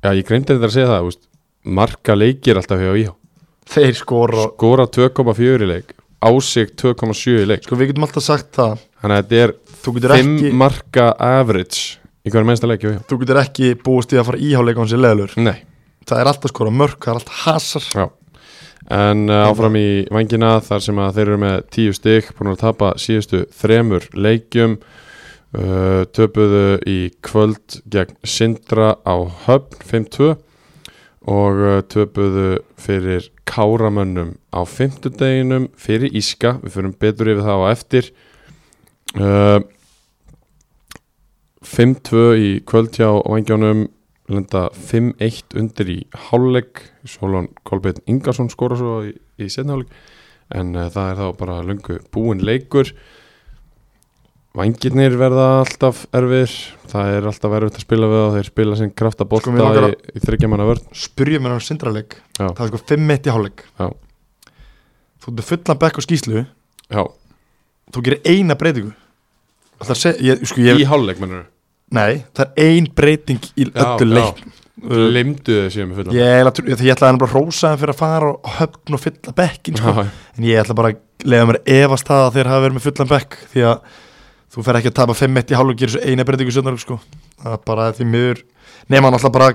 Já ég glemdi þetta að segja það úst, marka leikir alltaf hjá íhá. Þeir skora skora 2,4 í leik á sig 2,7 í leik. Sko við getum alltaf sagt það. Þannig að þetta er þú getur 5 ekki, marka average í hverju mennsta leik hjá íhá. Þú getur ekki búist í að fara íháleika hans í leðalur nei það er alltaf skora mörk, það er alltaf hasar. Já. En uh, áfram í vangina þar sem að þeir eru með tíu stygg búin að tapa síðustu þremur leikjum. Uh, töpuðu í kvöld gegn Sindra á höfn 5-2 og uh, töpuðu fyrir Káramönnum á fimmtudeginum fyrir Íska, við fyrir betur yfir það á eftir. Uh, 5-2 í kvöld hjá vangjónum lenda 5-1 undir í hálfleik. Solon Kolbeinn Ingarsson skora svo í, í setna hálfleik. En uh, það er þá bara lungu búin leikur. Vangirnir verða alltaf erfir það er alltaf erfitt að spila við og þeir spila sinn krafta Sko, í, í þryggjamanna vörn. Spyrjum mér á sindraleik. Já. það er sko 5-1 í hálfleik. Já. þú ert fullan bekk á skýslu Já, þú gerir eina breytingu. Ég, sko, ég, í hálfleik mennur nei, það er ein breyting í öllu já. leik uh, Limdu þessi með fullan ég, ætlaði hann bara að rósa hann fyrir að fara og höfn og fylla bekkin sko. En ég ætla bara að leiða mér efast það að þeir hafa verið með fullan bekk því að þú fer ekki að tapa 5-1 í hálf og gera svo eina breytingu söndag sko. það er bara því miður nema hann alltaf bara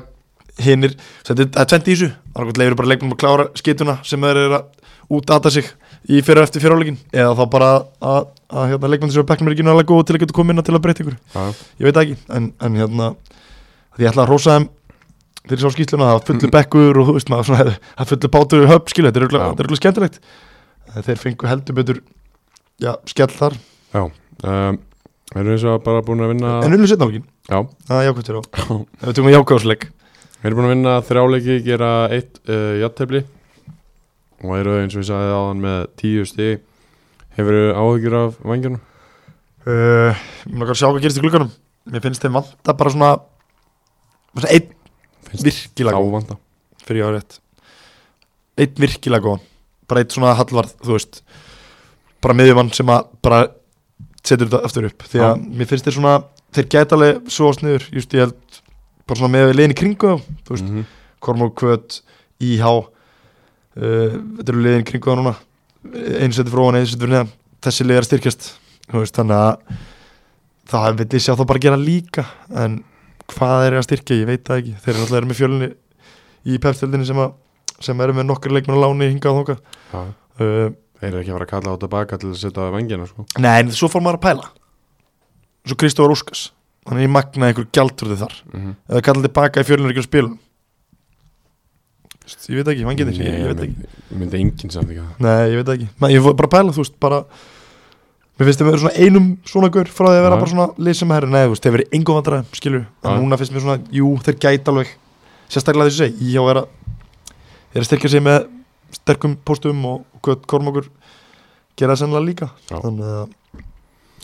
hinnir er- það er tvent í þessu annarkvæmt leifir bara leikmennum að klára skituna sem þeir eru að útata sig í fyrir og eftir fyriráleikin eða þá bara að, að hérna, leikmenn sem er bekknum er ekki nálega góð til að geta komið inn til að breyta ykkur já, ég veit ekki en, en hérna því ég ætla að rósa þeim fyrir sá skýtluna það var fullu bekkur og veist maður svona, er fullu bátur höfn skilu, þetta er er örugglega skemmtilegt. En þeir fengu heldur betur já, skell þar. Já um, Erum við svo bara búin að vinna en unnu setna lókin, Já, það er jákvæmt fyrir á við tökum að jákvæðsleik við erum búin að vinna þrjáleiki Gera eitt uh, jattefli Og eru eins og við sagði áðan með tíu stig. Hefur áhyggjur af vangjarnum? uh, mér langar að sjá hvað gerist í glugganum. Mér finnst þeim vanta bara svona svona einn virkilega góð fyrir ég á rétt. Einn virkilega góð bara einn svona hallvarð, þú veist. Bara miðjumann sem að bara setur þetta aftur upp. Því að mér finnst þeir svona, þeir gæta alveg svo sniður, just ég held bara svona með liðin í kringu þú veist, Mhm. Kormók Kvöt uh, þetta eru liðin í kringu þá núna. Einu seti frá hann, einu seti fyrir neðan. Þessi lið er að styrkjast veist, þannig að það vil ég sjá þá bara gera líka. En hvað er að styrkja, ég veit það ekki. Þeir eru náttúrulega með fjölunni í pepstöldinni sem, að- sem eru með nokkri leikmenn að láni hingað og þóka uh, Þeir eru ekki að fara að kalla á tilbaka til að setja vangjana sko. Nei, en svo fór maður að pæla. Svo Kristófur Úskas Hann er í magna einhver gjaldröði þar. Mm -hmm. Eða kalla tilbaka í ekki á spilun Ég veit ekki, hann getur ég, ég veit ekki. Ég myndi enginn samt ekki það Nei, ég veit ekki. Ég fór bara að pæla, þú veist, bara Mér finnst þeim að vera svona einum svona gaur frá því að vera bara svona lið sem herri. Nei, þú veist, þeir verið engum vandræðum, skilur En núna finnst mér svona, jú, þeir gæta alveg. Sérstaklega þessu segi, ég á að Er að styrkja sig með sterkum póstum og hvað Kormákur gera það sennilega líka. Já. Þannig að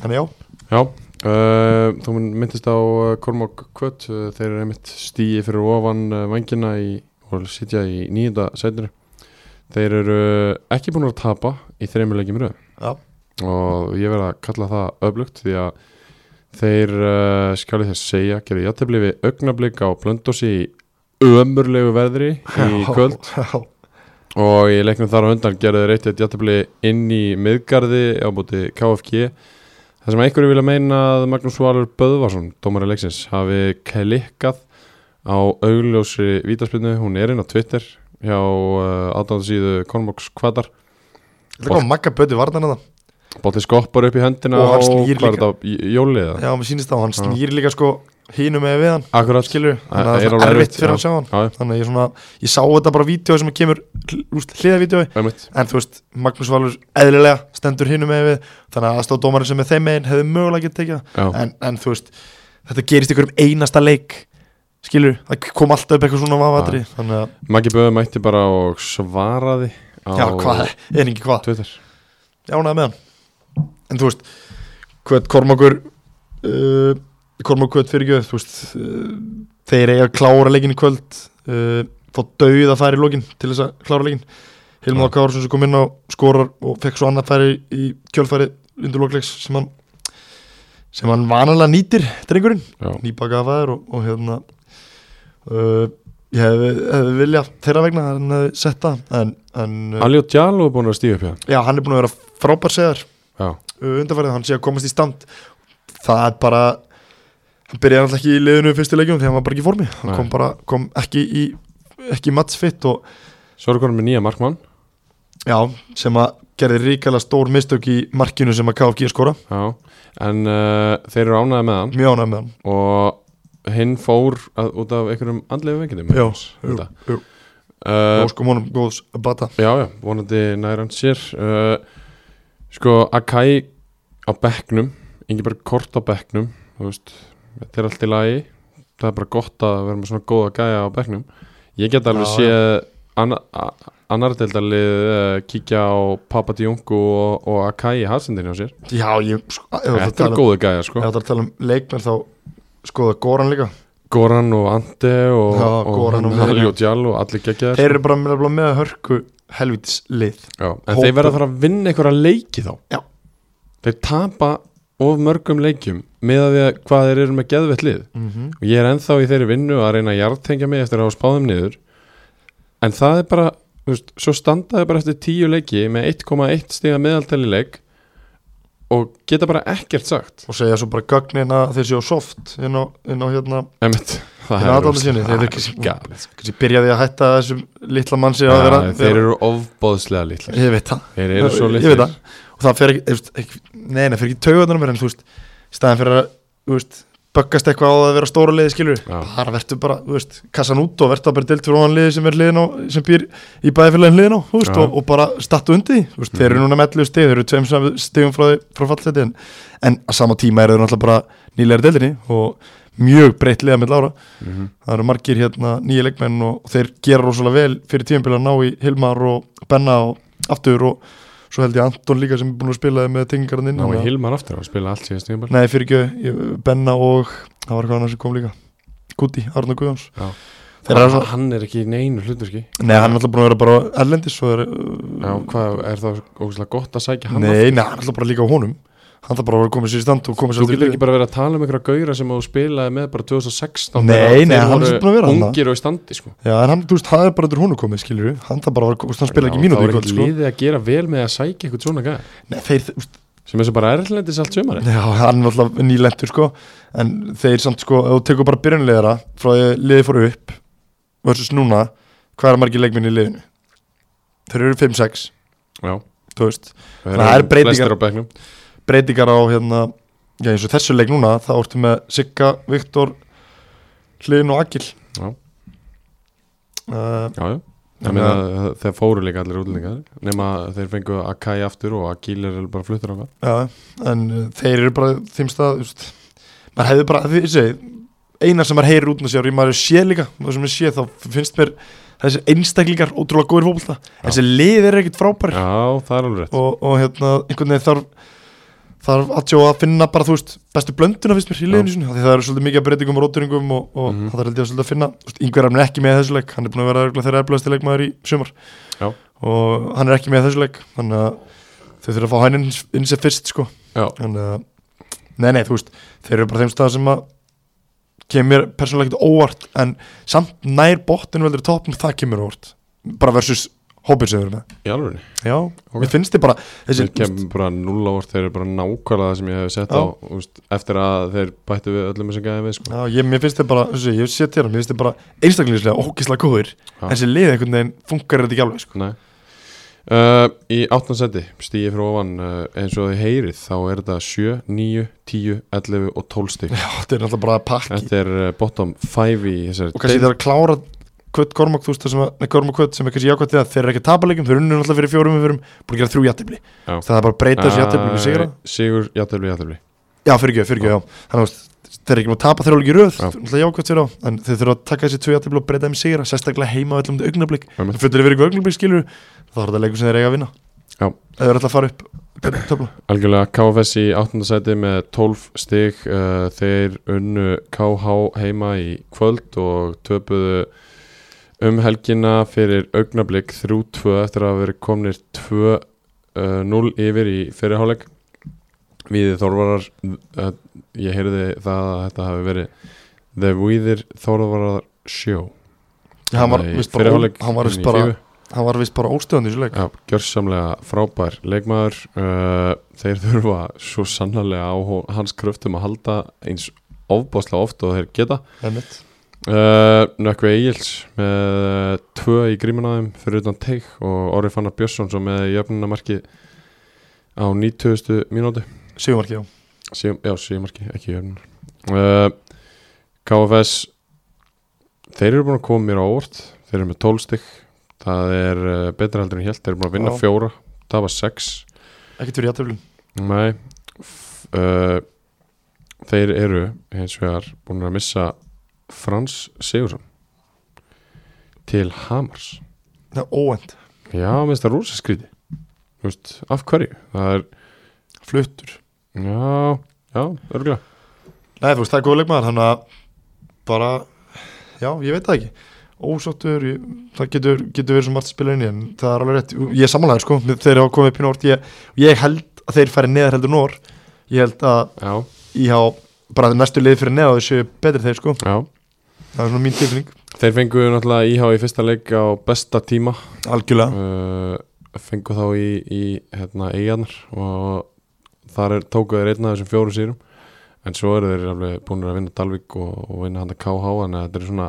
Þannig já, Já, uh, þú myndist á uh, Kormák Kvöt, uh, þeir eru einmitt stíi fyrir ofan vangina í, og sitja í nýjunda sætinu. Þeir eru ekki búin að tapa í þreymur leikjum röð. Já, og ég verð að kalla það öflugt því að þeir uh, skali þess segja, gerði játefli við augnablík á blöndósi í ömurlegu veðri í kvöld. Já, og í leiknum þar á undan gerði þeir eitt játefli inn í miðgarði á búti KFG það sem einhverju vilja meina að Magnús Valur Böðvarsson, dómari leiksins hafi klikkað á augljósri vítaspilnu, hún er inn á Twitter hjá uh, aðdáðsíðu Kormoks Kvatar Þetta kom Magga Böti varðan það bótti skoppar upp í höndina Og hann snýr líka. þetta, J- jólið það? Já, mér sýnist og hann snýr líka sko hínum með við hann Akkurat, skilur, þannig að það er erfitt fyrir að sjá hann. Já, þannig að ég svona, ég sá þetta bara vídeo sem kemur hliðavídeoi, einmitt. En þú veist Magnús Valur eðlilega stendur hínum með við þannig að aðstóðdómarinn sem er þeim megin hefði mögulega getið tekið en, en þú veist, þetta gerist ykkur um einasta leik skilur, það kom alltaf upp eitthvað svona vafatri, þannig að, Maggi Böð mætti bara og svaraði á já, hvað? Er ekki hvað, Twitter. Jánaði með hann. En þú veist, hvað Kormákur uh, Kormákur fyrir ekki, þú veist uh, þeir eiga að klára leikin í kvöld uh, fá dauð að færi í lokin til þess að klára leikin Hilmar Já. Kársson sem kom inn á skorar og fekk svo annað færi í kjölfæri undir lokleiks sem hann sem hann vanalega nýtir drengurinn, Já, nýbakaða fæður og, og hérna uh, ég hefði, hefði vilja þeirra vegna hann hefði sett það Ali og Djalo er búin að stíga upp hjá já, hann er búin að vera frábær segðar Já, undanfærið, hann sé að komast í stand. Það er bara hann byrjaði alltaf ekki í liðinu leikjum því hann var bara ekki í formi, hann kom bara kom ekki í, ekki matchfit og svo er konum með nýja markmann. Já, sem að gerði ríkala stór mistök í markinu sem að KFG skora, Já, en uh, þeir eru ánæði með hann. Mjög ánægð með hann. Og hinn fór að, út af einhverjum andlega veikindum Já, jú, jú, uh, og sko mónum góðs að bata. Já, já, vonandi nær hann sér. Uh, Sko, Akai á bekknum Ingeberg Kort á bekknum Þú veist, þetta er allt í lagi. Það er bara gott að vera með svona góða gæja á bekknum. Ég get alveg séð anna, annar deildalið uh, kíkja á Papa Diongu og, og Akai í halsendinni á sér. Já, ég, sko, Þetta er um- góða gæja, sko. þú ert að tala um leikmenn þá skoða Goran líka Goran og Ante og, Já, og, og. Halli og Djall og allir geggjaðir þeir eru bara með, með hörku helvitis lið Já, en Hópur. þeir verða að fara að vinna einhverja leiki þá Já. Þeir tapa of mörgum leikjum með að því að hvað þeir eru með geðvett lið mm -hmm. og ég er ennþá í þeirri vinnu að reyna að jartengja mig eftir að spáðum niður en það er bara þú veist, svo standaði bara eftir tíu leiki með 1,1 stiga meðaltali leik og geta bara ekkert sagt. Og segja svo bara gögnin að þeir séu soft inn á, inn á hérna Emmett, það er aðdáendum sinni, þeir galið sko. kannski byrjaði að hætta þessum litla mann sig að Já, vera þeir eru ofbóðslega litlar. Ég veit það. Þeir eru svo það. Og það fer ekki, þú veist, ekki nei, nei, fer ekki taugarnar mér en þú veist staðan fyrir að, þú veist böggast eitthvað á að vera stóra liði skilur bara verður bara, þú veist, kassan út og verður bara fyrir ofan liði sem er liðin á sem býr í bæðifélagin liðin á, þú veist, og, og bara startu undir því, þú veist, þeir eru núna með 11 stig, þeir eru tveim stigum frá, frá fallseti en, en að sama tíma eru þeir náttúrulega bara nýlega deildinni og mjög breytt liða með lára Mhm. það eru margir hérna nýja leikmenn og þeir gera rosalega vel fyrir tímabili að ná í Hilmar og Benna og aftur og svo held ég Anton líka sem er búin að spila með tengingarinn inn Ná, þannig ég að- Hilmar aftur að spila allt síðast Nei, fyrir ekki, Benna og það var eitthvað annað sem kom líka. Guti, Arna Guðjóns. Eru svo, hann er ekki í neinu hluturski Nei, hann er alltaf búin að vera bara erlendis og er, Já, hvað, er það ógæslega gott að sækja hann Nei, nei, hann er alltaf bara líka á honum Hann þarf bara að vera komið sér í stand Þú getur ekki bara verið að tala um einhverja gauðra sem þú spilaði með bara 2016 Nei, nei, hann er búinn að vera. Ungir og í standi sko. Já, en hann, þú veist, það er bara undir honum komið, skilur Hann þarf bara að vera, hann spila ekki mínúti Það var ekki liðið að gera vel með að sækja eitthvað svona gæð Nei, þeir, sem er svo bara erlendis allt sömari Já, hann er alltaf nýlendur sko. En þeir samt sko, þú tekur bara byrjunlegara Frá að liðið fóru upp Versus núna, hvað er margir leikminn í liðinu? Þeir eru 5-6 Já, Þú veist, það Það er breytingar. Á hérna Já, eins og þessu leik núna Það ortu með Sigga, Viktor Hlyn og Akil Já. uh, Já, já meina að þeir fóru líka allir útlendingar nema að þeir fengu Akai aftur og Akil er bara fluttur á Já, en uh, þeir eru bara veist maður hefði bara, segi eina sem maður heyrir út með sér maður sé líka það sem ég sé þá finnst mér þessi einstaklingar ótrúlega góðir fókbalta þessi lið er ekkit frábær Já, það er og, og hérna einhvern veginn þarf þarf að sjá að finna bara þú veist bestu blönduna finnst mér í liðinu sinni af því það eru svolítið mikið breytingum og róturingum og, og Mhm. það er ég að finna yngver er ekki með þessu leik, hann er búin að vera þeirra eflaðasti leikmaður í sumar. Já. og hann er ekki með þessu leik þannig að þau þurfa að fá hann inn, inn sér fyrst sko. Þannig að, nei nei þú veist þeir eru bara þeim stað sem að kemur persónulega ekkert óvart en samt nær botinu veldur toppum það kemur óvart. Bara versus hópir sem við erum með í alveg já, Ok. mér finnst þið bara þessi, Þeir kemur bara null á orð Þeir eru bara nákvæmlega það sem ég hef sett á úst, eftir að þeir bættu við öllum þessum gæði við sko. já, ég, mér finnst þið bara þessi, ég sé til það, mér finnst þið bara einstaklingslega ógislega góður en þessi lið einhvern veginn funkar þetta ekki alveg sko. Nei. Uh, Í áttansetti stíði frá ofan uh, eins og þið heyrið þá er þetta 7, 9, 10, 11 og 12 stík já, þetta er náttúrulega bara pakki Þetta bottom 5 í þessari og kannski deild. þeir að klára Kvöt Gormak, þú veist það sem að, nei Gormak Kvöt sem er kannski jákvæmt því að þeir eru ekki að tapa leikum þeir eru náttúrulega fyrir fjórum umfyrum, búin að gera þrjú jættibli Já. það er bara að breyta þessu jættibli með sigra Æ, Sigur, játtöfli, játtöfli Já, fyrir ekki, fyrir ekki, já Þannig að þeir eru ekki að tapa þeir eru ekki röð Já. Náttúrulega jákvæmt sér á En þeir þurfa að taka þessi tvö játtifli og breyta þeim sigra Sérstaklega heima öllum þetta augnablík. Það fyrir verið um helgina fyrir augnablík 3-2 eftir að hafa verið komnir 2-0 yfir í fyrirháleik Við Þorvarar uh, ég heyrði það að þetta hafi verið The Víðir Þorvarar Show. Hann var vist bara, bara, vist bara óstöðan í þessu leik. Já, gjörsamlega frábær leikmaður uh, þeir þurfa svo sannlega á hans kröftum að halda eins ofbáslega oft og þeir geta. Einmitt. Uh, Nökkvi Egils með uh, tvö í grímunaðum fyrir utan teik og Orri Fannar Björnsson með jöfnunamarki á 90. mínútu. Sigumarki, já. Síðum, já, síðumarki, ekki jöfnunar uh, KFS þeir eru búin að koma mér á óvart. Þeir eru með 12 stygg það er betra heldur en hélt. Þeir eru búin að vinna Já. fjóra. Það var 6 Ekkert fyrir játtiflin Nei. Uh, Þeir eru hins vegar búin að missa Frans Sigursson til Hamars. Það er óend Já, minnst það rosa skríti Þú veist, af hverju? Það er, Fluttur. Já, já, örgulega Nei, þú veist, það er góð leikmaður Þannig að bara Já, ég veit það ekki. Ósáttur, ég, það getur, getur verið margt að spila inn í En það er alveg rétt. Ég er samanlega, sko Þeir hafa komið upp í nórt ég, ég held að þeir færi neðar heldur nór ég held að Já, íhá bara næstu lið fyrir neða þessu betri þeir sko. Já það er svona mín tilfinning. Þeir fengu náttúrulega íhá í fyrsta leik á besta tíma. Algjörlega. Uh, fengu þá í, í hérna, eigarnar og þar er, tóku þeir einn af þessum fjóru sýrum en svo eru þeir alveg búin að vinna Dalvik og, og vinna hann að KH en þetta er svona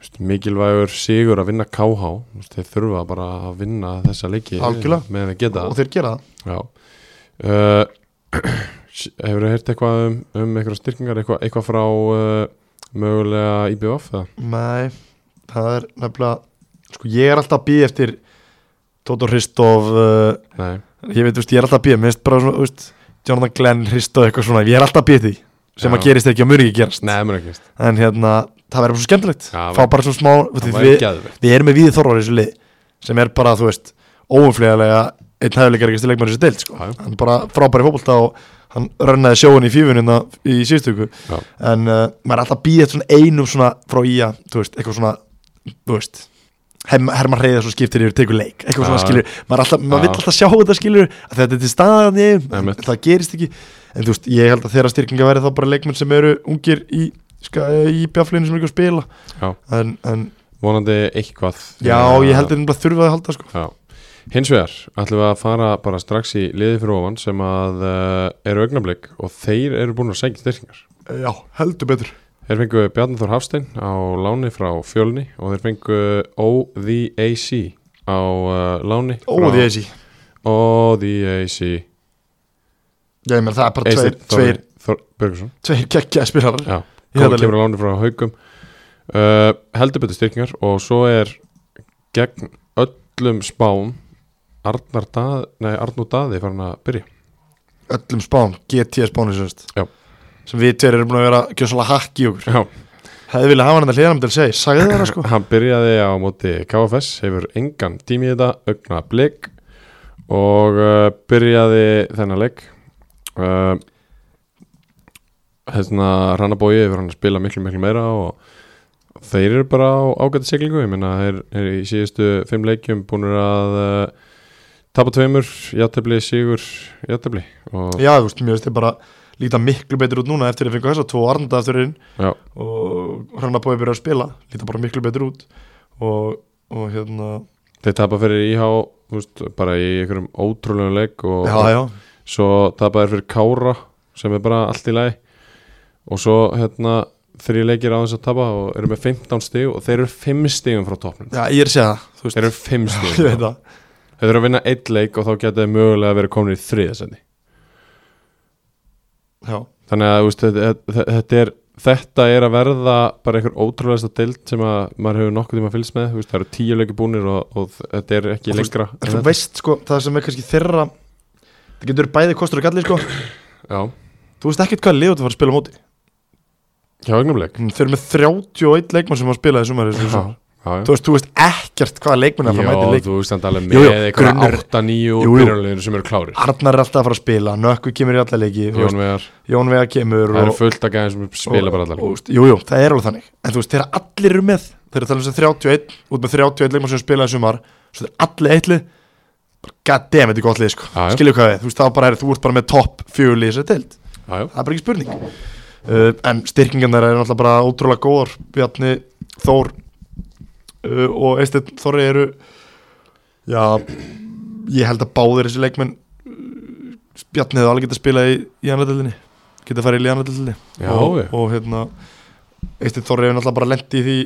veist, mikilvægur sigur að vinna KH veist, þeir þurfa bara að vinna þessa leiki Algjörlega. með að geta. Og þeir gera það. Já. Uh, Hefur þið heyrt eitthvað um, um eitthvað styrkingar, eitthvað, eitthvað frá uh, mögulega IBF eða? Nei, það er nefnilega sko ég er alltaf býja eftir Tóto Hristof uh, Nei, ég veit, veist, ég er alltaf býja mér finnst bara svona, veist, Jonathan Glenn Hristof eitthvað svona, ég er alltaf býja því sem Já. að gerist ekki og mjög ekki gerast Nei, mér ekki veist en hérna, það verður bara svo skemmtilegt Já, fá bara svona smá, við, geðveikt. við erum með Víði Þorvar í þessu lið sem er bara, þú veist, óumflýðarlega einn hæfileikar ekki leikmann í þessu deild sko. Hann bara frábæri fótbolta og hann rönnaði sjóun í fífunina í síðustöku en uh, maður er alltaf að býja svona einum svona frá ía, þú veist, eitthvað svona þú veist Herma, Herman Reyðar svo skiptir yfir tegur leik eitthvað svona Já. skilur, maður, alltaf, maður vill alltaf sjá þetta skilur að þetta er til staðan ég, Einmitt. það gerist ekki. En þú veist, ég held að þeirra styrkinga væri þá bara leikmenn sem eru ungir í, ska, í bjaflinu sem er ekki að spila. En, en vonandi eitthvað. Já, ég held að það þurfa að halda sko. Já. Hins vegar ætlum við að fara bara strax í liði fyrir ofan sem að uh, eru augnablik og þeir eru búin að segja styrkingar. Já, heldur betur. Þeir fengu Bjarnþór Hafstein á láni frá Fjölni og þeir fengu OVAC á uh, láni eisi OVAC ég meina það er bara tveir, tveir, Þór Björgusson tveir geggja spilarar. Já, Í kom þetta kemur á láni frá Haugum uh, heldur betur styrkingar og svo er gegn öllum spám Arnur Daði farin að byrja. Öllum spán, GT spánu sem við tveir erum búin að vera gjössalega hakk í okkur. Hefði viljað hafa hann að hlýðanum til að segja, sagði það sko. Hann byrjaði á móti KFS, hefur engan tími í þetta, augna blik og uh, byrjaði þennan leik. Uh, hérna Rannabói hefur hann að spila miklu miklu meira og þeir eru bara á ágæta siglingu, ég meina þeir eru í síðustu fimm leikjum búin að uh, tapa tveimur, játefli, sigur og já, þú veist, mér veist þið bara líta miklu betur út núna eftir að fengu þess að tvo Arnda aftur inn já, og hrannar búið að byrja að spila líta bara miklu betur út og, og hérna þeir tapa fyrir IH þú veist, bara í einhverjum ótrúlegum leik og, já, já, svo tapa þeir fyrir Kára sem er bara allt í lagi. Og svo hérna þrjí leikir á þess að tapa og eru með 15 stig og þeir eru 5 stigum frá toppnum. Já, ég er að segja það þeir eru 5 ég þeir eru að vinna 1 leik og þá geta þeir mögulega verið komin í þriðasendi já, þannig að veist, þetta, þetta, er þetta er að verða bara einhver ótrúlegasta deild sem að maður hefur nokkuð tíma að fylgst með veist, það eru tíu leiki búnir og, og þetta er ekki lengra en en þú þetta. veist sko, það sem er kannski þeirra það getur bæði kostur og galli sko. Já, þú veist ekkert hvað liður þú fara að spila móti. Hjá augnumleik þeir eru með 31 leikmann sem var að spila í sumari já, já, já. Þú veist, þú veist ekkert hvaða leikmann er að fara að mæta leik þú veist þannig alveg með eitthvað grunnur- 8-9 Jú, og jú. byrjanleginu sem eru klárir. Arnar er alltaf að fara að spila, Nökku kemur í alla leiki veist, Jón kemur það eru fullt að gæðin sem spila bara allar og, og, Jú, jú, það er alveg þannig. En þú veist, þegar allir eru með. Þeir eru að tala um þess að 31, út með 31 leikmann sem spila í sumar. Svo þeir allir eittlið God damn, þetta er gott lið, sko. Skilju hvað við, þú veist, þá bara er, þú Það uh, Þór Og Eisteinn Þóri eru Já Ég held að báðir þessi leikmenn uh, Bjarni hefur alveg getað spilað í, í annaðildinni Getað farið í annaðildinni Já, og, og hérna Eisteinn Þóri hefur náttúrulega bara lent í því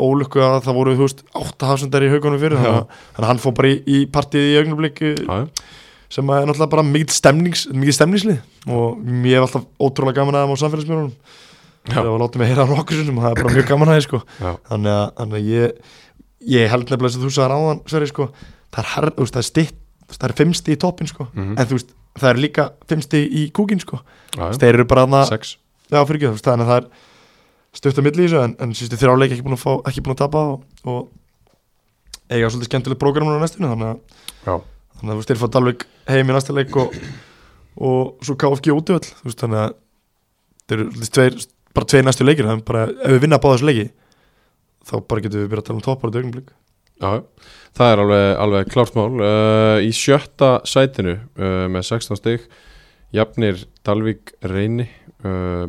ólukku að það voru, þú veist, átta hafsendar í haugunum fyrir þannig að- að hann fór bara í, í partíð í augnablik já, já. sem er náttúrulega bara mikið stemnings stemningslið. Og mér hef alltaf ótrúlega gaman að þeim á samfélagsmjörnum Var látið mig heyra nokkur sinnum og það er bara mjög gaman að þeim sko. þannig að, þannig að ég, ég held nefnilega sem þú sagði ráðan Sverri, sko, það er, her, veist, það er stitt það er fimmsti í toppin sko. Mhm. en þú veist, það er líka fimmsti í kúkin sko. þeir eru bara veist, þannig að það er stutt að milli í þessu en, en sístu þrjáleik ekki búin að, fá, ekki búin að tapa og, og eiga svolítið skemmtilegt prógramur á næstunni þannig að þannig að þú fá Dalvik heim í næsta leik og, og svo KFG útöðl þannig að þeir eru svolítið tveir, bara tveir næstu leikir þannig bara, ef við vinna að báða þessu leiki þá bara getum við byrjað að tala um toppar og augnablik. Já, það er alveg, alveg klárt mál. Uh, Í sjötta sætinu uh, með 16 stig Jafnir Dalvík Reyni uh,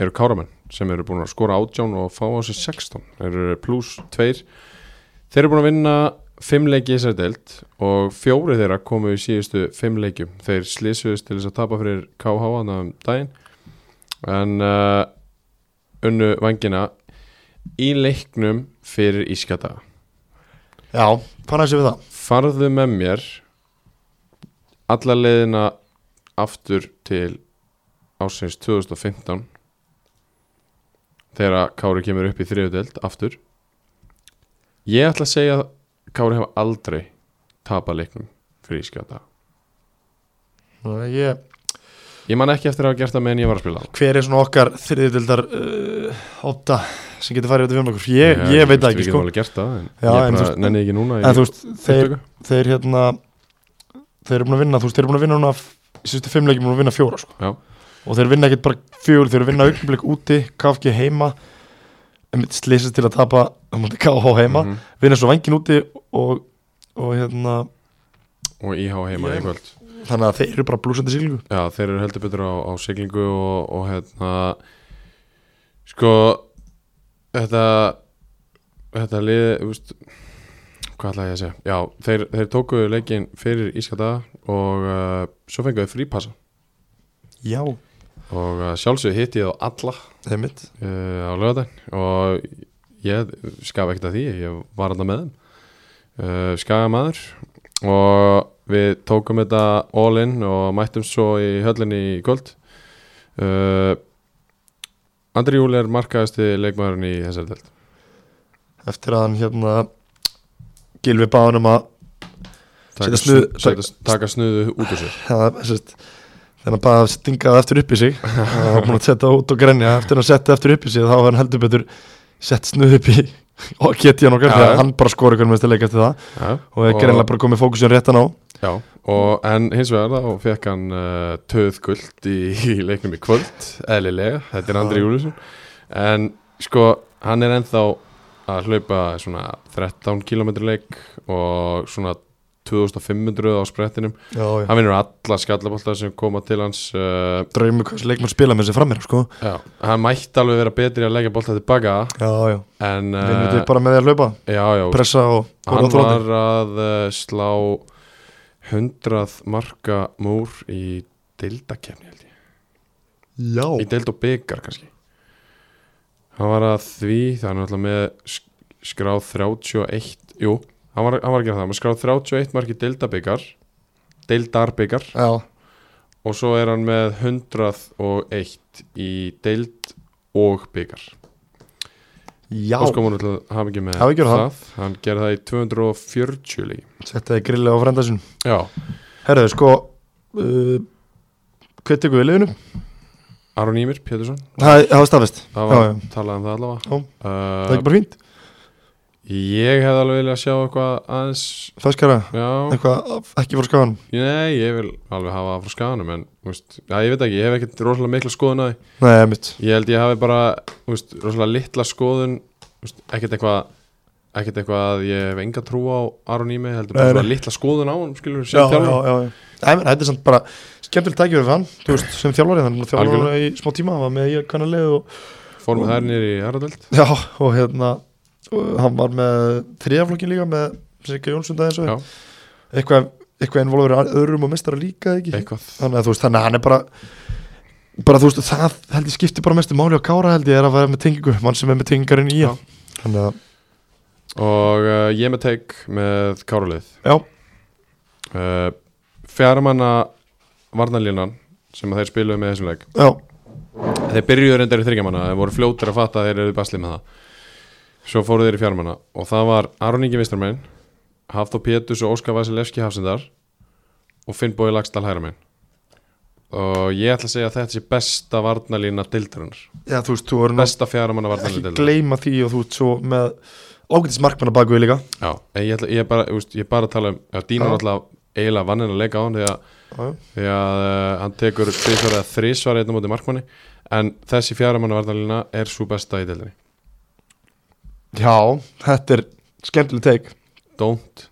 eru káramenn sem eru búin að skora átján og fá á sig 16 Þeir eru pluss 2 Þeir eru búin að vinna 5 leiki í þessari deild og fjóri þeirra komu í síðustu 5 leikjum. Þeir slísuðust til þess að tapa fyrir KH annað um daginn. En uh, unnu vangina í leiknum fyrir Ískata. Já, fann að sé við það. Farðu með mér alla leiðina aftur til ásins 2015 þegar Kári kemur upp í þriðudeld aftur. Ég ætla að segja að Kári hefa aldrei tapað leiknum fyrir Ískata. Ég, ég man ekki eftir að hafa gert það meðan ég var að spila Hver er svona okkar þriðildar uh, óta sem getur farið út í fjölum okkur Ég, ég veit það ekki við sko getum alveg gert það en Já, ég en þú bara veist- nenni ekki núna En þú veist, þeir, þeir hérna Þeir eru búin að vinna, þú veist, þeir eru búin að vinna núna Í síðustu fimm leikjum búin að vinna fjóra sko. Já. Og þeir vinna ekkert bara fjögur Þeir eru að vinna augnablik úti, KFG heima Slýsast til að tapa móti KH heima, Mhm. vinna svo vangin úti Og, og hérna og IH heima Ég- í kvöld Þannig að þeir eru bara blúsandi sílingu Já, þeir eru heldur betur á, á siglingu og, og hérna sko þetta þetta liði úst, hvað ætla ég að segja? Já, þeir, þeir tóku leikin fyrir Ískata og uh, svo fengu þeir frípassa Já, og uh, sjálfsög hitti ég á alla uh, á lögadaginn og ég skaf ekkert að því ég var alltaf með þeim. Uh, skaga maður og við tókum þetta all in og mættum svo í höllinni í kvöld. Uh, Andri Júli er markaðasti leikmaðurinn í þessari delt Eftir að hann hérna Gilvi báðum að taka, snuð- setja, taka snuðu út úr sér. Ja, sérst, Þegar hann bara stingaði eftir upp í sig Það var búin að setja út og grenja. Eftir að setja eftir upp í sig þá var hann heldur betur Sett snuð upp í og geti hann okkar já. hann bara skora ykkur með leik eftir það. Ja, Og er greinlega bara komið fókusin réttan á Já, og, en hins vegar þá fekk hann uh, töð guld í, í leiknum í kvöld, eðlilega, þetta er Andri. Júlusson en sko, hann er ennþá að hlaupa svona 13 km leik og svona 2500 á sprettinum. Já, já. Hann vinnur alla skallabólta sem koma til hans uh, Draumi hvað leikmann spila með sér frammeira sko. Hann mætti alveg vera betri að leggja bólta tilbaka. Já, en Vinnur uh, þið bara með því að hlaupa? Já, já, Pressa og hann var að uh, slá 100 marka múr í deildakefni í deild og byggar kannski. Hann var að því er náttúrulega með sk- skráð 31 jú, hann var, hann var að gera það. Með skráð 31 marki deildarbyggar Já. Og svo er hann með 101 í deild og byggar Já. Og sko múinu til að hafa ekki með með það. hann gerði það í 240 líki Settaði grilli á frenda sin já, Herðu sko uh, Hvað tekur við liðinu? Aron Ímir Pétursson. Það það var staðfest. Það var já. talað um það allavega. Já. Það er uh, ekki bara fínt ég hefði alveg viljað sjá eitthvað aðeins Feskara já, Eitthvað ekki fór skagan Nei, ég vil alveg hafa frá skaganum en veist, já, ég veit ekki, ég hef ekkert rosalega mikla skoðun á því. Nei, mitt ég held ég hafi bara veist, rosalega litla skoðun veist, ekkert eitthvað ekkert eitthvað að ég hef enga trú á Aron Ími, heldur bara svona litla skoðun á hann skilur sem já, þjálfur þetta er samt bara skemmtilegt tækjur fyrir hann, þú veist, sem þjálfari þannig að hann í smá tíma, var með ég kannar leið og, fórum þær nýr í Aradöld já, og hérna hann var með þriðaflokkin líka með Sigga Jónsson aðeins eitthvað, eitthvað involver öðrum og mestara líka þannig að veist, þannig að hann er bara bara þú veist, það held ég skipti bara mestu máli á Kára held ég er að vera með tengingu mann sem er með tengingarinn í hann. Að, og uh, ég með teik með Káralið uh, fjaramanna varnalínan sem þeir spiluðu með þessum leik. Já, þeir byrjuðu reyndar í þryggjamanna þeir voru fljótir að fatta að þeir eru basli með það svo fóru þeir í fjármanna og það var Aron Ingi Vistarmenn Hafþó Pétus og Óskar Vasilevski Hafsendar og Finnbói Lagstall Hæramein og ég ætla að segja að þetta sé besta varnalína dildarinnar já, þú veist, þú nú besta fjármanna varnalína ekki dildarinnar gleyma því og þú veist svo með ágætis markmanna baku við líka. Já, ég, ætla, ég, bara, ég er bara að tala um Já. er alltaf eiginlega vannin að leika á hann því að, að uh, hann tekur tvisvar eða þrísvar einn á móti markmanni. En þessi fjármanna varnalína er svo besta í dildinni Já, þetta er skemmtileg teik Don't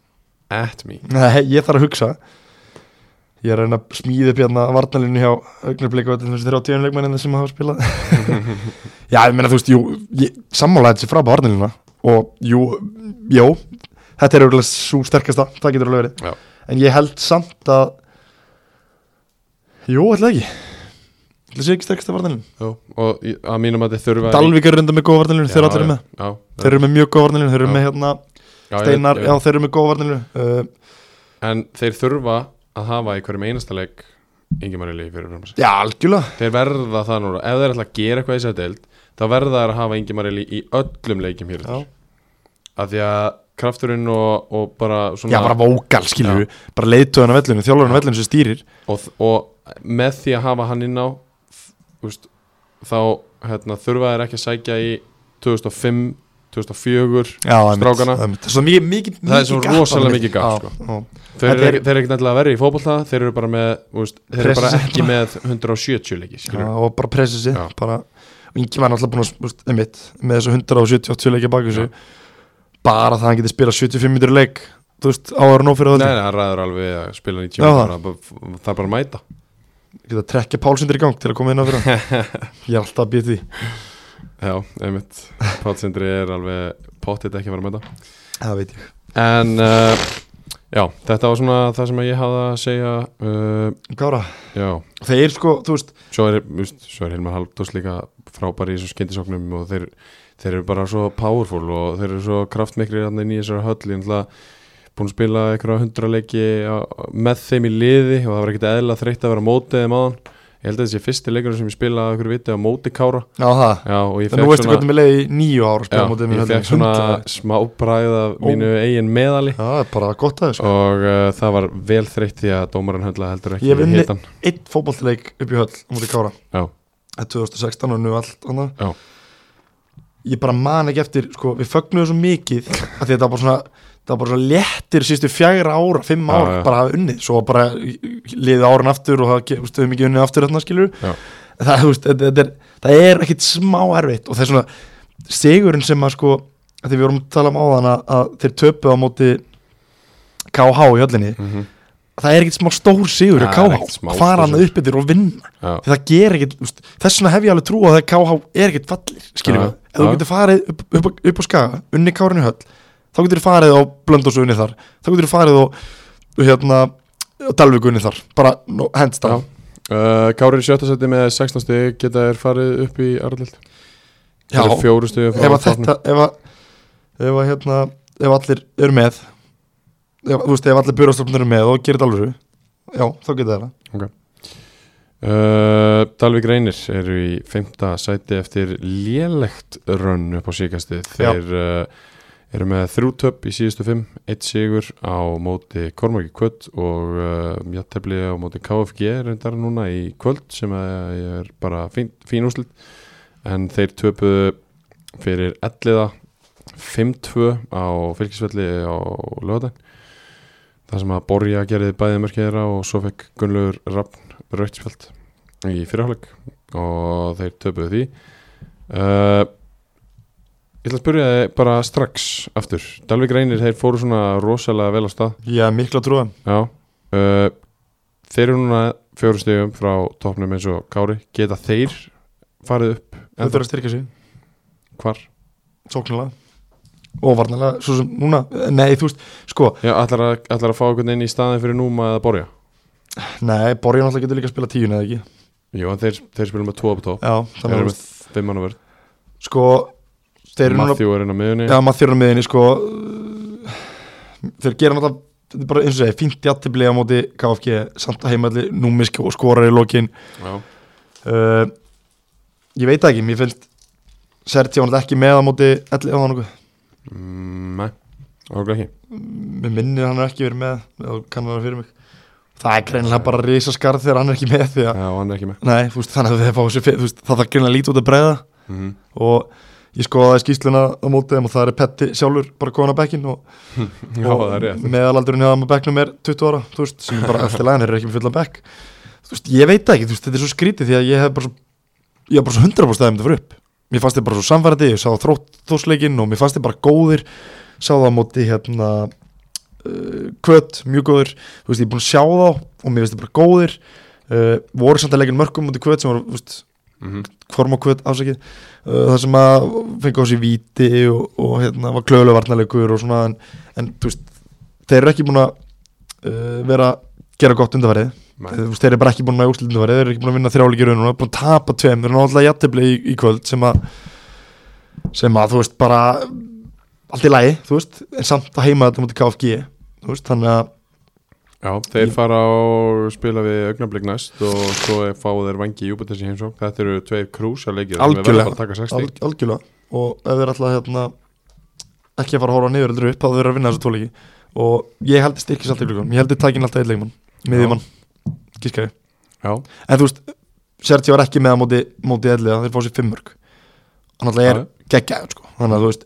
at me. Nei, ég þarf að hugsa. Ég er að reyna að smíða upp hérna varnalínu hjá augnarblik og þessi þrjá tíðan leikmennina sem hafa spilað. Já, ég meina þú veist, jú ég, sammála þessi frábæð varnalína og jú, jú þetta er auðvitað svo sterkasta, það getur alveg verið. Já. en ég held samt að jú, ætla ekki ætla sé ekki sterkasta varnalínu Jú, og að mínum að þið þurfa Dalvík eru reynda með góða varnalínu, þeir allir eru með. já, þeir eru með mjög góða varnalínu, þeir eru Já. með hérna já, Steinar, já, þeir eru með góða varnalínu uh, En þeir þurfa að hafa í hverjum einasta leik Ingemar Eli fyrir fram sig já, algjörlega. Þeir verða það núna, ef þeir ætla að gera eitthvað í sér deild þá verða þeir að hafa Ingemar Eli í öllum leikjum hér já. af því að krafturinn og, og bara svona Já, bara vókal, við Bara leiðtöðan af vellinu, þjálfurinn af vellinu sem stýrir. Og, og með því að hafa hann inn á veist, þá hérna, þurfa þeir ekki að sækja í 2005, 2004 Já, einmitt, Strákana. einmitt. Það svo mikið, mikið Það er svo mikið rosalega mikið Já, sko. þeir eru er- ekki, þeir eru ekki nættilega verið í fótbolta þeir eru bara með, veist, þeir eru bara ekki með 170 leiki og bara pressa bara, og Ingi var náttúrulega búin að, einmitt með þessu 178 leikja baki þessu bara það að hann geti spilað 75 mitur leik þú veist, áður nóg fyrir Nei, þetta nei, hann ræður alveg að spila 90 Já, bara, það er bara að mæta geta trekkja pálsundir í gang til að koma inn á fyrir ég er alltaf að býta því. Já, einmitt. Pátsindri er alveg pottit ekki að vera að mæta. Það veit ég. En uh, já, þetta var svona það sem ég hafði að segja uh, Gára, Já, þeir sko, þú veist svo er, veist, svo er Hilmar Halldórs líka frábæri í þessu skyndisóknum og þeir, þeir eru bara svo powerful og þeir eru svo kraftmikri í þessari höll. Ég náttúrulega búin að spila einhverja hundra leiki með þeim í liði og það var ekkert eðla þreytt að vera mótið þeim aðan ég held að þessi fyrsti leikur sem ég spila að einhverju viti á móti Kára. Já, það, ég þannig fekk veistu hvernig við leiði nýju ára já, ég fekk svona smá bræð af mínu eigin meðali. Já, það er bara gott að þið sko. Og uh, það var vel þreytt því að dómarinn höndla heldur Ég ekki unnið- hitan Eitt fótballleik upp í höll á mótið Kára. Já, er 2016 og nú allt annað. Ég bara man ekki eftir sko, við fögnum svo mikið að því að það var bara svona það var bara svona léttir sístu fjagra ára, fimm ára, já. bara hafa unnið. Svo bara liðið árin aftur og það höfum ekki unnið aftur þarna skilur það, veist, þetta er, það er ekkit smá erfitt og það er svona sigurinn sem að sko að því við vorum að tala um áðan að, að þeir töpu á móti KH í höllinni. Mm það er ekkit smá stór sigur það er KH, fara hann upp yfir og vinna. Það ger ekkit, þess vegna hef ég alveg trú að KH er ekkit fallir skiljum Já, við, ef þú getur farið upp, upp, upp, upp á skaga, unni kárinu höll þá getur þú farið á blöndósu unni þar. Þá getur þú farið á hérna, á Dalvík unni þar, bara no, down Uh, Kári í sjötta seti með 16 stig. Geta þér farið upp í Arlild Já, er ef að þetta ef að, ef að hérna ef allir eru með ef, þú veist, ef allir björnastofnir eru með og gerir alveg já, þá getur það. Uh, Dalvik Reynir eru í femta sæti eftir lélegt rönn upp á síkastið Já. þeir uh, eru með þrjú töpp í síðustu fimm eitt sigur á móti Kormaki Kvöld og uh, jættefli á móti KFG reyndar núna í kvöld sem er bara fín, fín úslit en þeir töpuðu fyrir elliða 5-2 á fylgisvelli á lögadaginn það sem að Borja gerði bæði mörkið þeirra og svo fekk Gunnlaugur Rappn rauðspjöld í fyrirháleik og þeir töpuðu því. Uh, Ég ætla að spyrja þig bara strax aftur. Dalvik Reynir, þeir fóru svona rosalega vel á stað. Er mikla trúa Já. Uh, Þeir eru núna fjóru stegum frá topnum eins og Kári. Geta þeir farið upp ennþá? er að styrka sig. Hvar? sóknulega og varnalega, svo sem núna nei, þú veist, sko, Já, ætlar að, ætlar að fá einhvern inn í staðin fyrir Núma eða Borja? Nei, Borja náttúrulega getur líka að spila tíun eða ekki, Jú, en þeir, þeir spilum með tvo á topp. Já, þannig að með fimm mann á eru núna Matthew er inn á miðunni já, sko. Þeir gera náttúrulega þetta er bara eins og segi, fínt jættibli á móti KFG, samt að heimalli númisk og skorar í lokin. Já, uh, ég veit ekki, mér finnst Serti var náttúrulega ekki með á móti elli á hann okkur, mm, nei, ákveð ekki. Mér minnir hann er ekki verið með, kannan það fyrir mig. Það er greinilega bara risaskarð þegar hann er ekki með því að Já, hann er ekki með. Nei, veist, þannig að fá það þarf greinlega lítið út að bregða. Mm og ég skoðaði skýsluna á mótið og það er Petti sjálfur bara komin á bekkin og, Já, og er meðalaldurinn hjá þeim á bekknum er 20 ára, veist, sem er bara eftir þeir eru ekki með fullan bekk. Veist, ég veit ekki, veist, þetta er svo skrítið því að ég hef bara svo, ég hef bara svo 100% að þeim þetta fyrir upp. Mér fannst þið bara svo samfærandi, ég sá þrótt þósleikin og mér fannst þið bara góðir. Sá það á móti hérna uh, kvöt, mjög góður ég er búin að sjá þá og mér finnst það bara góðir. Uh, voru samt að leggja mörgum mútið kvöt sem var, mm hvorm á kvöt ásækið uh, það sem að fengi á sig víti og, og hérna var klölu varnarleikur og svona en, en þú veist, þeir eru ekki búin að uh, vera gera gott veist, þeir eru bara ekki búin að undarfærið þeir eru ekki búin að vinna þrjáleikir raunum búin að tapa tveim, þeir eru náttúrulega jættibli í, í kvöld sem að sem að þú veist bara allt í lagi, þú veist, en samt að heima þetta mútið KFG, þú veist, þannig að Já, þeir fara og spila við augnablik næst og svo fá þeir vangi í Júpiters í heimsók þetta eru tveir krúsa leikir sem við verðum Algjörlega. bara að taka 60 Al, algjörlega. Og ef þeir ætla hérna ekki að fara að horfa niður heldur upp þá þeir eru að vinna þessu tóleiki og ég held styrkis alltaf ykkur ég held þið takin alltaf eitt leikmann. Miðjumann, gískæði Já, en þú veist, Sergi var ekki með að móti, móti elliða, þeir fá sér fimmörk hann alltaf er geggjaður sko. þannig að þú veist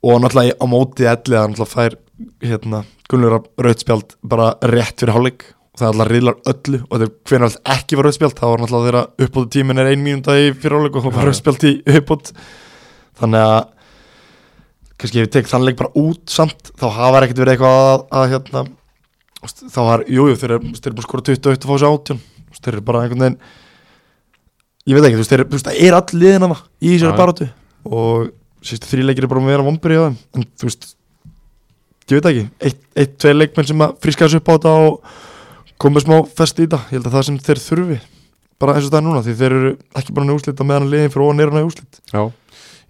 og náttúrulega á móti elliða hann alltaf fær hérna, Gunnlur Rautspjald bara rétt fyrir hálfleik það er alltaf riðlar öllu og þegar hvernig alltaf ekki var Rautspjald þá var náttúrulega þeirra uppbóti tímin er ein mínúnda í fyrir hálfleik og Já. var Rautspjald í uppbót þannig að kannski ef við tek þann leik bara út samt þá hafa ekkert verið eitthvað að, að hérna, þá var, jújú, þeir eru bara skora 21 og fá sér 18 Þú veist, þeir eru bara einhvern veginn ég veit ekki, þú veist, það er all liðin af það í Já. barátu og sístu þrýleikir er bara að vera þeim. En þú veist, ég veit ekki. Eitt, eitt tvei leikmenn sem að fríska þessu upp á þetta og komið smá fest í þetta. Ég held að það sem þeir þurfi bara eins og það er núna, því þeir eru ekki bara úrslit á meðan liðin fyrir ofan er hann úrslit. Já.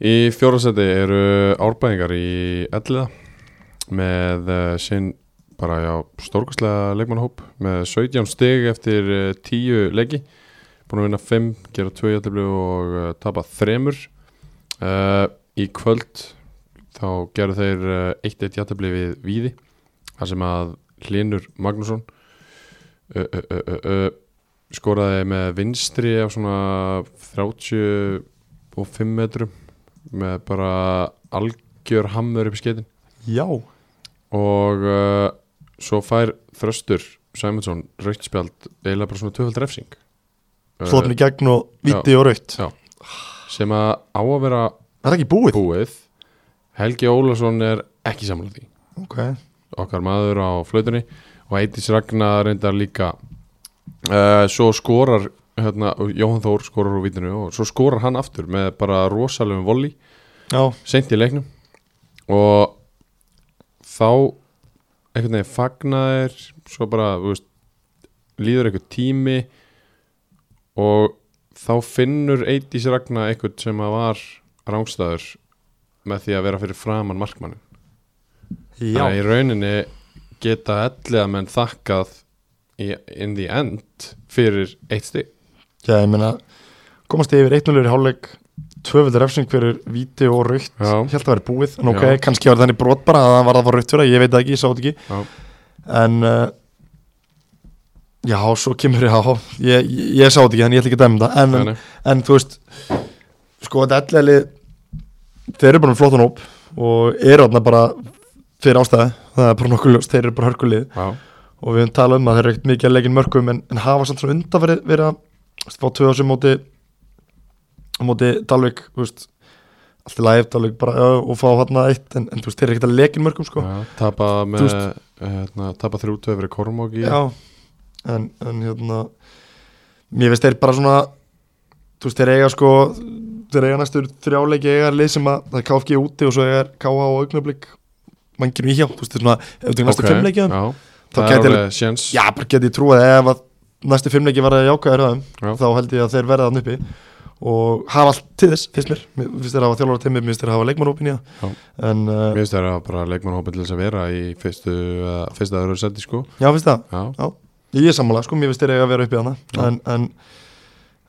Í fjórasæti eru árbæðingar í elliða með uh, sinn bara já stórkastlega leikmannahóp með 17 stig eftir uh, 10 leiki. Búin að vinna 5, gera 2 jættibli og uh, tapa 3 uh, í kvöld þá gerðu þeir uh, 1-1 jættibli við Víði þar sem að Hlinur Magnússon uh, uh, uh, skoraði með vinstri af svona 35 metrum með bara algjör hamður upp í skeitin. Já, og uh, svo fær Þröstur Sæmundsson rautspjald eiginlega bara svona töfald refsing. Slotni gegn og viti og raut já. sem að á að vera er það ekki búið? búið. Helgi Ólason er ekki samanlega því. Ok, okkar maður á flautunni og Eitis Ragnar reyndar líka. Uh, svo skorar hérna, Jóhann Þór skorar úr vitinu og svo skorar hann aftur með bara rosalegum volley já, seint í leiknum. Og þá einhvern veginn fagnaðir svo bara þú veist, líður einhver tími og þá finnur Eitis Ragnar einhvern sem að var rángstæður með því að vera fyrir framann markmannin já. Þannig að í rauninni geta elliða menn þakkað í, in the end fyrir eitt stig. Já, ég meina, komast yfir 1-0 í hálfleik tvöföldur refsing fyrir víti og raukt ég held að vera búið, en ok, Já. kannski var þannig brot bara að það var það var raukt fyrir, ég veit það ekki, ég sá þetta ekki. Já. en uh, já, svo kemur ég á ég, ég, ég sá þetta ekki, en ég ætla ekki að dæma það. En, en, en þú veist sko, þetta ellið þeir eru bara með flottan hóp og eru þarna bara fyrir ástæði það er bara nokkuð ljóst, þeir eru bara hörkulið Já, og við höfum talað um að þeir eru ekkert mikið að leggja mörgum en, en hafa samt svona undanverið verið að fá tvö ásum móti móti Dalvik þú veist, allt í lagi Dalvik bara og fá hann eitt en, en veist, þeir eru ekkert að leggja mörgum sko. Tapa veist- hérna, tapa þrjú tvö fyrir Kormók í já, en, en hérna mér veist þeir bara svona þú veist, þeir eiga sko þeir eiga næstur þrjáleiki eiga lið sem að það er KFG úti og svo eiga KH og augnablík manginu í hjá, þú veist, þeir svona ef þú næstu Ok, fimmleiki já, þá það alveg séns. Já, bara geti ég trúið ef að næstu fimmleiki var að jákaður að Já. þá held ég að þeir verða þann uppi. Og hafa allt til þess, finnst mér. Mér finnst þeir að hafa þjálfara teimið, mér finnst þeir að hafa leikmannhópin í Já. það en, uh, Mér finnst það að bara leikmannhópin til þess að vera í fyrstu, uh, fyrsta öðru seti sko. Já, finnst það, Já, ég er sammála sko, mér finnst þeir að vera uppi hana Já. en, en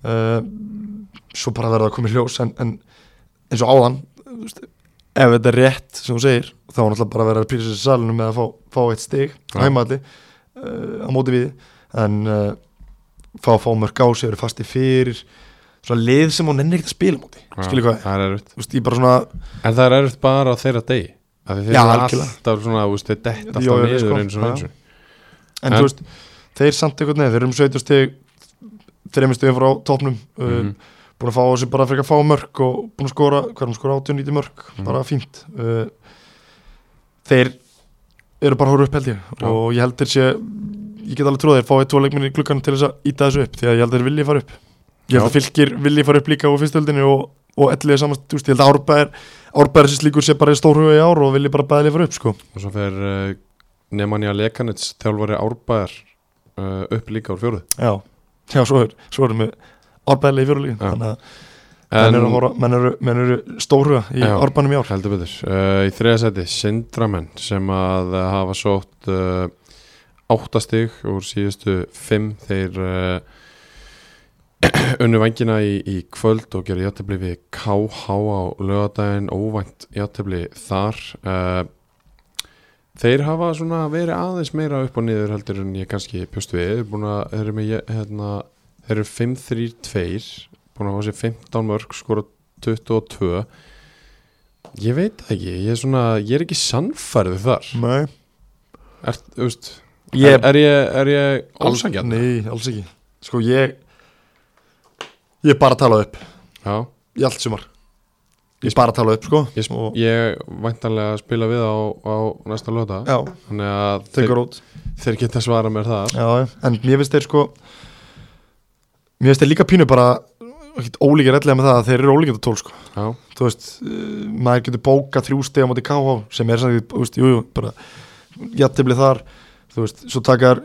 uh, svo bara verða að koma í ljós en, en eins og áðan veist, ef þetta er rétt sem þú segir þá er náttúrulega bara að vera að prýsa sér salinu með að fá, fá eitt stig á Já. heimaðalli uh, á móti við. En uh, fá að fá mörg á sig, eru fasti fyrir. Svona lið sem hún nennir ekkert að spila móti. Skilur hvað, það er erfitt. En það er erfitt bara á þeirra degi. Af því þeir Já, eru algjörlega. alltaf svona, veist, þeir detta alltaf niður sko, eins og eins en, þú veist, þeir samt eitthvað neð, þeir eru um 17 stig þreimur stigum frá topnum uh, Mhm. Búin að fá þessi bara frekar fá mörg og búin að skora, er hann skora 80-90 mörg Mhm. bara fínt. Uh, þeir eru bara að horfa upp held ég. Já. og ég held þeir sé ég get alveg tróðið, fáið tvo leikminni í gluggan til þess að íta þessu upp því að ég held þeir vilji fara upp. Ég held Já. að fylgir vilji fara upp líka á fyrstöldinni og, og ellið samast, þú veist, ég held að árbæðir árbæðir sem slíkur sé bara í stórhuga í ár og vilji bara bæðilega fara upp sko. Og svo fer uh, Nemanja Lekanits þjálfari árbæðar uh, upp líka úr fjóruð já, já svo er, svo erum við árbæðilega í fjórulíkin Já. þannig að menn eru, horfa, menn eru, menn eru stórhuga í Já. árbænum í ár. heldur betur. Uh, í þriðasæti Sindramenn sem að hafa sótt uh, áttastig úr síðustu fimm. Þeir uh, unnu vangina í, í kvöld og gera játtabli við KH á lögadaginn óvænt játtabli þar. Þeir hafa svona verið aðeins meira upp og niður heldur en ég kannski pjóst við. Þeir eru, með, hérna, þeir eru 5-3-2 búin að fá sér 15 mörg skora 22 Ég veit það ekki, ég er svona, ég er ekki sannfærið þar. Nei, Er, veist, ég er, er ég, er ég ólsangjarn? Nei, alls ekki. Sko ég Ég er bara að tala upp. Já, í allt sumar. Ég er bara að tala upp sko ég, Og- ég væntanlega að spila við á, á næsta löta Já, Þannig að þeir, tekur út. þeir geta svara mér þar. Já, en mér finnst þeir sko Mér finnst þeir líka pínu bara ólíkir ellega með það að þeir eru ólíkir tól sko. Þú veist, uh, maður getur bókað þrjú steg á móti KH sem er sannig, þú veist, jú, jú, bara jættibli þar, þú veist, svo takar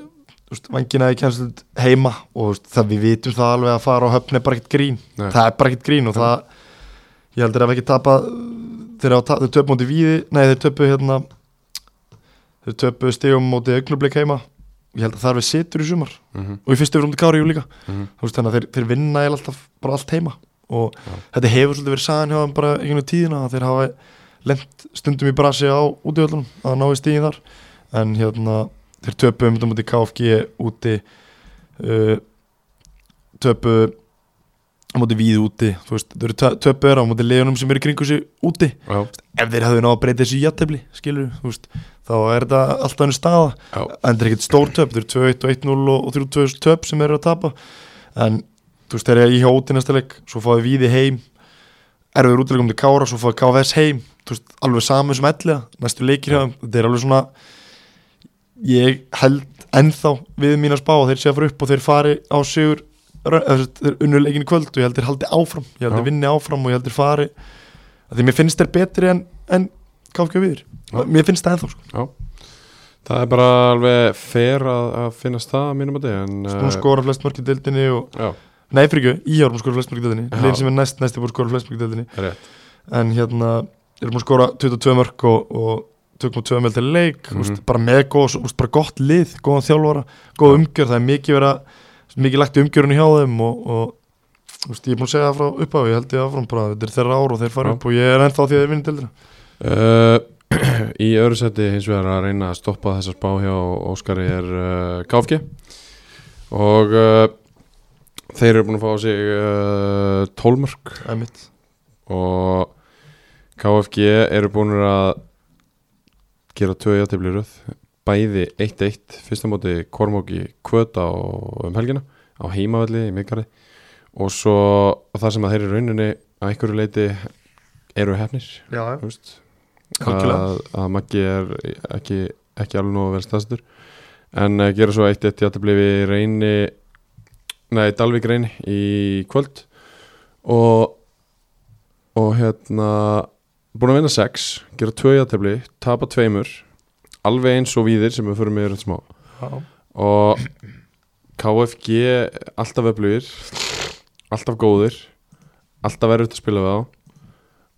vangina í kjænslu heima og veist, það við vitum það alveg að fara á höfn er bara ekkert grín, Nei. það er bara ekkert grín og það, ég heldur ef ekki tapa þeir, ta- þeir töpu móti víði nei, þeir töpu hérna þeir töpu stegum móti augnublik heima ég held að það er við situr í sumar. Mm og í fyrstu verðum til Kári líka -hmm. þú veist, þannig að þeir, þeir vinna eiginlega alltaf bara allt heima. Og Já. þetta hefur svolítið verið sagan hjá þeim bara einhvern tíðina að þeir hafa lent stundum í brasi á útíðöldunum að ná í stíðin þar. En hérna þeir töpu um þetta mútið KFG úti uh, töpu á mútið víð úti þú veist, þeir eru tö- töpu er á mútið leðunum sem eru í kringu sig úti. Já, ef þeir hafðu náð að breyta þessu í jættefli skilur, þú veist, þá er þetta alltaf henni staða. Já, en það er ekkert stór töp, þeir eru 2-1 og 1-0 og 3-2 töp sem eru að tapa. En þú veist, þeir eru í hjá úti næsta leik svo fáið víði heim. Erfiður útilegum til Kára, svo fáið KVS heim. Þú veist, alveg saman sem elliða næstu leikir hjá þeim, þetta er alveg svona ég held ennþá við mín að spá að þeir sé að fara upp og þeir fari á sigur rö- eða, þú veist, þeir unnu leikin í kvöld og ég held þeir haldi áfram. Ég held þeir vinni áfram og ég held þeir fari. Að því mér finnst þeir betri en, en KFG viður, mér finnst það ennþá sko. já. Það er bara alveg fer að, að finnast það að mínum að en Sko, hún skora flest mörk í deildinni og Nei, fyrir ekki, í árum skora flest mörk í deildinni. Já. Legin sem er næst, næsti búið skora flest mörk í deildinni. Er rétt. En hérna, erum búin að skora 22 mörk og, og tökum tvö mjöl til leik. Mm Mhm. bara með góð, úst, bara gott lið góðan þjálfara, góð umgjör það er mikið vera, mikið lagt í umgjörunni hjá þeim og, og úst, ég er búin að segja það frá upphafi, ég held ég áfram bara þetta er þeirra ár og þeir fara Já. upp og ég er ennþá því að þeir vinni deildina. Uh, í öðru seti hins vegar að reyna að stoppa þessa spá hjá Óskari er uh, KFG og uh, þeir eru búin að fá sig uh, 12 mörg Það mitt. Og KFG eru búin að gera tvö játefli röð bæði 1-1 fyrsta móti Kormóki Kvöta og um helgina á heimavalli í miðgarði. Og svo það sem að þeir eru rauninni að einhverju leiti eru hefnir Já, að, að Maggi er ekki, ekki alveg nógu vel staðstur en uh, gera svo eitt eitt játtabli við reyni nei, Dalvik reyni í kvöld. Og og hérna búin að vinna sex, gera tvö játtabli tapa tveimur alveg eins og víðir sem við förum yfir þetta smá já. og KFG alltaf öflugir alltaf góðir alltaf verður að spila við á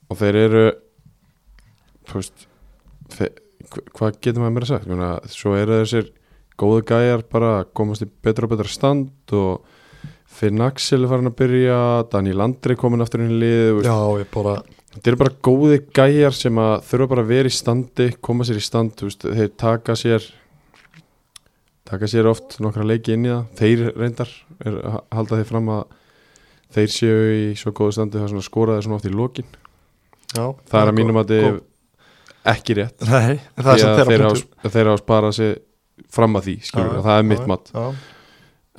og þeir eru veist þeir, hva- hvað getur maður meira sagt Muna, svo eru þessir góðu gæjar bara að komast í betra og betra stand og Finn Axel er farin að byrja Daniel Andri komin aftur í lið þú veist. já ég bara þetta eru bara góði gæjar sem að þurfa bara að vera í standi koma sér í stand, veist, þeir taka sér taka sér oft nokkra leiki inn í það. Þeir reyndar er, halda þeir fram að þeir séu í svo góðu standi það svona skoraði svona oft í lokin. Já, það er að mínum að góð- þið ekki rétt. Nei, er því að þeir hafa, þeir hafa sparað sér fram að því skilur, Já, það er mitt mat. já.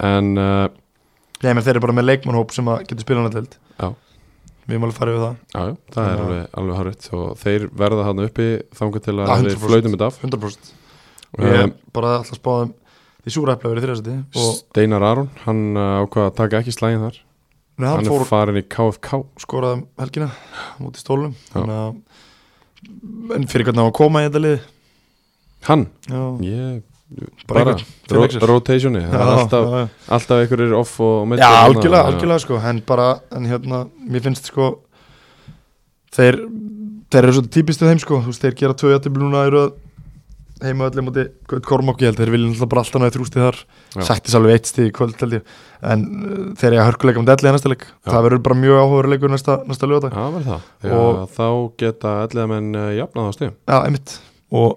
en uh, Nei, menn þeir eru bara með leikmannhóp sem að getur spilað nætteld Já. Við erum alveg farið við það. Já, það er alveg, alveg harrið og þeir verða hann uppi þangar til að 100%. flautum þetta af. 100% og ég Um, bara alltaf spáðum því súra efla verið þriðasæti og Steinar Aron, hann uh, ákvað að taka ekki slægin þar. Nei, hann, Hann fór er farin í KFK skoraði um helgina mútið stólum en fyrir hvernig hann var að koma í þetta lið? Hann, já, ég bara bara, rotationi það er alltaf, alltaf einhverjir off og Já, algjörlega, algjörlega sko en bara, en hérna, mér finnst sko þeir þeir eru svo típistu þeim sko, þú veist, þeir gera tvö jættibli núna eru heima öllum múti Kormokki held, þeir vilja náttúrulega bara alltaf náðu þrústið þar, sættis alveg eitt stíð í kvöld held ég, en uh, þeir eru að hörkuleika um delli næsta leik, það verður bara mjög áhugaður leikur næsta, næsta lögadag Já, verður það, Og- þá geta allir menn uh, jafnað á stíðum Já, einmitt, og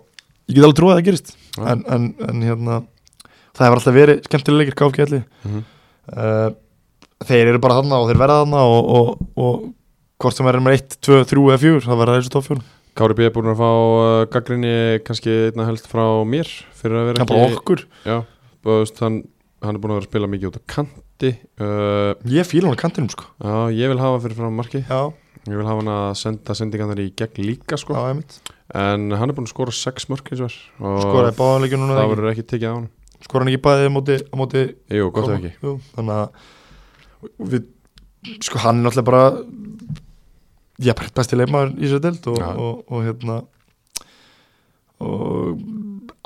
ég get alveg trúið að það gerist. En, en, en hérna það hefur alltaf verið skemmtilega leikir KFG allir Mhm. uh, þeir eru bara þarna og þeir verða þarna og, og, og hvort sem verður með 1, 2, 3 eða 4 það verða þessu toppfjörn Kári B. er búin að fá uh, gaggrinni kannski einna helst frá mér fyrir að vera er okkur, Já, veist, hann, hann er búin að vera að spila mikið út á kanti uh, ég fíla hann á kantinum sko. Já, ég vil hafa fyrir fram marki já, Ég vil hafa hann að senda sendingarnar í gegn líka sko. já, einmitt En hann er búin að skora 6 mörk eins og er skoraði báðanleikjum núna það verður ekki tekið á hann skoraði hann ekki bæðið móti, móti Jú, gott ef ekki. Jú, þannig að við, sko hann er náttúrulega bara já, bara besti leikmaður í sér delt og, Já. og, og, hérna og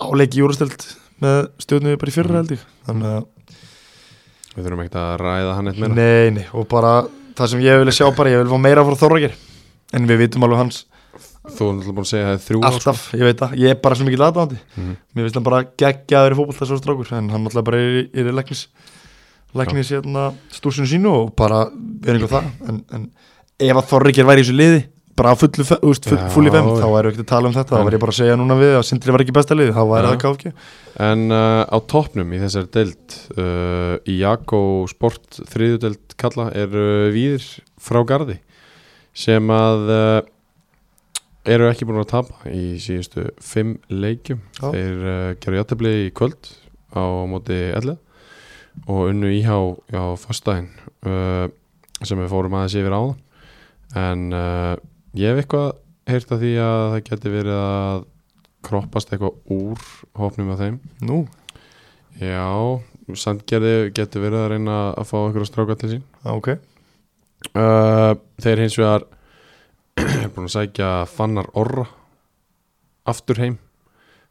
áleiki júrastelt með stjórnum bara í fyrra Mhm. held ég. Þannig að, Við þurfum ekkert að ræða hann eitt meira. Nei, nei og bara það sem ég vilja sjá bara, ég vil fá meira frá Þorrakir en við vitum alveg hans Þú er náttúrulega búin að segja að það er þrjú alltaf, ég veit það, ég er bara svo mikið aðdáðandi Mhm. mér finnst hann bara geggjaður í fótboll þessu strákur. En hann náttúrulega bara er í, er í læknis læknis hérna stúrsinu sínu og bara er einhver það. En, en ef að Þorrikir væri í þessu liði bara fullu, veist, full, Já, fullu fem þá væri ekki að tala um þetta, þá En- var ég bara að segja núna við að Sindri var ekki besta liði, þá væri Já. það KFG En uh, á toppnum í þessari deild uh, Í Jakko Sport þriðjudeild kalla er uh, Víðir frá Garði sem að uh, eru ekki búin að tapa í síðustu fimm leikjum. Já. þeir uh, gerðu játtabli í kvöld á móti ella og unnu íhá á fastdæðin uh, sem við fórum aðeins yfir áðan. En uh, ég hef eitthvað heyrt að því að það geti verið að kroppast eitthvað úr hópnum af þeim. Nú, Já, Sandgerði getur verið að reyna að fá einhverja stráka til sín. Já, ok. Uh, Þeir hins vegar er búin að sækja Fannar Orra aftur heim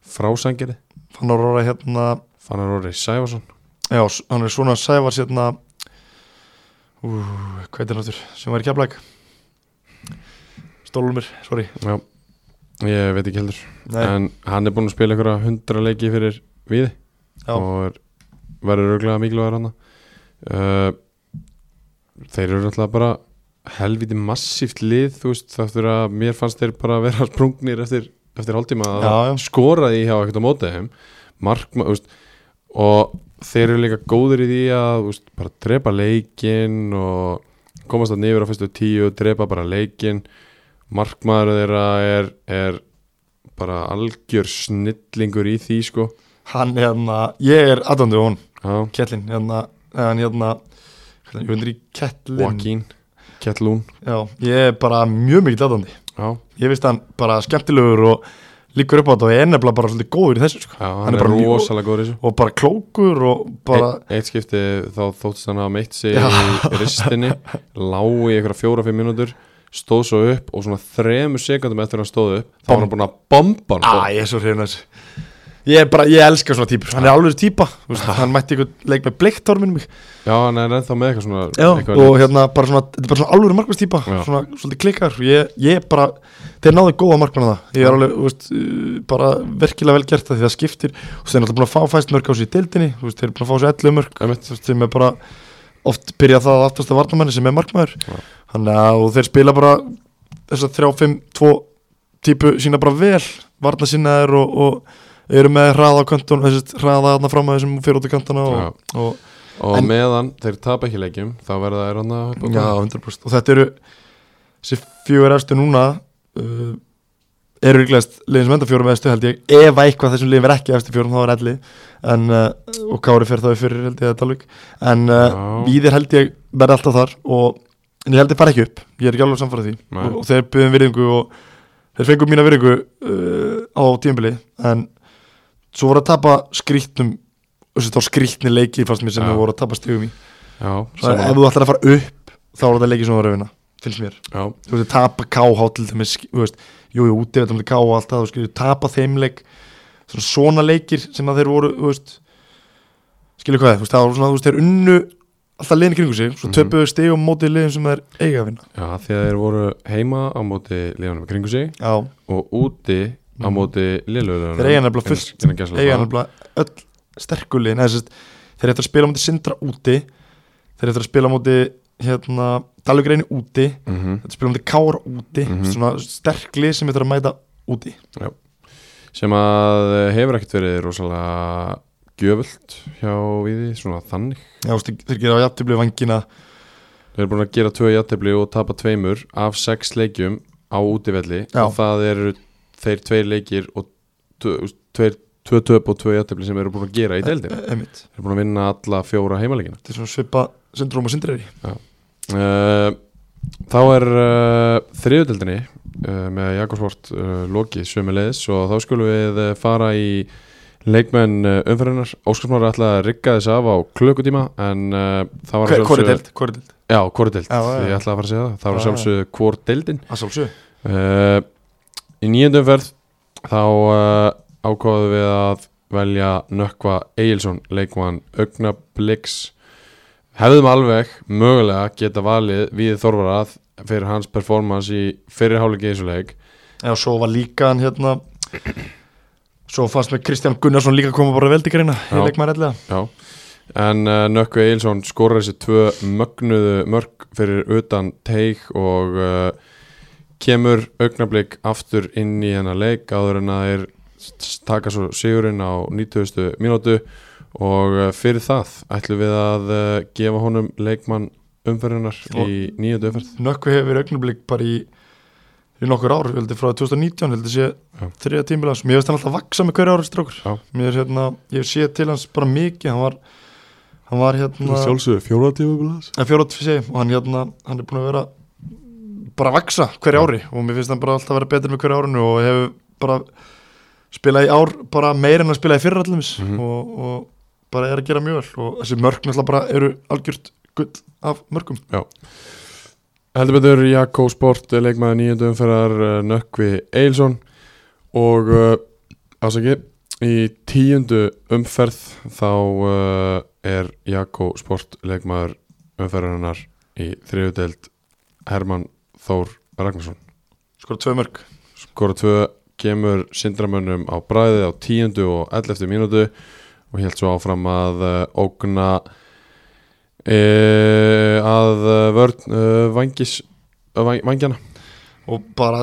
frá Sandgerði Fann að róra hérna Fannar Orri Sæfarsson já, hann er svona Sævars hérna ú, hvað er það náttúr sem var í keflæk Stólumir, sorry. Já, ég veit ekki heldur. Nei, En hann er búin að spila einhverja hundra leiki fyrir við Já. og er, verður örglega mikilvægur hann uh, Þeir eru alltaf bara helviti massíft lið þú veist þáttur að mér fannst þeir bara vera sprungnir eftir, eftir hálftíma að Já, já. skora því hjá ekkert á móti þeim. Markma, þú veist og þeir eru líka góður í því að veist, bara drepa leikinn og komast að nýfur á fyrstu tíu drepa bara leikinn. Markmaður þeirra er, er bara algjör snillingur í því sko. Hann hérna, ég er aðdóndu hún Kettlin, hérna, hann hérna ég vundur í Kettlin Kettlún Já, ég er bara mjög mikið Já, Ég veist hann bara skemmtilegur og líkur upp á þetta og ég er nefnilega bara svolítið góður í þessu sko. já hann, Hann er bara rosalega góður í þessu. og bara klókur og bara Eitt, eitt skipti þá þóttist hann að meitt sig í ristinni lág í einhverja fjóra-fimm mínútur stóð svo upp og svona þremur sekundum eftir að hann stóð upp þá var hann búin að bomba hann Æ, ég er að er bara, ég elska svona típur. Hann er alveg típa, veist, hann mætti einhvern leik með bleiktorminu mig. Já, hann er ennþá með eitthvað svona Já, eitthvað og hérna bara svona, þetta er bara svona alveg markvæmst típa Já. Svona svolítið klikkar ég, ég er bara, þeir náðu góða markvæmna það. Ég er alveg, veist, bara virkilega vel gert það því það skiptir. Og þeir er náttúrulega búin að fá fæst mörg á sig í deildinni. Veist, þeir eru búin að fá sér 11 mörg sem er bara oft byrja það að aftast að varnamenni sem er markmaður. Já. Þannig að og þeir spila bara þess að 3-5-2 típu sína bara vel Varna sinnaðir og, og eru með hraða á kantun hraða þarna fram að þessum fyrir út í kantuna og, og, og En- meðan þeir tapa ekki leikjum þá verða þeir hann að Já, 100% og þetta eru þessi fjögur efstu núna uh, eru ríklegast liðin sem enda fjórum efstu held ég. Ef að eitthvað þessum liðin verð ekki efstu fjórum þá er elli. En, uh, og Kári fyrir þá fyrir held ég að Dalvik. En uh. Víðir held ég verði alltaf þar og en ég held ég fara ekki upp. Ég er ekki alveg samfærað því. Og, þeir byggðum virðingu og þeir fengum mína virðingu uh, á tímabili en svo voru að tapa skrítnum þá skrítni leiki fannst mér sem þau voru að tapa stigum í. Já, Svo ef þú ætlar að fara upp þá voru það leiki sem voru að vinna finnst mér. Já, þú veist, tapa KH til þeim þú veist, jú, jú, úti veitum til KH og allt það, þú skilur, tapa þeim leik. Svona, svona leikir sem að þeir voru þú veist, skilur hvað, þú veist, það var svona, þú veist, þeir unnu alltaf liðin kringu sig, svo Mhm. töpuðu stegum mótið liðin sem þeir eiga að vinna. Já að þeir voru heima á móti liðanum kringu sig já, og úti á móti liðluðunum Þeir eiga nefnilega öll sérst, þeir eftir að spila á móti Sindra úti. Þeir eftir að spila á móti hérna, Dalvik reyni úti mm -hmm. þeir spila á móti Kára úti. Mhm. svona sterklið sem eftir að mæta úti. Sem að hefur ekkert verið rosalega gjöfult hjá Víði, svona þannig. Já, þeir gera á jafntöflu vangina Þeir eru búin að gera tvö játefli og tapa tveimur af sex leikjum á útivelli. Já. og það eru þeir tveir leikir og tveir, tvö töp og tvö játefli sem eru búin að gera í deildin Þeir eru búin að vinna alla fjóra heimaleikina þetta er svona svipa Sindrum og Sindri uh, Þá er uh, þriðudeldinni uh, með Jakobsvort lokið sömulegis og þá skulum við fara í leikmenn umferðinar Óskarsmári ætlaði að rigga þess af á klukkutíma en það var hvori deild? Já, já. ég ætlaði að fara að segja það. Það var Já, að sjálfsögðu hvor deildin. Að sjálfsög Í nýjöndum ferð þá uh, ákváðum við að velja Nökkva Egilson leikmann Augnabliks hefðum alveg mögulega geta valið við Þorvarað fyrir hans performance í fyrirháleiki í þessu leik. Já, svo var líka hann hérna Svo fannst mér Kristján Gunnarsson líka koma bara vel til greina Já. Ég leik maður ellega Já, en uh, Nökkvi Egilson skorar þessi tvö mögnuðu mörg fyrir utan teik og uh, kemur augnablik aftur inn í hennar leik áður en að þeir s- taka svo sigurinn á 90. mínútu og uh, fyrir það ætlum við að uh, gefa honum leikmann umferðunar Og- í nýjöndu umferð. Nökku hefur augnablik bara í í nokkur ár, heldur frá 2019 heldur sé þriða tímilas, mér veist hann alltaf vaksa með hverju ári strókur Já. mér er hérna, ég sé til hans bara mikið. Hann var, hann var hérna Sjálfsögur fjóra tíma fjóra tvissi og hann hérna, hann er búin að vera bara vaksa hverju ári og mér finnst hann bara alltaf að vera betur með hverju árinu og hefur bara spilað í ár bara meir en að spila í fyrra allumis Mhm. og, og bara er að gera mjög vel og þessi mörk náttúrulega bara eru algjört gull af mörkum. Heldur betur Jakko Sport leikmaður nýjöndu umferðar uh, Nökkvi Eilsson og uh, ásaki í tíundu umferð þá uh, er Jakko Sport leikmaður umferðarinnar í þriðudeld Hermann Þór Ragnarsson skora tvö mörk skora tvö kemur sindramönnum á bræði á tíundu og 11. mínútu og held svo áfram að uh, ógna e, að uh, vörn uh, vangis vang, vangjana og bara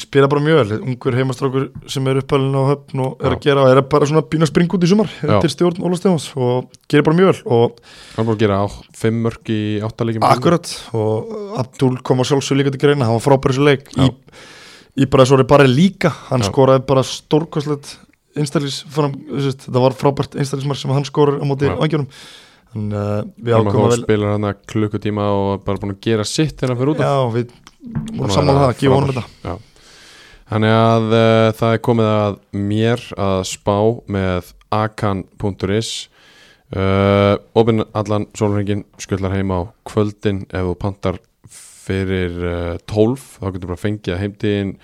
spila bara mjög vel. Ungur heimastrákur sem er uppalinn á höfn og er Já. að gera, er að bara svona bína spring út í sumar til stjórn Óla Stefáns og gerir bara mjög vel og hann búið að gera á, fimm mörg í áttalegjum akkurat. Og Abdul kom á sjálfsög líka til greina, hann var frábæri svo leik. Í, í bara svo bara líka. Hann Já. skoraði bara fram, þessi, það var frábært einstælismar sem hann skorar á móti Já. vangjónum. Þannig að við Hermann ákvæmum Þór að vel spilar hann að klukkutíma og bara búin að gera sitt þegar hann fyrir út af. Já, við vorum að saman vera það. Að gefa honum þetta Þannig að uh, það er komið að mér að spá með akan.is uh, Opin allan sólringin skullar heim á kvöldin. Ef þú pantar fyrir uh, 12 þá getur bara fengið að heimtíðin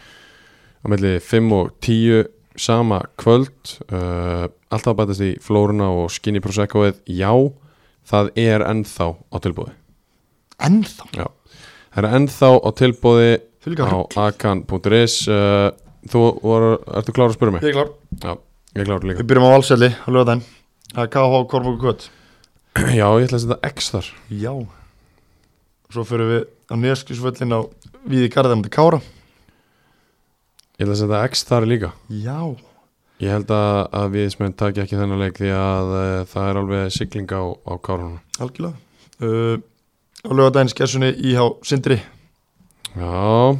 á melli 5 og 10 sama kvöld. Uh, alltaf bætast í flóruna og skinni proseccoið. Já, það er ennþá á tilbúði ennþá, já. það er ennþá á tilbúði á akan.is uh, Þú voru, ertu klára að spyrja mig? ég er klár. Já, ég er klára líka. Við byrjum á valselli á er KH Kormóku Kvöt Já, ég ætla að setja X þar. Já. Svo fyrir við á nýjaskísvöllin á Víði Garðar mútið Kára. Ég ætla að setja X þar líka. Já. Ég held að, að við smenn taki ekki þennan leik því að uh, það er alveg sigling á, á kárunum Algjörlega. Uh, Á lögadaginn skessunni Íhá Sindri Já.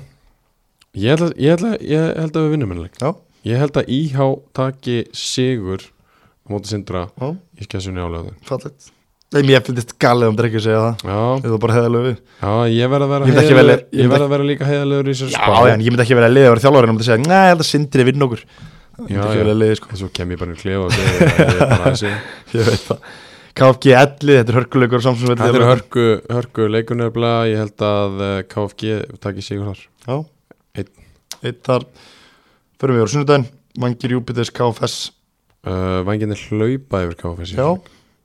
Ég held að, ég held að, ég held að við vinnum hennar leik Já. Ég held að IH taki sigur á móti sindra Já. í skessunni álega Nei, mér finnst galið um að segja það. Já, Eða bara heiðalegu við. Já, ég verð að vera Ég heiðarlegur- velja- ég Ég verð að vera líka heiðalegur í Já, spá. en ég myndi ekki vera að liða að vera þjálfari En myndi segja, nei, ég held að Sindri vinn okkur. Já, já. liði sko. Kem ég bara í klefa og að ég er bara þessi Ég veit það KFG 11, þetta er hörkuleikur Þetta er hörku, hörku leikunöfla Ég held að eh, KFG takki sigur þar. Já. Einn. Eitt þar. Förum við á sunnudaginn. Vangir Júpiters KFS uh, Vanginni hlaupa yfir KFS Já.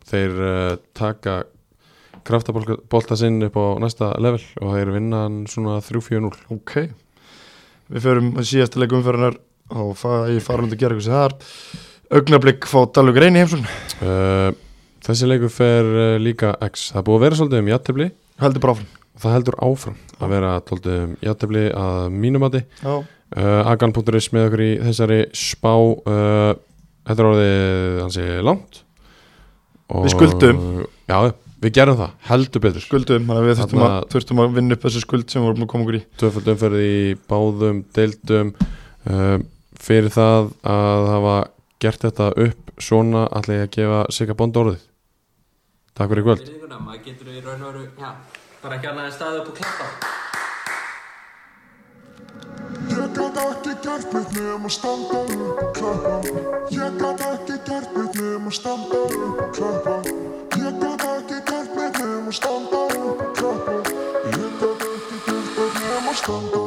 Þeir uh, taka kraftabolta sinn upp á næsta level og þeir vinna svona 3-4-0 Ok. Við förum að síðasta leikum umfyrirnar og ég fara hundi að gera eitthvað sem þar Augnablik fá Dalvik Reyni heimsson uh, Þessi leikur fer uh, líka X. Það búið að vera svolítið um játtöfli Heldur bara áfram. Það heldur áfram að vera svolítið um játtöfli að mínumati Já. Uh, Agan.is með okkur í þessari spá uh, Þetta er orðið hansi langt. Og, Við skuldum. Já, við gerum það, heldur betur. Skuldum, þannig að við þurftum að, þurftum að vinna upp þessi skuld sem við vorum að koma okkur í. Tvöfald umferð í báðum deildum. Uh, Fyrir það að hafa gert þetta upp svona ég að gefa Sigga Bond orðið Takk fyrir kvöld. Maður getur í raun og veru bara ekki alveg að staða upp og klappa. Ég gæti ekki gert mitt nefn að standa upp og klappa. Ég gæti ekki gert mitt nefn að standa upp og klappa. Ég gæti ekki gert mitt nefn að standa upp og klappa. Ég gæti ekki gert mitt nefn að standa upp og klappa